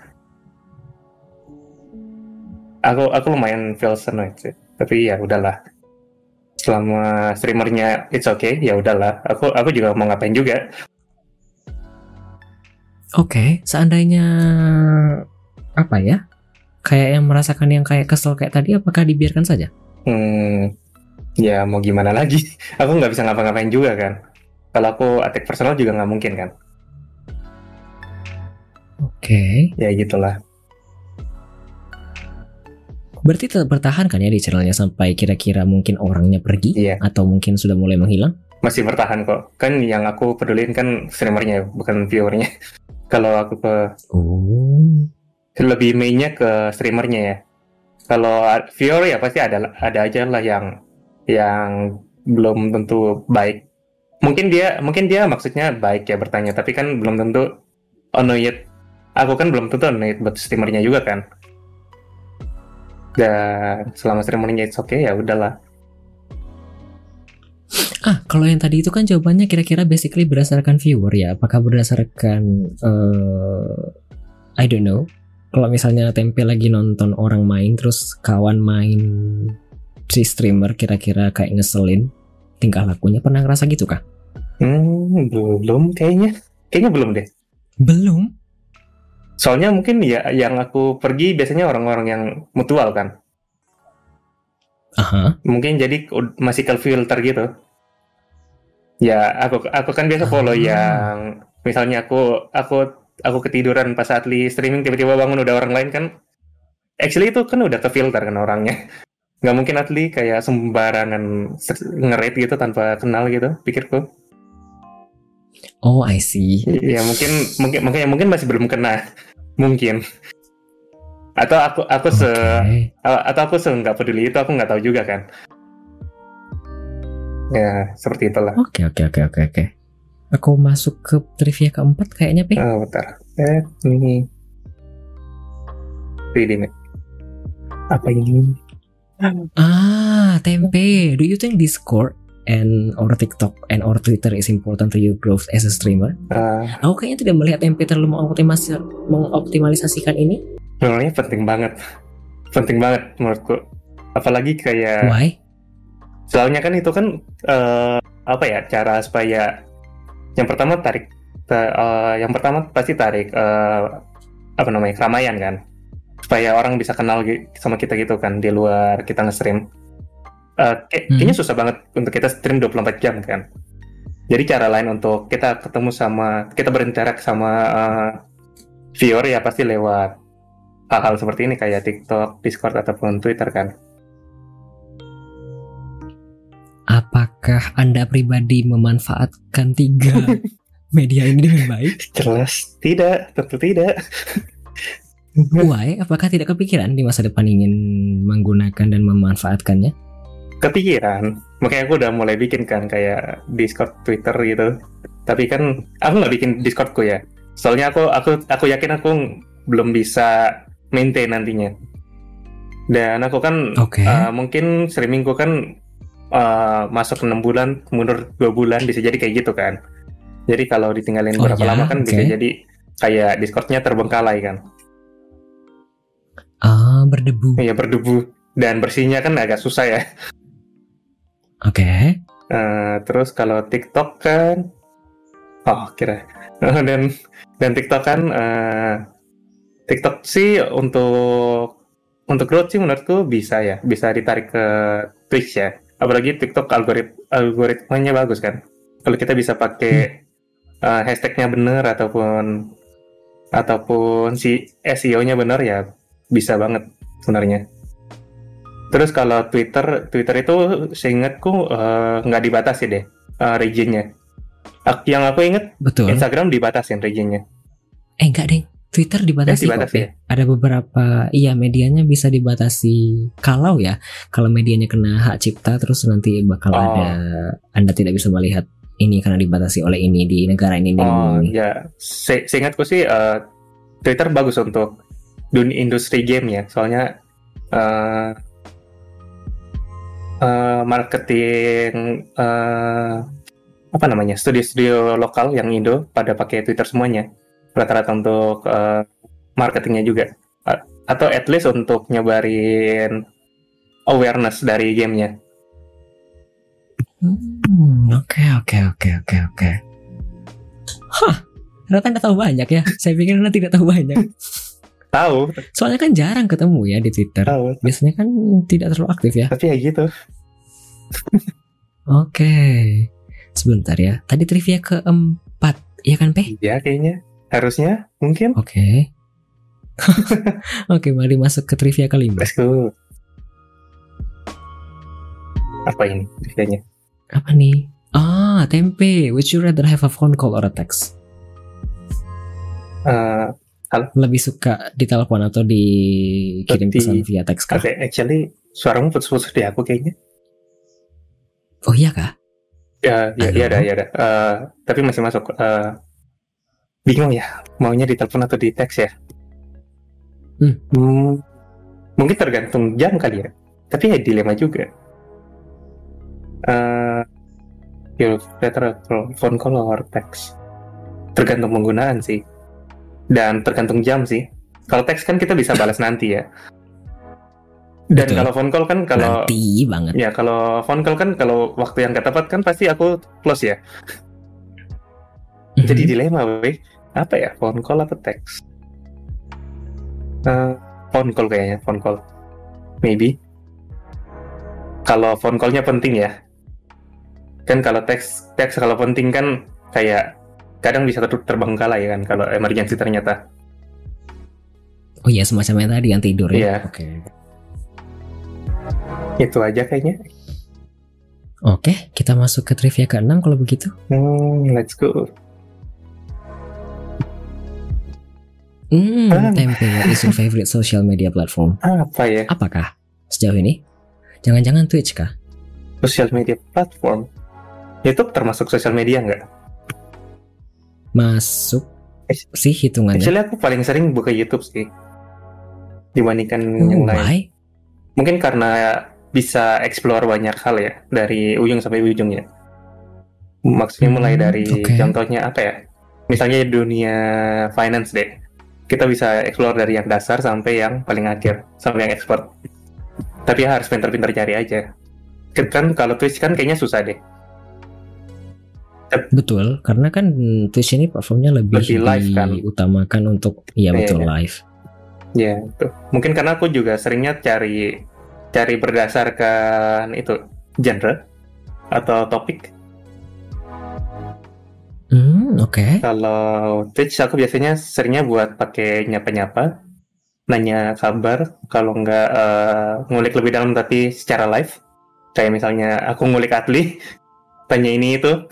Aku aku lumayan feel annoyed sih. Tapi ya udahlah. Selama streamernya it's okay, ya udahlah. Aku aku juga mau ngapain juga. Oke, seandainya apa ya? Kayak yang merasakan yang kayak kesel kayak tadi, apakah dibiarkan saja? Hmm, ya mau gimana lagi? [laughs] Aku nggak bisa ngapa-ngapain juga kan. Kalau aku attack personal juga nggak mungkin kan. Oke, Ya gitulah. berarti tetap bertahan kan ya di channelnya sampai kira-kira mungkin orangnya pergi Iya. atau mungkin sudah mulai menghilang? Masih bertahan kok. Kan yang aku pedulin kan streamernya bukan viewernya. [laughs] Kalau aku ke Oh, lebih mainnya ke streamernya ya. Kalau viewer ya pasti ada ada aja lah yang yang belum tentu baik. Mungkin dia mungkin dia maksudnya baik ya bertanya, tapi kan belum tentu annoyed. Aku kan belum tentu annoyed buat streamernya juga kan. Dan selama streamernya it's okay ya udahlah. Ah, kalau yang tadi itu kan jawabannya kira-kira basically berdasarkan viewer ya. Apakah berdasarkan eh I don't know. Kalau misalnya Tempe lagi nonton orang main terus kawan main si streamer kira-kira kayak ngeselin tingkah lakunya pernah ngerasa gitu kah? Hmm, belum kayaknya. Kayaknya belum deh. Belum. Soalnya mungkin ya yang aku pergi biasanya orang-orang yang mutual kan. Aha. mungkin jadi masih ke filter gitu. Ya, aku aku kan biasa follow Ah. yang misalnya aku aku aku ketiduran pas saat li streaming tiba-tiba bangun udah orang lain kan. Actually itu kan udah ke filter kan orangnya. Nggak mungkin Atli kayak sembarangan se- nge-rate gitu tanpa kenal gitu, pikirku. Oh, I see. Ya mungkin mungkin makanya mungkin masih belum kena. Mungkin. Atau aku aku se Oke. atau aku se nggak peduli itu aku nggak tahu juga kan. Ya, seperti itulah. Oke, oke, oke, oke, oke. Aku masuk ke trivia keempat kayaknya, Pe. Oh, bentar. Eh, ini. Ini. Apa ini? Ah, Tempe. Do you think Discord and or TikTok and or Twitter is important to your growth as a streamer? Ah, Aku kayaknya tidak melihat Tempe terlalu mengoptimasi, mengoptimalisasikan ini. sebenarnya penting banget. Penting banget menurutku. Apalagi kayak Why? soalnya kan itu kan eh, apa ya cara supaya yang pertama tarik ta- eh, yang pertama pasti tarik eh, apa namanya keramaian kan supaya orang bisa kenal sama kita gitu kan di luar kita nge-stream Eh, kayak- Hmm. kayaknya susah banget untuk kita stream 24 jam kan jadi cara lain untuk kita ketemu sama kita berinteraksi sama eh, viewer ya pasti lewat hal-hal seperti ini kayak TikTok, Discord ataupun Twitter kan Apakah Anda pribadi memanfaatkan tiga [laughs] media ini dengan baik? jelas tidak tentu tidak Why? Apakah tidak kepikiran di masa depan ingin menggunakan dan memanfaatkannya? kepikiran makanya aku udah mulai bikin kan kayak Discord Twitter gitu tapi kan aku nggak bikin Discordku ya soalnya aku aku aku yakin aku belum bisa maintain nantinya dan aku kan Oke. uh, mungkin streamingku kan eh, masuk enam bulan mundur dua bulan bisa jadi kayak gitu kan jadi kalau ditinggalin Oh, berapa ya? lama kan bisa Oke. jadi kayak Discordnya terbengkalai kan Ah, berdebu. ya berdebu dan bersihnya kan agak susah ya Oke. Eh, terus kalau TikTok kan, oh kira dan dan TikTok kan, eh, TikTok sih untuk untuk growth sih menurutku bisa ya, bisa ditarik ke Twitch ya. Apalagi TikTok algorit algoritmanya bagus kan. Kalau kita bisa pakai eh, hashtagnya bener ataupun ataupun si SEO-nya bener ya bisa banget sebenarnya. Terus kalau Twitter, Twitter itu seingatku nggak dibatasi deh eh, regionnya. Yang aku inget Betul. Instagram dibatasin regionnya. Eh enggak deh. Twitter dibatasi, Eh, dibatasi kok. ya? Ada beberapa iya medianya bisa dibatasi kalau ya kalau medianya kena hak cipta terus nanti bakal Oh. ada Anda tidak bisa melihat ini karena dibatasi oleh ini di negara ini ini, Oh ini. ya, Se- seingatku sih eh, Twitter bagus untuk dunia industri game ya. Soalnya eh, eh, marketing eh, apa namanya studio-studio lokal yang Indo pada pakai Twitter semuanya rata-rata untuk eh, marketingnya juga atau at least untuk nyebarin awareness dari gamenya. Hmm, Oke oke oke oke oke. Hah, ternyata Anda tahu banyak ya. Saya pikir Anda tidak tahu banyak. Tahu, Soalnya kan jarang ketemu ya di Twitter. tahu. Biasanya kan tidak terlalu aktif ya. Tapi ya gitu. [laughs] Oke. Sebentar ya. Tadi trivia keempat, ya kan, Pe? Iya kayaknya. Harusnya mungkin. Oke. [laughs] Oke, mari masuk ke trivia kelima. Let's go. Apa ini trivia-nya? Apa nih? Ah, tempe. Would you rather have a phone call or a text? Eh, Lebih suka ditelepon atau dikirim Di- pesan via teks kah? Oke, actually suaramu putus-putus di aku kayaknya. Oh iya kah? Ya, ya, Halo? ya ada, ya ada. Eh, tapi masih masuk. Eh, bingung ya, maunya ditelepon atau di teks ya? Hmm. Hmm, mungkin tergantung jam kali ya. Tapi ya dilema juga. Eh, you better phone call or text. Tergantung penggunaan sih. Dan tergantung jam sih. Kalau teks kan kita bisa balas nanti ya. Dan Betul. kalau phone call kan kalau Nanti banget. Ya kalau phone call kan kalau waktu yang gak tepat kan pasti aku close ya. Jadi Mhm. dilema, weh. Apa ya? Phone call atau teks? Eh, phone call kayaknya, phone call. Maybe. Kalau phone callnya penting ya. Kan kalau teks, teks kalau penting kan kayak kadang bisa ter terbengkalai kan kalau emergency ternyata. Oh iya, semacamnya tadi yang tidur ya. Iya. Oke. Itu aja kayaknya. Oke, kita masuk ke trivia ke-6 kalau begitu. Hmm, let's go. Hmm, Ah. Tempe, what is your favorite social media platform? Apa ya? Apakah sejauh ini? Jangan-jangan Twitch kah? Social media platform. YouTube termasuk sosial media nggak? Masuk Eh, sih hitungannya. Actually aku paling sering buka YouTube sih dibandingkan yang Oh, lain. why? Mungkin karena bisa explore banyak hal ya dari ujung sampai ujung ya. Maksudnya mulai Hmm, dari oke. contohnya apa ya? Misalnya dunia finance deh. Kita bisa explore dari yang dasar sampai yang paling akhir, sampai yang expert. Tapi harus pintar-pintar cari aja. Kan kalau Twitch kan kayaknya susah deh. Betul, karena kan Twitch ini platformnya lebih, Lebih live, kan? diutamakan untuk iya Iya, betul iya. live. Ya, itu. Mungkin karena aku juga seringnya cari cari berdasarkan itu genre atau topik. Hmm, oke. Kalau Twitch aku biasanya seringnya buat pakai nyapa-nyapa, nanya kabar. Kalau nggak eh, ngulik lebih dalam tapi secara live. Kayak misalnya aku ngulik Atli, [laughs] tanya ini itu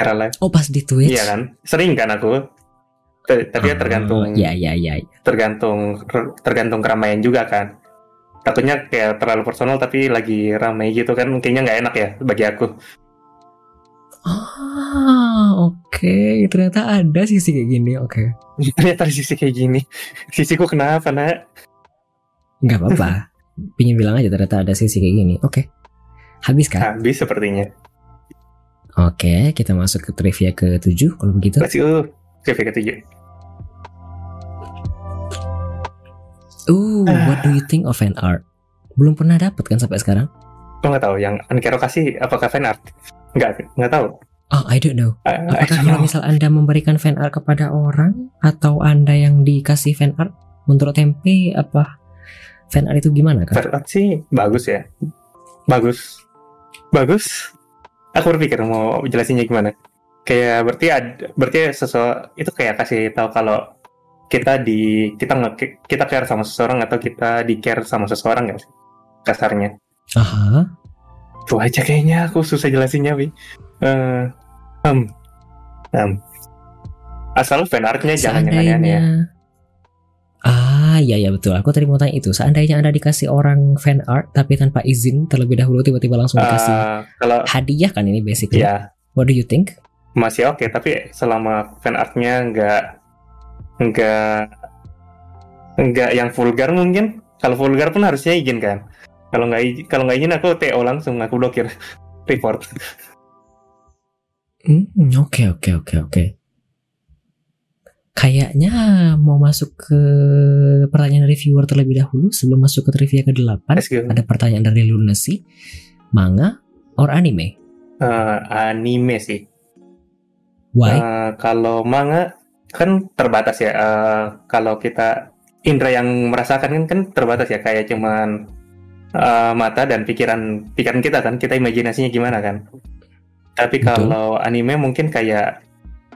secara live. Oh, pas di Twitch. Iya kan? Sering kan aku. T- Tapi ya Ah, tergantung Iya, iya, iya. tergantung tergantung keramaian juga kan. Takutnya kayak terlalu personal tapi lagi ramai gitu kan kayaknya nggak enak ya bagi aku. Ah, oke. Ternyata ada sisi kayak gini. Oke. [laughs] Ternyata di sisi kayak gini. Sisiku kenapa nak? Nggak apa-apa. pingin bilang aja ternyata ada sisi kayak gini. Oke. Habis kan? Habis sepertinya. Oke, kita masuk ke trivia ke-7 kalau begitu. Let's go. Trivia ketujuh. Uh, what do you think of fan art? Belum pernah dapet kan sampai sekarang? Gue nggak tahu yang Ankero kasih apakah fan art? Nggak, nggak tahu. Oh, I don't know. I Apakah don't kalau know. misal Anda memberikan fan art kepada orang atau Anda yang dikasih fan art menurut Tempe apa fan art itu gimana kan? Fan art sih bagus ya. Bagus. Bagus. Aku berpikir mau jelasinnya gimana. Kayak berarti ada, berarti sesuatu itu kayak kasih tahu kalau kita di kita nge kita care sama seseorang atau kita di care sama seseorang ya sih kasarnya. Aha. Itu aja kayaknya aku susah jelasinnya, Wi. Eh, em, em. Asal fan artnya jangan yang aneh-aneh ya. Ah, iya ya betul. Aku tadi mau tanya itu. Seandainya Anda dikasih orang fan art tapi tanpa izin terlebih dahulu tiba-tiba langsung dikasih Eh, kalau hadiah kan ini basically. ya What do you think? masih oke, tapi selama fan artnya nggak nggak nggak yang vulgar mungkin. Kalau vulgar pun harusnya izin kan. Kalau nggak izin, kalau nggak izin aku TO langsung aku blokir [laughs] report. Hmm, oke oke oke oke. Kayaknya mau masuk ke pertanyaan dari viewer terlebih dahulu sebelum masuk ke trivia ke-8. Let's go. Ada pertanyaan dari Lunacy. Manga or anime? Eh, anime sih. Why? Eh, kalau manga kan terbatas ya. Eh, kalau kita indera yang merasakan kan, kan terbatas ya. Kayak cuman eh, mata dan pikiran pikiran kita kan. Kita imajinasinya gimana kan. Tapi Betul. kalau anime mungkin kayak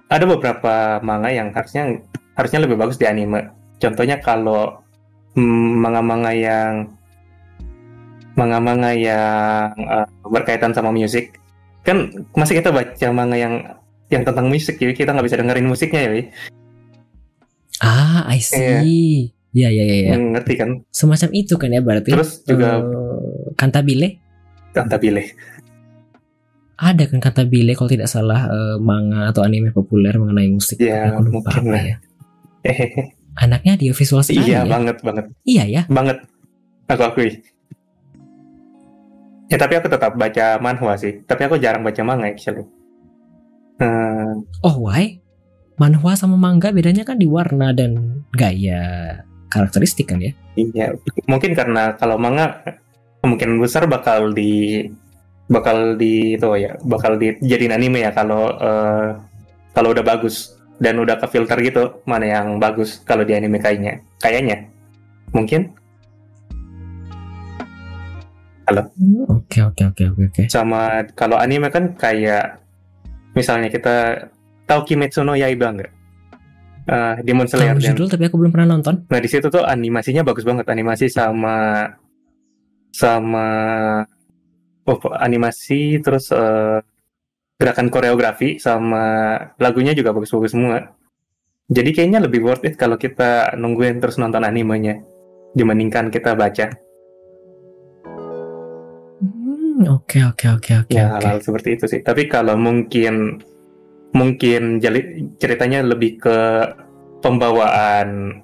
ada beberapa manga yang harusnya harusnya lebih bagus di anime. Contohnya kalau mm, manga-manga yang manga-manga yang eh, berkaitan sama musik kan masih kita baca manga yang yang tentang musik ya kita nggak bisa dengerin musiknya ya ah, I see. Ya ya ya ya. ngerti kan Semacam itu kan ya berarti. terus juga Eh, Cantabile Cantabile ada kan Cantabile kalau tidak salah eh, manga atau anime populer mengenai musik. Ya, lupa mungkin lah. ya. Hehehe. [laughs] Anaknya dia visual sekali iya ya. banget banget Iya ya. banget aku akui ya tapi aku tetap baca manhwa sih tapi aku jarang baca manga actually Hmm, Oh why? Manhwa sama manga bedanya kan di warna dan gaya karakteristik kan ya. iya mungkin karena kalau manga kemungkinan besar bakal di bakal di itu ya bakal dijadiin anime ya kalau eh, kalau udah bagus dan udah ke filter gitu mana yang bagus kalau di anime kayaknya kayaknya mungkin Hmm, Oke oke oke oke oke. sama kalau anime kan kayak misalnya kita tahu Kimetsu no Yaiba nggak? Eh, Demon Slayer Tahu dan judul tapi aku belum pernah nonton. nah di situ tuh animasinya bagus banget animasi sama sama animasi terus eh, gerakan koreografi sama lagunya juga bagus-bagus semua. Jadi kayaknya lebih worth it kalau kita nungguin terus nonton animenya dibandingkan kita baca. Hmm, Oke oke oke oke ya hal-hal seperti itu sih. Tapi kalau mungkin mungkin jali- ceritanya lebih ke pembawaan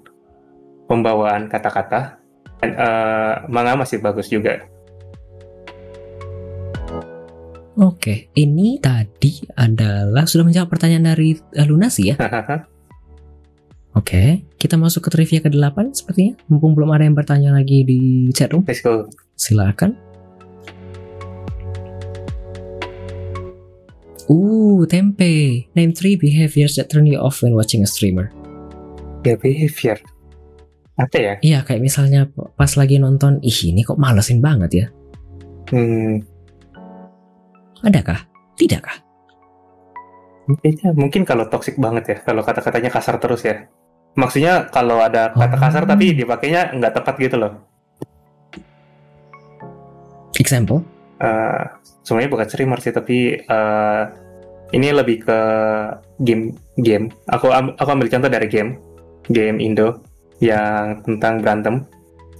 pembawaan kata-kata. Eh, manga masih bagus juga Oke, ini tadi adalah sudah menjawab pertanyaan dari eh, Lunasi ya. Oke, kita masuk ke trivia ke-8 sepertinya. Mumpung belum ada yang bertanya lagi di chat room, let's go silakan. Uh, tempe. Name three behaviors that turn you off when watching a streamer. ya behavior apa ya Iya, kayak misalnya pas lagi nonton, ih ini kok malesin banget ya. hmm, Adakah? Tidakkah? kayaknya mungkin kalau toxic banget ya kalau kata-katanya kasar terus ya maksudnya kalau ada kata Oh. kasar tapi dipakainya nggak tepat gitu loh Example? Eh, sebenarnya bukan streamer sih tapi eh, ini lebih ke game game aku aku ambil contoh dari game game Indo yang tentang berantem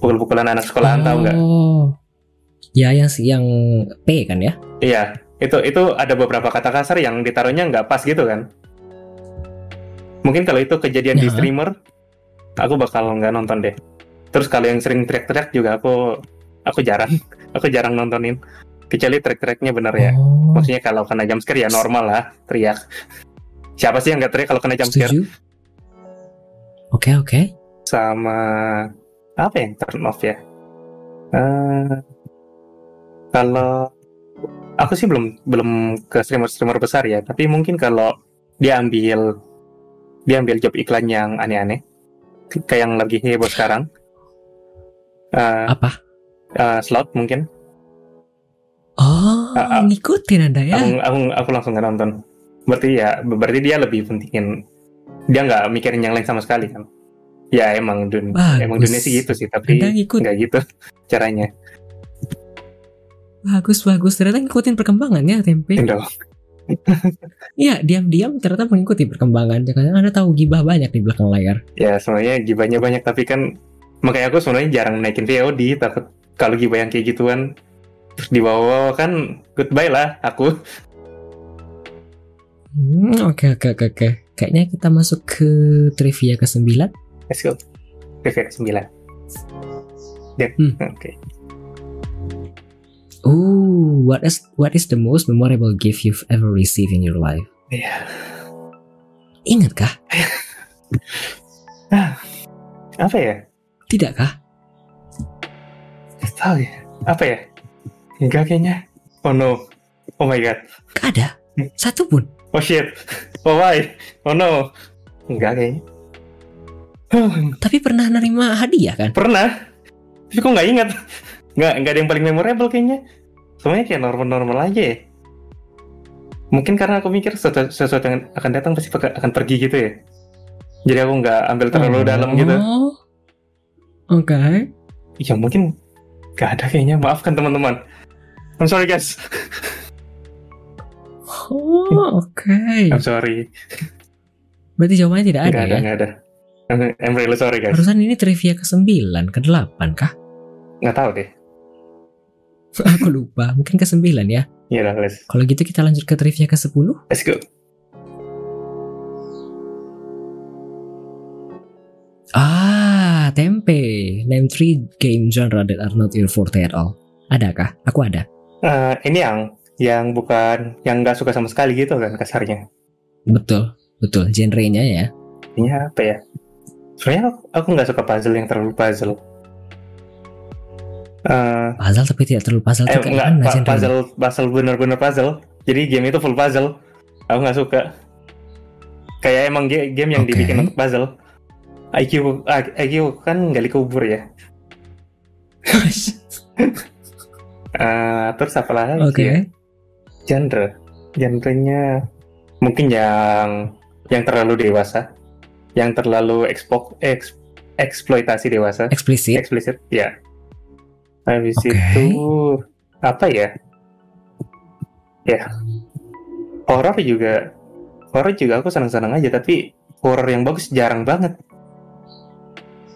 pukul-pukulan anak sekolahan tahu nggak Oh. Ya yang yang P kan ya? iya itu itu ada beberapa kata kasar yang ditaruhnya nggak pas gitu kan? Mungkin kalau itu kejadian di Ya. streamer aku bakal nggak nonton deh. Terus kalau yang sering teriak-teriak juga aku aku jarang. [laughs] Aku jarang nontonin. Kecuali track-tracknya bener ya. Oh, maksudnya kalau kena jump scare ya normal lah teriak. Siapa sih yang nggak teriak kalau kena jump scare. Oke oke. sama apa yang turn off ya? Eh, kalau aku sih belum belum ke streamer-streamer besar ya tapi mungkin kalau dia ambil dia ambil job iklan yang aneh-aneh kayak yang lagi heboh sekarang Eh, Apa? eh, slot mungkin Oh, Ah, ah. ngikutin anda ya? aku, aku aku langsung nggak nonton berarti ya berarti dia lebih pentingin dia nggak mikirin yang lain sama sekali kan ya emang dun Bagus. emang dunia sih gitu sih tapi nggak gitu [laughs] caranya Bagus bagus. Ternyata ngikutin perkembangannya tempe. [laughs] Iya diam-diam ternyata mengikuti perkembangan. Jangan anda tahu gibah banyak di belakang layar. ya sebenarnya gibahnya banyak tapi kan makanya aku sebenarnya jarang naikin VOD takut kalau gibah yang kayak gituan terus dibawa kan goodbye lah aku Hmm, Oke oke oke oke. Kayaknya kita masuk ke trivia ke 9 let's go Review ke 9 ya Hmm. oke Ooh, what is what is the most memorable gift you've ever received in your life? Iya. Ingat kah? apa ya Tidak kah? Nggak tahu ya apa ya enggak kayaknya oh no oh my god Gak ada. Satu pun. oh shit oh why oh no enggak kayaknya Tapi pernah nerima hadiah kan? pernah tapi kok nggak ingat nggak nggak ada yang paling memorable kayaknya. Semuanya kayak normal-normal aja ya. Mungkin karena aku mikir sesuatu, sesuatu yang akan datang pasti akan pergi gitu ya. Jadi aku nggak ambil terlalu Oh. dalam gitu. Oke. ya mungkin nggak ada kayaknya. Maafkan teman-teman. I'm sorry guys. Oh, oke. I'm sorry. Berarti jawabannya tidak ada nggak ada ya? nggak ada. I'm- really sorry guys. Barusan ini trivia ke 9, ke 8 kah? nggak tahu deh [laughs] Aku lupa, mungkin ke 9 ya. ya udah let's Kalau gitu kita lanjut ke trivia ke 10. let's go Ah, tempe. Name three game genre that are not your forte at all. Adakah? Aku ada. Eh, ini yang yang bukan yang nggak suka sama sekali gitu kan kasarnya Betul, betul. Genrenya ya. ini apa ya sebenarnya aku- aku nggak suka puzzle yang terlalu puzzle Eh, Puzzle tapi tidak terlalu puzzle eh tuh kayak nggak mana pa- genrenya? puzzle puzzle bener-bener puzzle. Jadi game itu full puzzle. Aku nggak suka. Kayak emang game yang Oke. dibikin untuk puzzle. IQ IQ kan gali kubur ya. [laughs] Eh, terus apa lagi ya? Genre. Genrenya mungkin yang yang terlalu dewasa. Yang terlalu ekspo, eks, eksploitasi dewasa. Eksplisit. eksplisit ya habis Oke. itu apa ya ya horor juga horor juga aku senang-senang aja tapi horor yang bagus jarang banget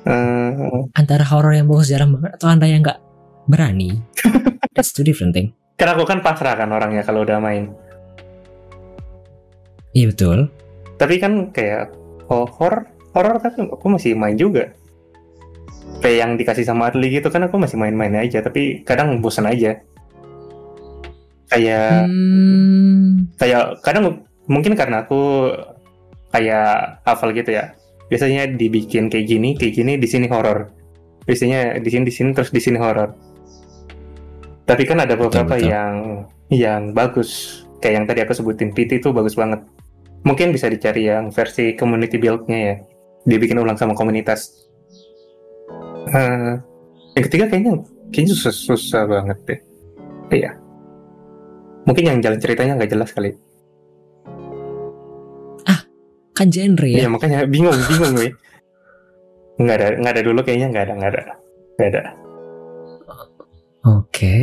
Eh, Antara horor yang bagus jarang banget atau anda yang nggak berani? [laughs] That's two different thing. karena aku kan pasrah kan orangnya kalau udah main Iya betul. tapi kan kayak oh, horor horor tapi aku masih main juga kayak yang dikasih sama Adli gitu kan aku masih main-main aja tapi kadang bosan aja. Kayak Hmm, kayak kadang mungkin karena aku kayak hafal gitu ya. Biasanya dibikin kayak gini kayak gini di sini horor. Biasanya di sini di sini terus di sini horor. Tapi kan ada beberapa betul. yang yang bagus. Kayak yang tadi aku sebutin PT itu bagus banget. Mungkin bisa dicari yang versi community build-nya ya. Dibikin ulang sama komunitas Eh, yang ketiga kayaknya kayaknya susah, susah banget deh iya mungkin yang jalan ceritanya nggak jelas kali kan genre Iya ya. makanya bingung bingung gue. Nggak ada nggak ada dulu kayaknya nggak ada nggak ada nggak ada. Oke.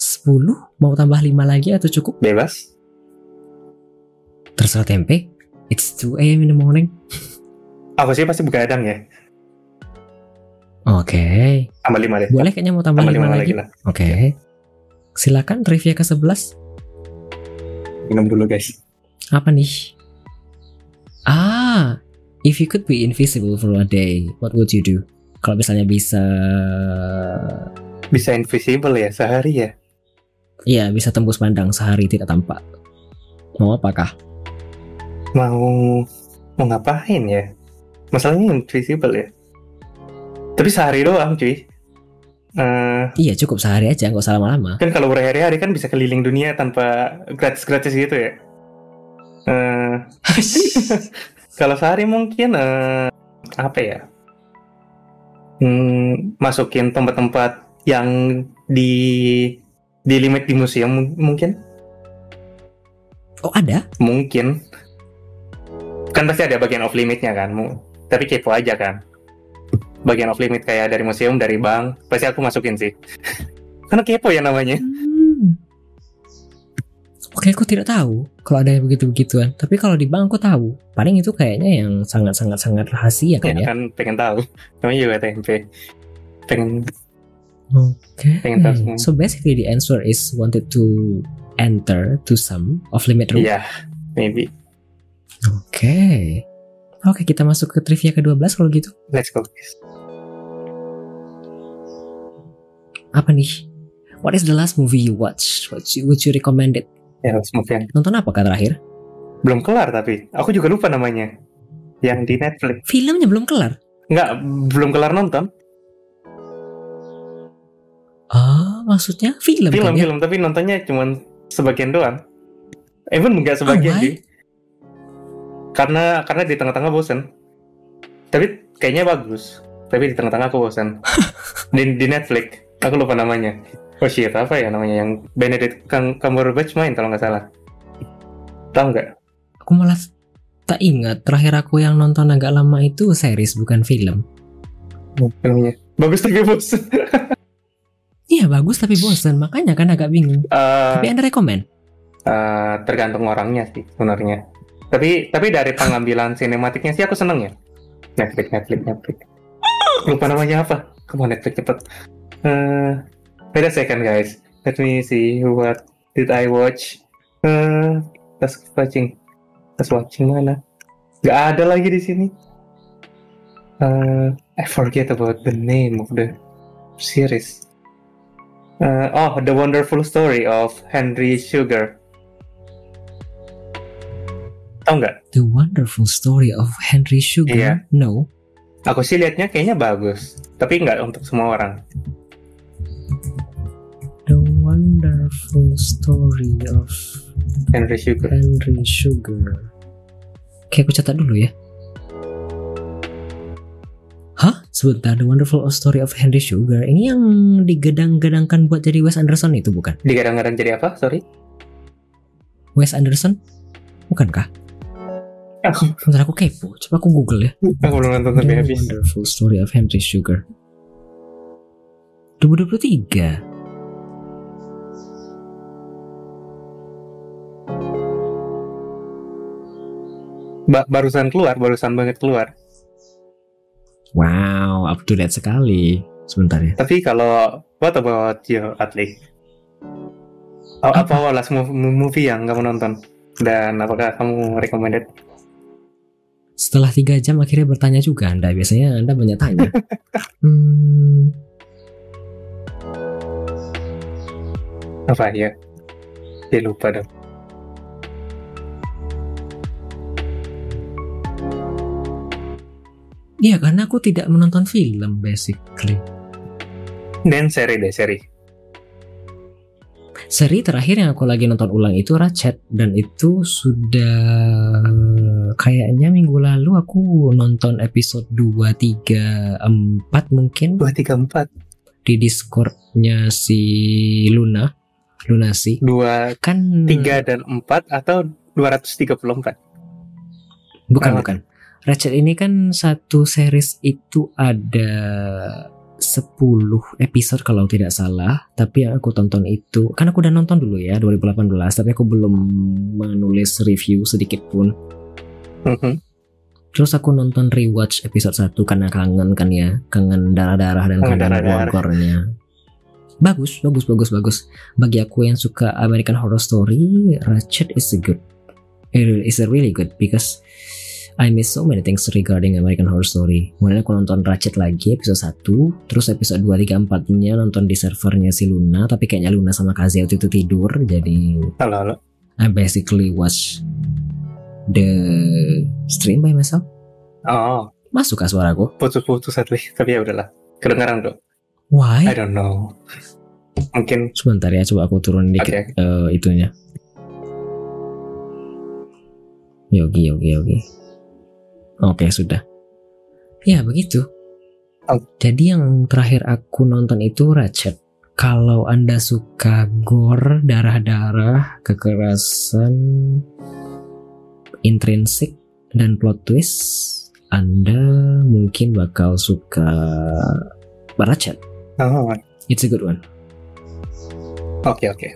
10 mau tambah 5 lagi atau cukup? Bebas. Terserah tempe. It's 2 a.m. in the morning. Aku sih pasti begadang ya. Oke. Tambah lima deh. Boleh kayaknya mau tambah Tambah 5 lima lagi. lagi lah. Oke. Silakan trivia ke 11. Minum dulu guys. Apa nih? Ah, if you could be invisible for a day, what would you do? Kalau misalnya bisa Bisa invisible ya sehari ya. Iya, bisa tembus pandang sehari tidak tampak. Mau apakah? Mau mau ngapain ya? Masalahnya invisible ya. Tapi sehari doang cuy. Eh, Iya, cukup sehari aja, nggak usah lama-lama. kan kalau berhari-hari kan bisa keliling dunia tanpa gratis-gratis gitu ya. Eh, [laughs] kalau sehari mungkin eh, apa ya? Hmm, masukin tempat-tempat yang di di limit di museum mung- mungkin Oh, ada? mungkin kan pasti ada bagian off limitnya kan tapi kepo aja kan bagian off limit kayak dari museum dari bank pasti aku masukin sih [laughs] karena kepo ya namanya Hmm. Oke, aku tidak tahu kalau ada yang begitu-begituan. Tapi kalau di bank aku tahu. Paling itu kayaknya yang sangat-sangat-sangat rahasia kan ya ya. kan pengen tahu namanya juga tempe pengen Oke. pengen tahu semua. So basically the answer is wanted to enter to some off limit room. iya maybe Oke. Oke, kita masuk ke trivia ke-12 kalau gitu. let's go. Apa nih? What is the last movie you watch? What you, would you recommend it? ya let's move yang Nonton apa kah terakhir? belum kelar tapi aku juga lupa namanya yang di Netflix Filmnya belum kelar. nggak belum kelar nonton Ah, maksudnya film, film kan ya? film tapi nontonnya cuma sebagian doang even nggak Oh, sebagian why? sih karena karena di tengah-tengah bosen. Tapi kayaknya bagus. Tapi di tengah-tengah aku bosen. [laughs] Di, di Netflix. Aku lupa namanya. Oh shit. Apa ya namanya? Yang Benedict Cum- Cumberbatch main kalau nggak salah. Tahu nggak? Aku malah tak ingat terakhir aku yang nonton agak lama itu series bukan film. filmnya bagus tapi bosen. [laughs] Iya bagus tapi bosen. Makanya kan agak bingung. Eh, Tapi anda rekomend? eh, tergantung orangnya sih sebenarnya tapi tapi dari pengambilan sinematiknya sih aku seneng ya. Netflix Netflix Netflix. Lupa namanya apa? Kamu Netflix cepet. Eh, wait a second guys. Let me see what did I watch. Eh, tas watching. Tas watching mana? Gak ada lagi di sini. Eh, I forget about the name of the series. Eh, oh the wonderful story of Henry Sugar Tahu nggak? The Wonderful Story of Henry Sugar? Iya. No. Aku sih liatnya kayaknya bagus, tapi nggak untuk semua orang. The Wonderful Story of Henry Sugar. Henry Sugar. Oke, aku catat dulu ya. Hah? Sebentar, The Wonderful Story of Henry Sugar. Ini yang digedang-gedangkan buat jadi Wes Anderson itu bukan? Digadang-gadang jadi apa? Sorry. Wes Anderson? Bukankah? Aku, Bentar aku kepo. Coba aku google ya. aku belum nonton sampai The habis. Wonderful Story of Henry Sugar. 2023. Ba- barusan keluar, barusan banget keluar. Wow, up to date sekali. Sebentar ya. Tapi kalau what about you, Atli? Oh, apa last mov- movie yang kamu nonton? Dan apakah kamu recommended? Setelah tiga jam akhirnya bertanya juga Anda. Biasanya Anda banyak tanya. [laughs] hmm, Apa ya? Ya lupa dong. Iya karena aku tidak menonton film basically. Dan seri deh, seri. Seri terakhir yang aku lagi nonton ulang itu Ratchet dan itu sudah kayaknya minggu lalu aku nonton episode 2, 3, 4 mungkin 2, 3, 4. di Discordnya si Luna. Luna sih. 2, Kan 3, dan 4 atau 234? bukan bukan. Ratchet ini kan satu series itu ada 10 episode kalau tidak salah tapi yang aku tonton itu kan aku udah nonton dulu ya 2018 tapi aku belum menulis review sedikit pun Mhm. terus aku nonton rewatch episode 1 karena kangen kan ya kangen darah-darah dan Kangen gore-gorenya bagus bagus bagus bagus bagi aku yang suka American Horror Story Ratchet is a good it is a really good because I miss so many things regarding American Horror Story. Kemudian aku nonton Ratchet lagi episode 1, terus episode 2, 3, 4 nya nonton di servernya si Luna, tapi kayaknya Luna sama Kazi waktu itu tidur, jadi Halo, halo. I basically watch the stream by myself. Oh, Masuk kah suaraku? putus-putus at least. Tapi ya udahlah. Kedengaran tuh. Why? I don't know. Mungkin Sebentar ya, coba aku turun dikit Oke. eh, itunya. Yogi, yogi, yogi. Oke, sudah. Ya, begitu. Oh. Jadi yang terakhir aku nonton itu Ratchet. Kalau Anda suka gore, darah-darah, kekerasan, intrinsik, dan plot twist, Anda mungkin bakal suka Ratchet. Oh, It's a good one. oke oke.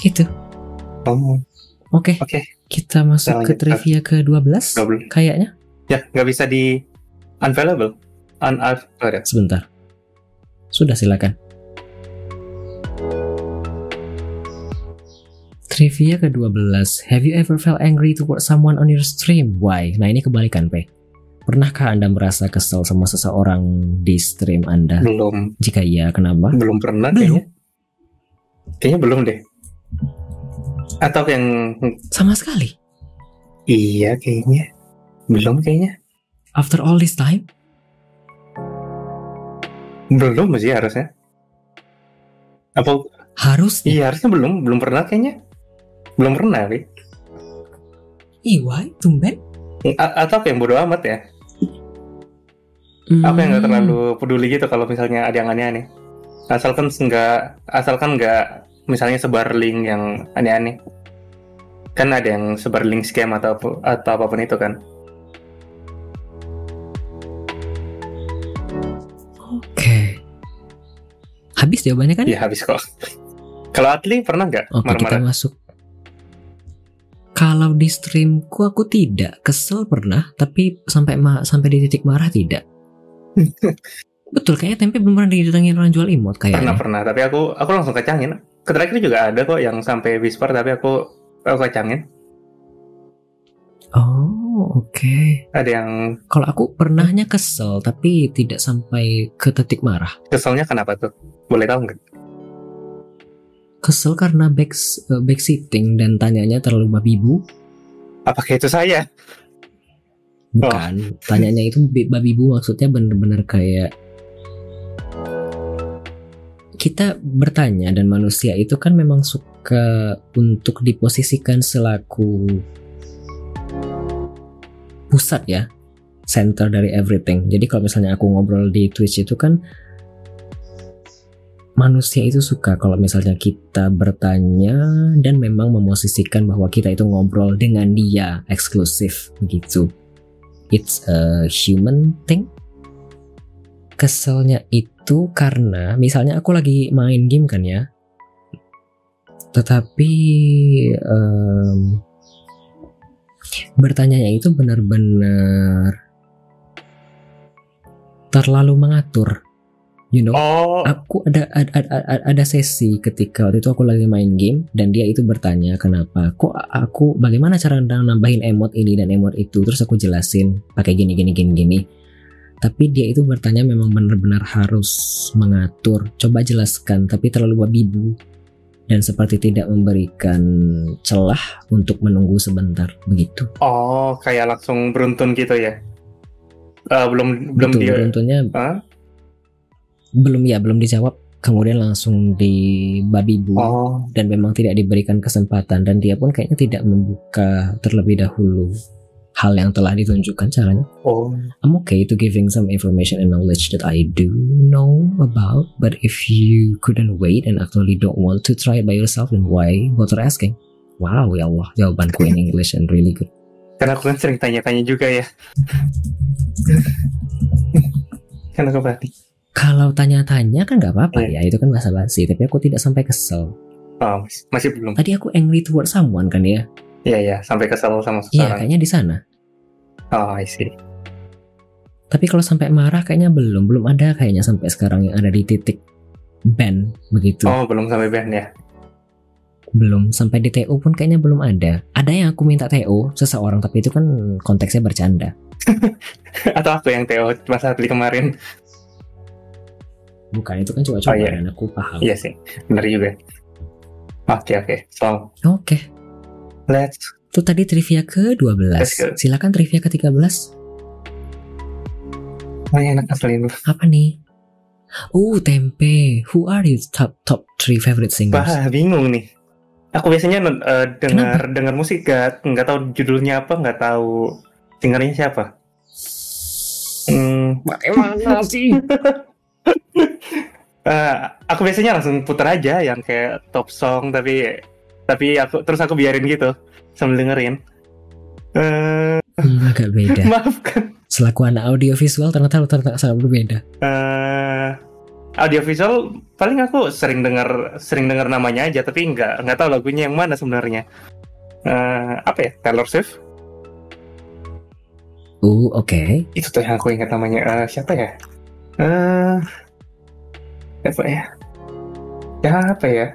Gitu. Oh, Oke. Oke. Kita masuk Kita ke trivia ke-12 double. kayaknya. Ya, nggak bisa di unavailable. Un. Sebentar. Sudah silakan. Trivia ke-12. Have you ever felt angry towards someone on your stream? Why? Nah, ini kebalikan, Pe. Pernahkah Anda merasa kesal sama seseorang di stream Anda? Belum, Jika iya, kenapa? belum pernah Belum. kayaknya. Kayaknya belum deh. Atau yang Sama sekali. iya kayaknya. Belum kayaknya. After all this time? Belum sih harusnya. Apa Harusnya. iya harusnya belum, belum pernah kayaknya. Belum pernah, Wi. Ih, why? Tumben? A- atau apa yang bodo amat ya? Apa yang nggak Hmm. terlalu peduli gitu kalau misalnya ada yang aneh-aneh. Asalkan nggak, asalkan nggak misalnya sebar link yang aneh-aneh. Kan ada yang sebar link scam atau apa- atau apa pun itu kan. Oke. Habis jawabannya kan? Iya habis kok. [laughs] Kalau Atli pernah nggak Oke, kita marah-marah? masuk. Kalau di streamku aku tidak kesel pernah, tapi sampai ma sampai di titik marah tidak. [laughs] Betul, kayaknya tempe belum pernah didatengin orang jual emot Pernah kayaknya. pernah, tapi aku aku langsung kacangin. Terakhir juga ada kok yang sampai whisper tapi aku aku kacangin. Oh, oke. Ada yang Kalau aku pernahnya kesel, tapi tidak sampai ke titik marah. keselnya kenapa tuh? Boleh tahu nggak? Kesel karena back eh, backseating dan tanyanya terlalu babibu. Apakah itu saya? Bukan, tanyanya itu bi- babibu maksudnya bener-bener kayak kita bertanya dan manusia itu kan memang suka untuk diposisikan selaku pusat ya, center dari everything. Jadi kalau misalnya aku ngobrol di Twitch itu kan manusia itu suka kalau misalnya kita bertanya dan memang memosisikan bahwa kita itu ngobrol dengan dia eksklusif begitu. It's a human thing. Keselnya itu karena misalnya aku lagi main game kan ya, tetapi em, bertanyanya itu benar-benar terlalu mengatur, you know. Oh, Aku ada ada, ada ada sesi ketika waktu itu aku lagi main game dan dia itu bertanya kenapa kok aku bagaimana cara nambahin emot ini dan emot itu terus aku jelasin pakai gini gini gini gini tapi dia itu bertanya memang benar-benar harus mengatur coba jelaskan tapi terlalu babibu dan seperti tidak memberikan celah untuk menunggu sebentar begitu oh, kayak langsung beruntun gitu ya? Eh, belum belum Betul, dia. beruntunnya Hah? Belum ya belum dijawab kemudian langsung di babibu Oh, dan memang tidak diberikan kesempatan dan dia pun kayaknya tidak membuka terlebih dahulu hal yang telah ditunjukkan caranya. oh, I'm okay to giving some information and knowledge that I do know about, but if you couldn't wait and actually don't want to try it by yourself, then why bother asking? Wow, ya Allah, jawabanku in English and really good. karena aku kan sering tanya-tanya juga ya. [laughs] kan aku berarti. Kalau tanya-tanya kan nggak apa-apa Iya. ya, itu kan bahasa basi. Tapi aku tidak sampai kesel. Oh, masih, belum. Tadi aku angry towards someone kan ya? Iya ya, sampai kesel sama Iya, seseorang. kayaknya di sana. Oh, I see. Tapi kalau sampai marah kayaknya belum, belum ada kayaknya sampai sekarang yang ada di titik ban begitu. Oh, belum sampai band ya. Belum, sampai di TO pun kayaknya belum ada. Ada yang aku minta TO seseorang, tapi itu kan konteksnya bercanda. [laughs] Atau aku yang Theo masa beli kemarin. Bukan, itu kan coba-coba Oh, iya. dan aku paham. Iya sih, bener juga. Oke oke, so Oke, let's itu tadi trivia ke-12. Let's go. Silakan trivia ke-13. Oh ya enak asli Apa nih? Uh, tempe. Who are your top top three favorite singers? Bah, bingung nih. Aku biasanya eh, dengar dengar musik gak nggak tahu judulnya apa, nggak tahu singernya siapa. Hmm, Bagaimana sih? [laughs] eh, aku biasanya langsung putar aja yang kayak top song tapi tapi aku terus aku biarin gitu sambil dengerin. Eh, Hmm, agak beda. [laughs] maafkan. Selaku anak audiovisual ternyata lu ternyata sangat berbeda. eh audiovisual paling aku sering dengar sering dengar namanya aja tapi nggak nggak tahu lagunya yang mana sebenarnya. Eh, apa ya Taylor Swift? Uh, oke. itu tuh yang aku ingat namanya Eh, siapa ya eh siapa ya. Siapa ya?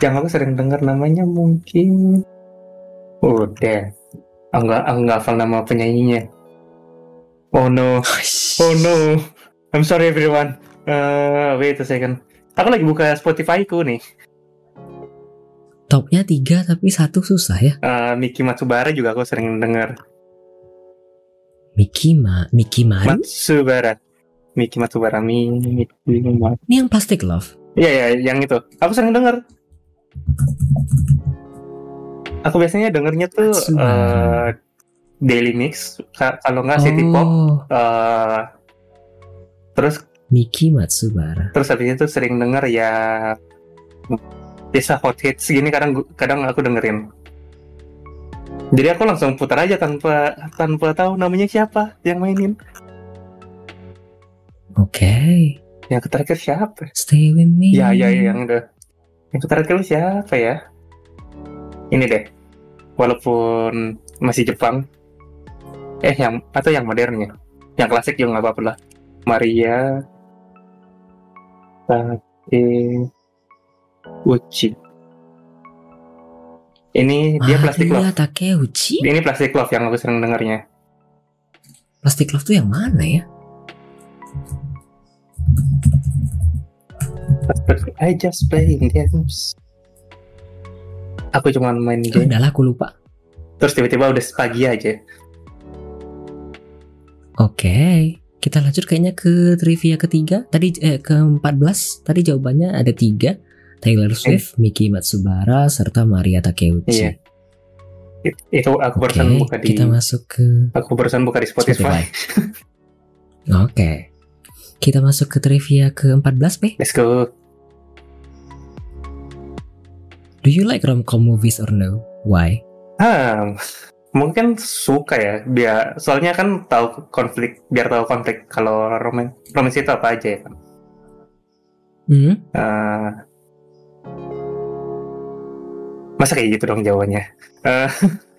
Yang aku sering dengar namanya mungkin udah aku nggak aku nggak hafal nama penyanyinya. Oh no. Oh no. I'm sorry everyone. Eh, wait a second aku lagi buka Spotify ku nih. Topnya tiga tapi satu susah ya. Eh, Miki Matsubara juga aku sering dengar. Miki Ma, Miki Mari. Matsubara Miki Matsubara Miki Ini yang Plastic Love. Iya ya, yang itu. Aku sering denger. Aku biasanya dengernya tuh eh, Daily Mix, Ka- kalau nggak City Pop. Oh, eh, terus Miki Matsubara. terus habis itu sering denger ya biasa hot hits gini kadang kadang aku dengerin. Jadi aku langsung putar aja tanpa tanpa tahu namanya siapa yang mainin. Oke. Yang terakhir siapa? Stay with me. Ya, ya, ya, yang udah. Yang terakhir siapa ya? Ini deh. Walaupun masih Jepang. Eh, yang atau yang modernnya. Yang klasik juga nggak apa-apa lah. Maria. Take Uchi. Ini dia plastik love. Takeuchi. Ini plastik love yang aku sering dengarnya. Plastic Love tuh yang mana ya? I just playing games. Aku cuma main game. udahlah aku lupa. Terus tiba-tiba udah pagi aja. Oke. Kita lanjut kayaknya ke trivia ketiga. Tadi eh, ke-14. Tadi jawabannya ada tiga. Taylor Swift, Miki Matsubara, serta Maria Takeuchi. Iya. It- itu aku barusan buka di kita masuk ke aku barusan buka di Spotify. [laughs] Oke. Kita masuk ke trivia ke-14, P. Let's go. Do you like rom-com movies or no? Why? Ah, mungkin suka ya. Biar soalnya kan tahu konflik, biar tahu konflik kalau roman romans itu apa aja ya kan. Hmm? Ah, masa kayak gitu dong jawabannya? Eh,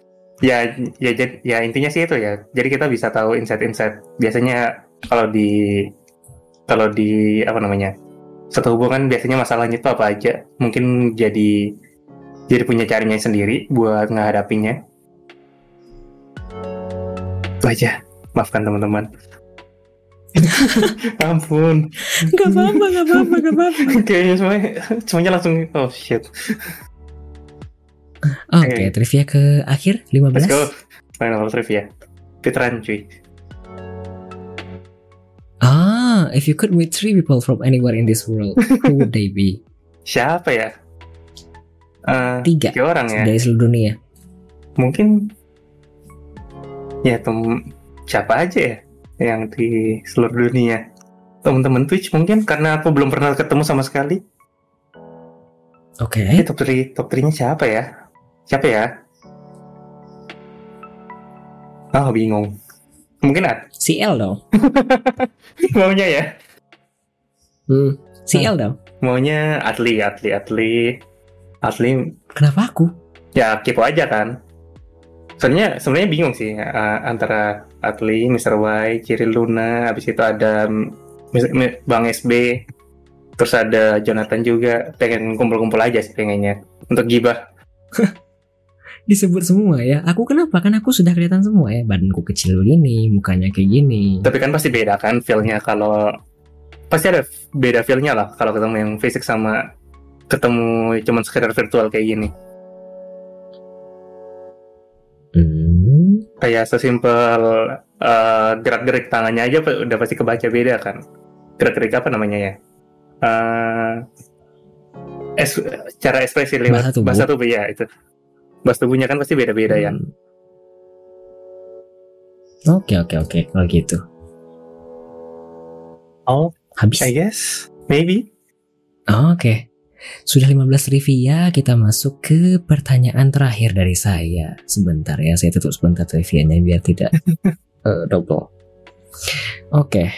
[laughs] ya, ya, ya intinya sih itu ya. Jadi kita bisa tahu insight-insight. Biasanya kalau di kalau di apa namanya satu hubungan biasanya masalahnya itu apa aja. Mungkin jadi jadi punya caranya sendiri buat menghadapinya. Itu aja. Maafkan teman-teman. [laughs] Ampun. Gak apa-apa, gak apa-apa, gak apa-apa. [laughs] Kayaknya semuanya, semuanya langsung oh shit. Oke, Oke. trivia ke akhir Let's go. 15. Final trivia. Fitran cuy. Ah, if you could meet three people from anywhere in this world, who would they be? [laughs] Siapa ya? Eh, Tiga. tiga orang ya. Dari seluruh dunia. Mungkin ya tem siapa aja ya yang di seluruh dunia. Teman-teman Twitch mungkin karena aku belum pernah ketemu sama sekali. Oke. Ini top 3 top 3-nya siapa ya? Siapa ya? Ah, bingung. Mungkin ada CL dong. [laughs] maunya ya. Hmm. CL dong. Maunya Atli, Atli, Atli. Atli Kenapa aku? ya kepo aja kan. Soalnya sebenarnya bingung sih eh, antara Atli, Mr. Y, Ciri Luna, habis itu ada Bang SB. Terus ada Jonathan juga pengen kumpul-kumpul aja sih pengennya untuk gibah. [laughs] Disebut semua ya. Aku kenapa? Kan aku sudah kelihatan semua ya. Badanku kecil begini, mukanya kayak gini. Tapi kan pasti beda kan feel-nya kalau pasti ada beda feel-nya lah kalau ketemu yang fisik sama ketemu cuman sekedar virtual kayak gini. Hmm. Kayak sesimpel eh, gerak-gerik tangannya aja udah pasti kebaca beda kan. Gerak-gerik apa namanya ya? Eh, es, cara ekspresi lewat Bahasa tubuh. bahasa tubuh ya itu. Bahasa tubuhnya kan pasti beda-beda ya. Hmm. Oke oke oke kalau gitu. Oh, Habis. I guess maybe. Oke. Sudah 15 trivia, kita masuk ke pertanyaan terakhir dari saya. Sebentar ya, saya tutup sebentar trivianya biar tidak [laughs] eh, double. Oke,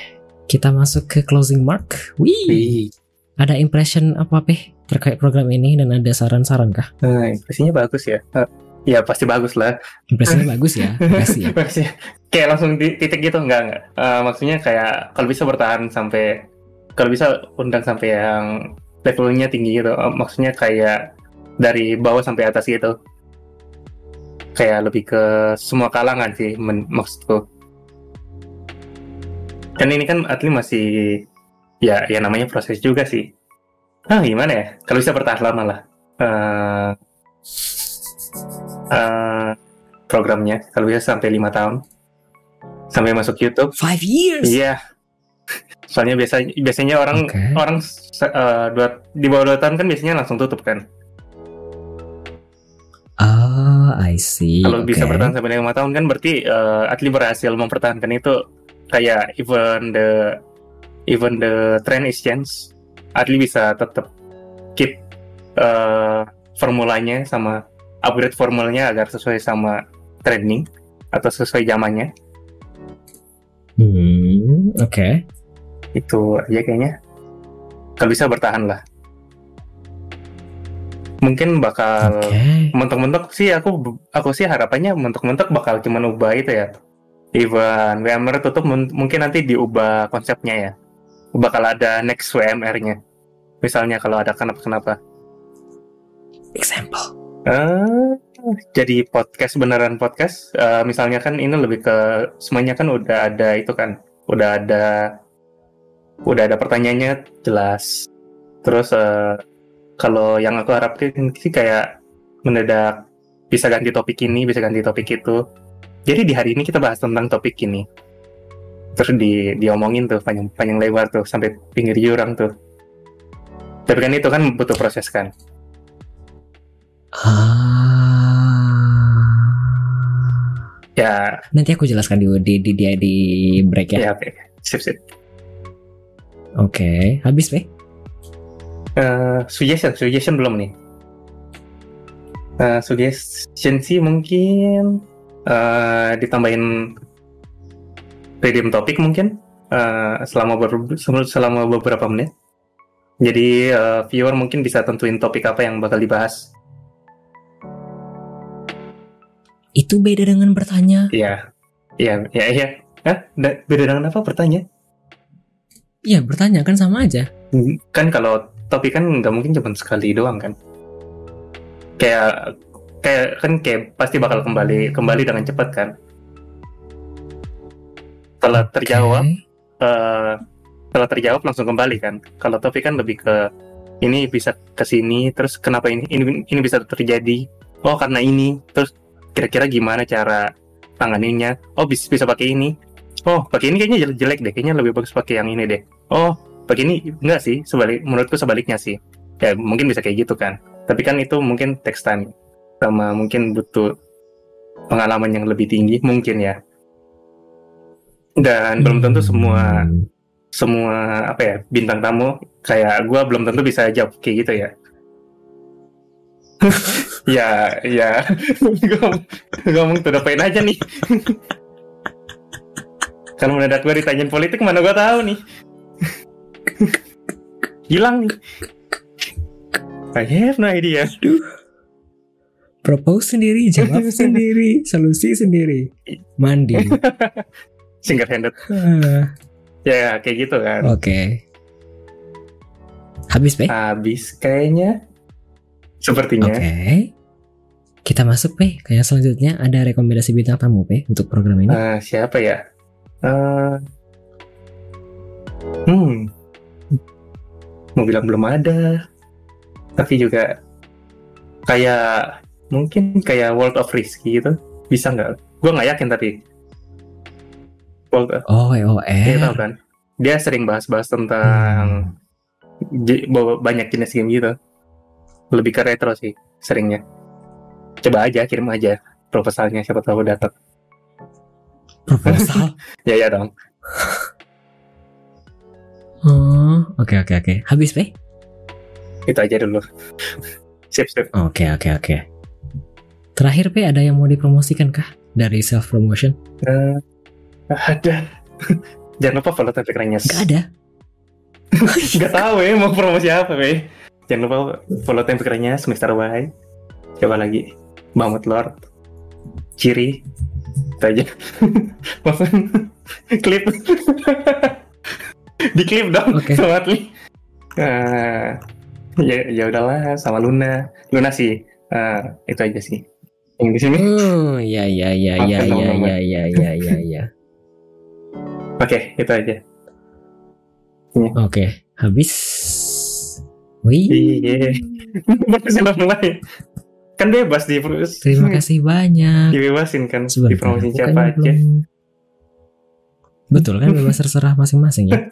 kita masuk ke closing mark. Wih, Wih. ada impression apa peh terkait program ini dan ada saran-saran kah? Nah, impresinya bagus ya. Eh, ya pasti bagus lah. Impresinya [laughs] bagus ya, makasih ya. Kayak langsung di titik gitu enggak enggak. Eh, maksudnya kayak kalau bisa bertahan sampai kalau bisa undang sampai yang levelnya tinggi gitu. Eh, maksudnya kayak dari bawah sampai atas gitu. Kayak lebih ke semua kalangan sih men- maksudku. Kan ini kan Atli masih ya ya namanya proses juga sih. Ah gimana ya? Kalau bisa bertahan lama lah. Eh eh, programnya kalau bisa sampai lima tahun sampai masuk YouTube Five years. iya soalnya biasa biasanya orang Oke. orang eh, dua, di bawah dua tahun kan biasanya langsung tutup kan Ah, I see. kalau bisa Oke. bertahan sampai lima tahun kan berarti eh, Atli berhasil mempertahankan itu kayak even the even the trend is change Atli bisa tetap keep eh, formulanya sama upgrade formulanya agar sesuai sama trending atau sesuai zamannya. Hmm, oke. itu aja kayaknya. Kalau bisa bertahan lah. Mungkin bakal Oke. mentok-mentok sih aku aku sih harapannya mentok-mentok bakal cuman ubah itu ya. Even WMR tutup mun- mungkin nanti diubah konsepnya ya bakal ada next WMR-nya misalnya kalau ada kenapa-kenapa. Example. Eh, jadi podcast beneran podcast? Eh, misalnya kan ini lebih ke semuanya kan udah ada itu kan? Udah ada udah ada pertanyaannya jelas. Terus eh, kalau yang aku harapkan sih kayak mendadak bisa ganti topik ini bisa ganti topik itu. Jadi di hari ini kita bahas tentang topik ini terus di diomongin tuh panjang panjang lebar tuh sampai pinggir jurang tuh tapi kan itu kan butuh proses kan Ah. ya Nanti aku jelaskan di di di di, di break ya. ya oke sip sip Oke, habis Pe? Eh, suggestion, suggestion belum nih. Eh, suggestion sih mungkin eh, ditambahin redeem topik mungkin eh, selama ber- selama beberapa menit. Jadi eh, viewer mungkin bisa tentuin topik apa yang bakal dibahas. Itu beda dengan bertanya. Iya, iya, iya, iya. Hah? Da- Beda dengan apa? Bertanya? Iya, bertanya kan sama aja. Kan kalau topik kan nggak mungkin cuma sekali doang kan. Kayak kayak kan kayak pasti bakal kembali kembali dengan cepat kan. Setelah terjawab, Oke. eh, setelah terjawab langsung kembali kan. Kalau topik kan lebih ke ini bisa ke sini, terus kenapa ini ini ini bisa terjadi? Oh karena ini, terus kira-kira gimana cara tanganinya? Oh bisa bisa pakai ini. Oh pakai ini kayaknya jelek, deh, kayaknya lebih bagus pakai yang ini deh. Oh pakai ini enggak sih, sebalik menurutku sebaliknya sih. Ya mungkin bisa kayak gitu kan. Tapi kan itu mungkin time sama mungkin butuh pengalaman yang lebih tinggi mungkin ya. Dan belum tentu semua Hmm. semua apa ya bintang tamu kayak gua belum tentu bisa jawab kayak gitu ya. [laughs] Ya ya. Gua ngomong the point aja nih. Kalau mendadak gua ditanyain politik mana gua tahu nih. Hilang nih. I have no idea. Propose sendiri, jawab [laughs] sendiri, solusi sendiri. Mandi. [laughs] single handed Ah, ya kayak gitu kan Oke. Habis, Pe? Habis kayaknya. Sepertinya. Oke. Kita masuk, Pe. Ke yang selanjutnya ada rekomendasi bintang tamu, Pe, untuk program ini. Eh, siapa ya? Eh, hmm. Mau bilang belum ada. Tapi juga kayak mungkin kayak World of Risky gitu. Bisa nggak? Gue nggak yakin tapi. World of Oh, Dia WOR. tahu kan? Dia sering bahas-bahas tentang bawa banyak jenis game gitu. Lebih ke retro sih seringnya. Coba aja kirim aja proposalnya siapa tahu datang. Proposal. [laughs] Ya ya dong. Oh, oke oke oke. Habis, Pe? Itu aja dulu. [laughs] sip sip. Oke oke oke. Terakhir, Pe, ada yang mau dipromosikan kah dari self promotion? Eh, ada. [laughs] Jangan lupa follow Tapi Renyes. Gak ada. [laughs] Gak tahu ya mau promosi apa weh. Jangan lupa follow Tempe Renyes, Mr. Y. Coba lagi. Mamut Lord. Ciri. Itu aja. [laughs] Maksudnya klip. Di klip dong. Oke. Sobat nih. Eh, ya ya udahlah sama Luna. Luna sih. eh, itu aja sih. Yang di sini. Oh, ya ya ya ya ya Mama. ya ya ya ya ya. Oke, itu aja. Oke, habis. Wih. Iya. [laughs] Mulai. Kan bebas di Terima kasih banyak. Dibebasin kan Sebentar, dipromosin siapa aja. belum- Betul kan [laughs] bebas terserah masing-masing ya.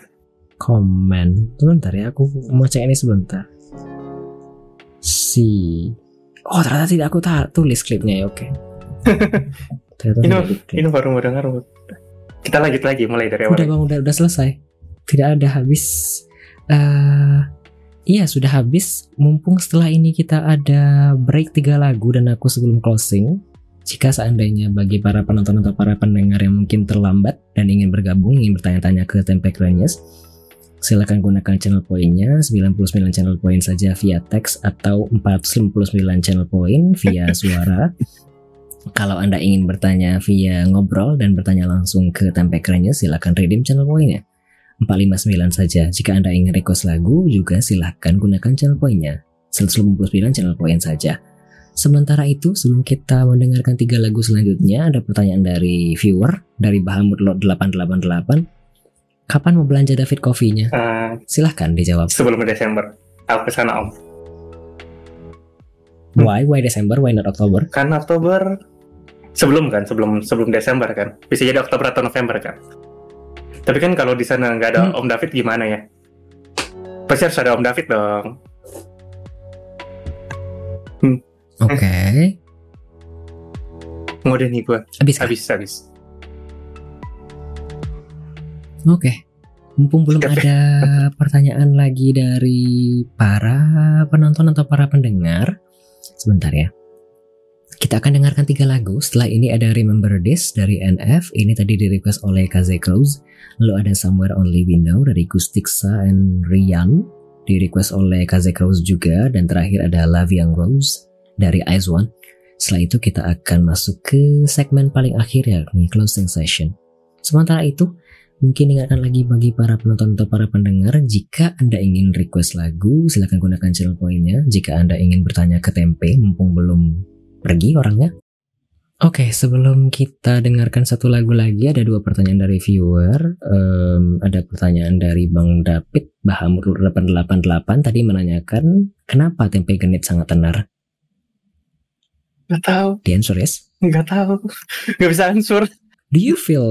Komen. Sebentar ya, aku mau cek ini sebentar. Si. Oh ternyata tidak aku tulis klipnya ya, oke. [laughs] Ternyata Ini, ini baru mau dengar. Kita lanjut lagi mulai dari awal. Udah bang, udah, udah selesai. Tidak ada habis. eh iya sudah habis. Mumpung setelah ini kita ada break tiga lagu dan aku sebelum closing. Jika seandainya bagi para penonton atau para pendengar yang mungkin terlambat dan ingin bergabung, ingin bertanya-tanya ke Tempe Renyes, silakan gunakan channel poinnya 99 channel point saja via teks atau 459 channel point via suara. Kalau Anda ingin bertanya via ngobrol dan bertanya langsung ke Tempe Renyes, silakan redeem channel poinnya. 459 saja. Jika Anda ingin request lagu, juga silahkan gunakan channel poinnya. 189 channel poin saja. Sementara itu, sebelum kita mendengarkan tiga lagu selanjutnya, ada pertanyaan dari viewer, dari Bahamut Lot 888. Kapan mau belanja David Coffee-nya? Eh, Silahkan dijawab. sebelum Desember. Aku ke sana om. Why? Why Desember? Why not Oktober? Kan Oktober sebelum kan, sebelum sebelum Desember kan. Bisa jadi Oktober atau November kan. Tapi kan kalau di sana nggak ada Hmm. Om David gimana ya? Pasti harus ada Om David dong. Oke. Ngode nih gue. Habis? Habis habis. Oke. Mumpung belum ada pertanyaan lagi dari para penonton atau para pendengar, sebentar ya. Kita akan dengarkan tiga lagu. Setelah ini ada Remember This dari NF. Ini tadi di request oleh Kaze Cruz. Lalu ada Somewhere Only We Know dari Gustiksa and Rian. Di request oleh Kaze Cruz juga. Dan terakhir ada Love Young Rose dari Ice One. Setelah itu kita akan masuk ke segmen paling akhir yakni closing session. Sementara itu, Mungkin ingatkan lagi bagi para penonton atau para pendengar, jika Anda ingin request lagu, silahkan gunakan channel poinnya. Jika Anda ingin bertanya ke Tempe, mumpung belum pergi orangnya. Oke, sebelum kita dengarkan satu lagu lagi, ada dua pertanyaan dari viewer. Em, ada pertanyaan dari Bang David Bahamut 888 tadi menanyakan, kenapa Tempe Genit sangat tenar? Nggak tahu, The answer is, nggak tahu. Nggak bisa answer. do you feel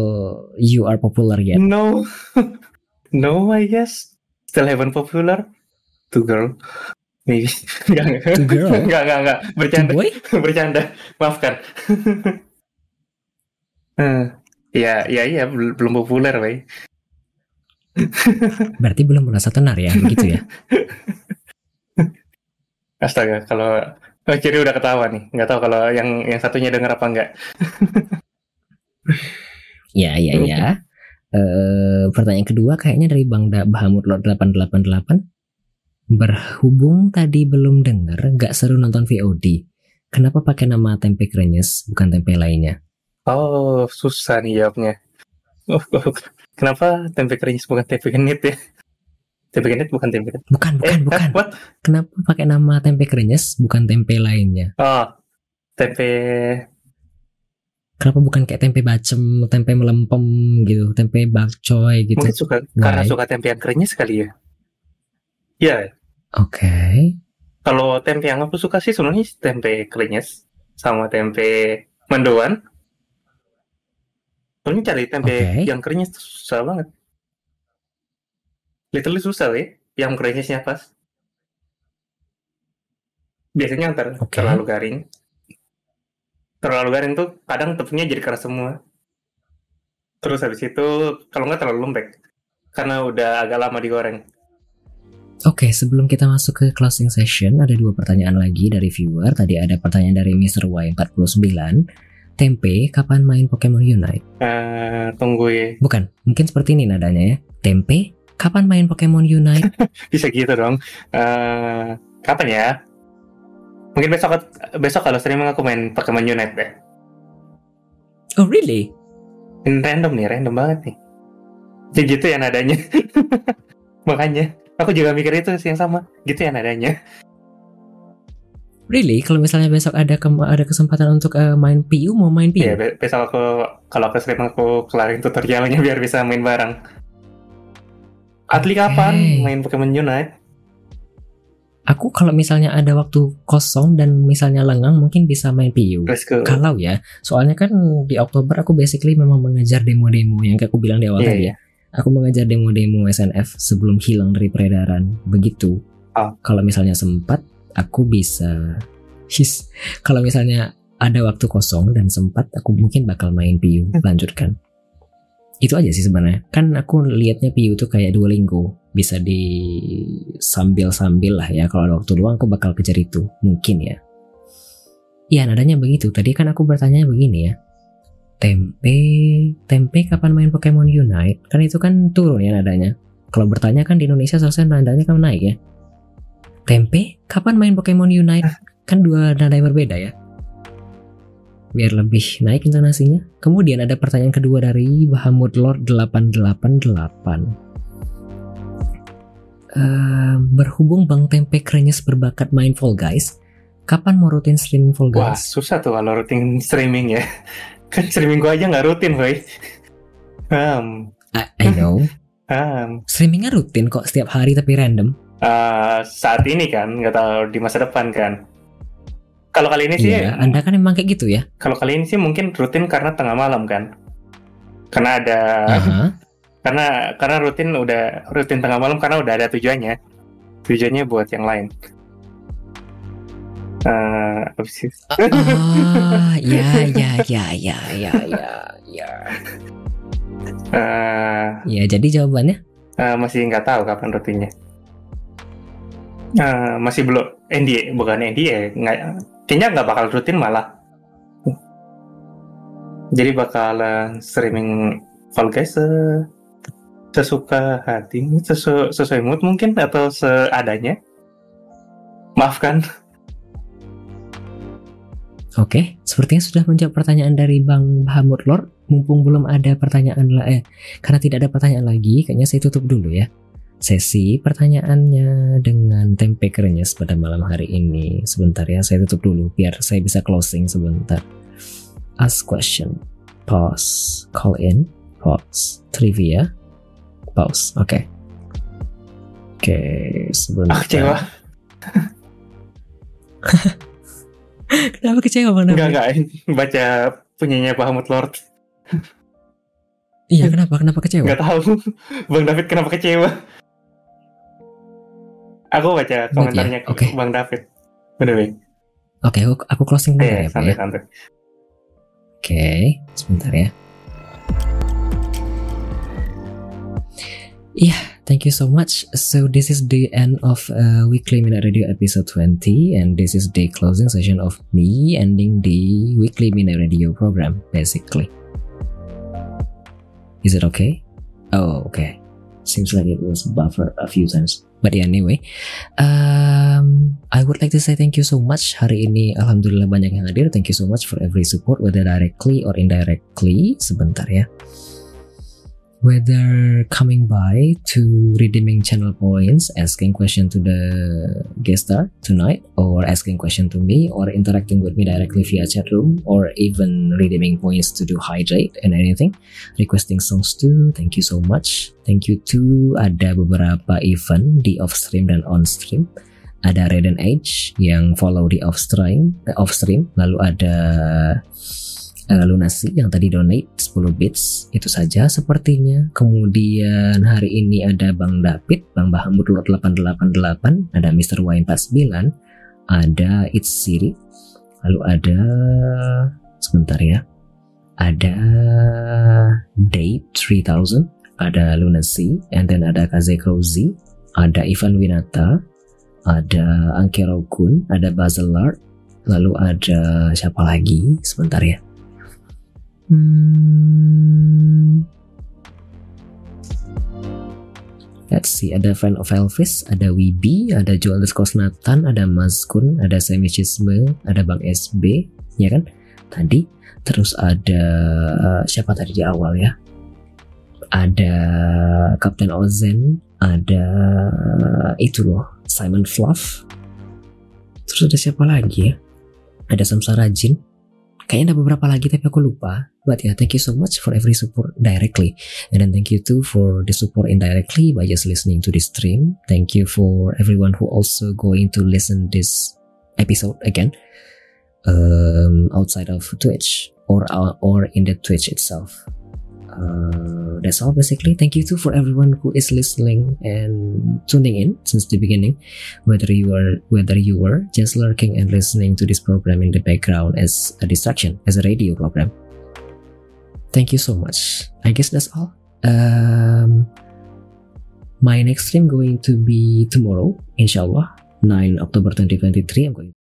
you are popular yet? No. [laughs] no, I guess. Still haven't popular. Two girl. Maybe. [laughs] Enggak, enggak. Enggak, [laughs] enggak, enggak. Bercanda. boy? [laughs] Bercanda. Maafkan. Eh, ya, ya, ya. bel- Belum populer, wey. Berarti belum merasa tenar ya, begitu ya? Astaga, kalau Oh, Ciri udah ketawa nih. Nggak tahu kalau yang yang satunya denger apa enggak. Ya, ya, ya. Eh, pertanyaan kedua kayaknya dari Bang da Bahamut Lot 888. Berhubung tadi belum denger, gak seru nonton VOD. Kenapa pakai nama tempe krenyes, bukan tempe lainnya? Oh, susah nih jawabnya. Oh, oh, Kenapa tempe keringis bukan tempe genit ya? Tempe krenyes bukan tempe. Bukan, bukan, eh, bukan. What? Kenapa pakai nama tempe krenyes bukan tempe lainnya? Oh, tempe Kenapa bukan kayak tempe bacem, tempe melempem gitu, tempe bakcoy gitu? mungkin suka karena suka tempe yang krenyes kali ya. Ya, Oke. kalau tempe yang aku suka sih sebenarnya tempe krenyes sama tempe mendoan. Soalnya cari tempe Oke. yang krenyes susah banget. Literally susah weh, yang krenyesnya pas. Biasanya ntar Oke. terlalu garing. Terlalu garing tuh kadang tepungnya jadi keras semua. Terus habis itu kalau nggak terlalu lembek. Karena udah agak lama digoreng. Oke, sebelum kita masuk ke closing session, ada dua pertanyaan lagi dari viewer. Tadi ada pertanyaan dari Mr. Y49. Tempe, kapan main Pokemon Unite? Eh, tunggu ya. Bukan, mungkin seperti ini nadanya ya. Tempe, kapan main Pokemon Unite? [laughs] Bisa gitu dong. Eh, kapan ya? Mungkin besok besok kalau streaming aku main Pokemon Unite deh. Oh really? Ini random nih, random banget nih. Jadi gitu ya nadanya. [laughs] Makanya aku juga mikir itu sih yang sama. Gitu ya nadanya. Really? Kalau misalnya besok ada ke- ada kesempatan untuk eh, main PU, mau main PU? Iya, be- besok aku kalau aku stream aku kelarin tutorialnya [laughs] biar bisa main bareng. Atli Oke. kapan main Pokemon Unite? Aku kalau misalnya ada waktu kosong dan misalnya lengang, mungkin bisa main PU. Kalau ya, soalnya kan di Oktober aku basically memang mengejar demo-demo yang kayak aku bilang di awal Iya, tadi ya. Aku mengejar demo-demo SNF sebelum hilang dari peredaran. Begitu. Ah. Kalau misalnya sempat, aku bisa. His. Kalau misalnya ada waktu kosong dan sempat, aku mungkin bakal main PU. Lanjutkan. Itu aja sih sebenarnya. Kan aku liatnya PU tuh kayak Duolingo. Bisa di sambil-sambil lah ya. Kalau ada waktu luang aku bakal kejar itu. Mungkin ya. Iya nadanya begitu. Tadi kan aku bertanya begini ya. Tempe, tempe kapan main Pokemon Unite? Kan itu kan turun ya nadanya. Kalau bertanya kan di Indonesia seharusnya nadanya kan naik ya. Tempe, kapan main Pokemon Unite? Kan dua nada yang berbeda ya. Biar lebih naik intonasinya. Kemudian ada pertanyaan kedua dari Bahamut Lord 888. Eh, berhubung Bang Tempe krenyes berbakat main Fall Guys, kapan mau rutin streaming Fall Wah, Guys? susah tuh kalau rutin streaming ya. Kan streaming gua aja nggak rutin, boy. Hmm, I, I know. hmm. Streamingnya rutin kok setiap hari tapi random. Eh, saat ini kan, nggak tahu di masa depan kan. Kalau kali ini sih, Iya, Anda kan emang kayak gitu ya. kalau kali ini sih mungkin rutin karena tengah malam kan. Karena ada, Aha. karena karena rutin udah rutin tengah malam karena udah ada tujuannya. Tujuannya buat yang lain. Eh, apa sih? Ah, ya, ya, ya, ya, ya, ya, ya. Eh, Ya, jadi jawabannya Eh, masih nggak tahu kapan rutinnya. Eh, masih belum NDA, bukan NDA, nggak, kayaknya nggak bakal rutin malah. Jadi bakalan streaming Fall Guys se- sesuka hati, sesu, sesuai mood mungkin atau seadanya. Maafkan. Oke, sepertinya sudah menjawab pertanyaan dari Bang Bahamut Lord. Mumpung belum ada pertanyaan lah, eh, karena tidak ada pertanyaan lagi, kayaknya saya tutup dulu ya. Sesi pertanyaannya dengan tempe krenyes pada malam hari ini. Sebentar ya, saya tutup dulu biar saya bisa closing sebentar. Ask question, pause, call in, pause, trivia, pause. Oke. Oke, sebentar. Ah. [laughs] Kenapa kecewa Bang? Enggak, enggak. [laughs] Baca punyanya Bahamut Lord. Iya, kenapa? Kenapa kecewa? Nggak tahu. [laughs] Bang David kenapa kecewa? Aku baca komentarnya ya? Oke. Bang David. Wei. Oke, aku, aku closing dulu Eh, ya, Pak ya. Oke, sebentar ya. Yeah, thank you so much. So this is the end of uh, Weekly Minute Radio episode 20 and this is the closing session of me ending the Weekly Minute Radio program basically. Is it okay? Oh, okay. Seems like it was buffer a few times. But yeah, anyway, um, I would like to say thank you so much. Hari ini alhamdulillah banyak yang hadir. Thank you so much for every support whether directly or indirectly. Sebentar ya. Whether coming by to redeeming channel points, asking question to the guest star tonight, or asking question to me, or interacting with me directly via chat room, or even redeeming points to do hydrate and anything, requesting songs too. Thank you so much. Thank you too. Ada beberapa event di off stream dan on stream. Ada Raiden Age yang follow di off stream, eh, off stream. Lalu ada uh, lunasi yang tadi donate 10 bits itu saja sepertinya kemudian hari ini ada Bang David Bang Bahamud Lot 888 ada Mr. Y 49 ada It's Siri lalu ada sebentar ya ada Date 3000 ada Lunacy and then ada Kaze Krozi ada Ivan Winata ada Ankero Kun ada Bazelard lalu ada siapa lagi sebentar ya Hmm. Let's see, ada Friend of Elvis, ada Wibi, ada Joel Kosnatan, ada Mazkun, ada Semichisme, ada Bang SB, ya kan? Tadi, terus ada uh, siapa tadi di awal ya? Ada Captain Ozen, ada uh, itu loh, Simon Fluff. Terus ada siapa lagi ya? Ada Samsara Jin, kayaknya ada beberapa lagi tapi aku lupa. But yeah thank you so much for every support directly. And then thank you too for the support indirectly by just listening to this stream. Thank you for everyone who also going to listen this episode again um, outside of twitch or or in the twitch itself uh, that's all basically. Thank you too for everyone who is listening and tuning in since the beginning. Whether you are whether you were just lurking and listening to this program in the background as a distraction as a radio program. Thank you so much. I guess that's all. Um my next stream going to be tomorrow inshallah. 9 october 2023 i'm going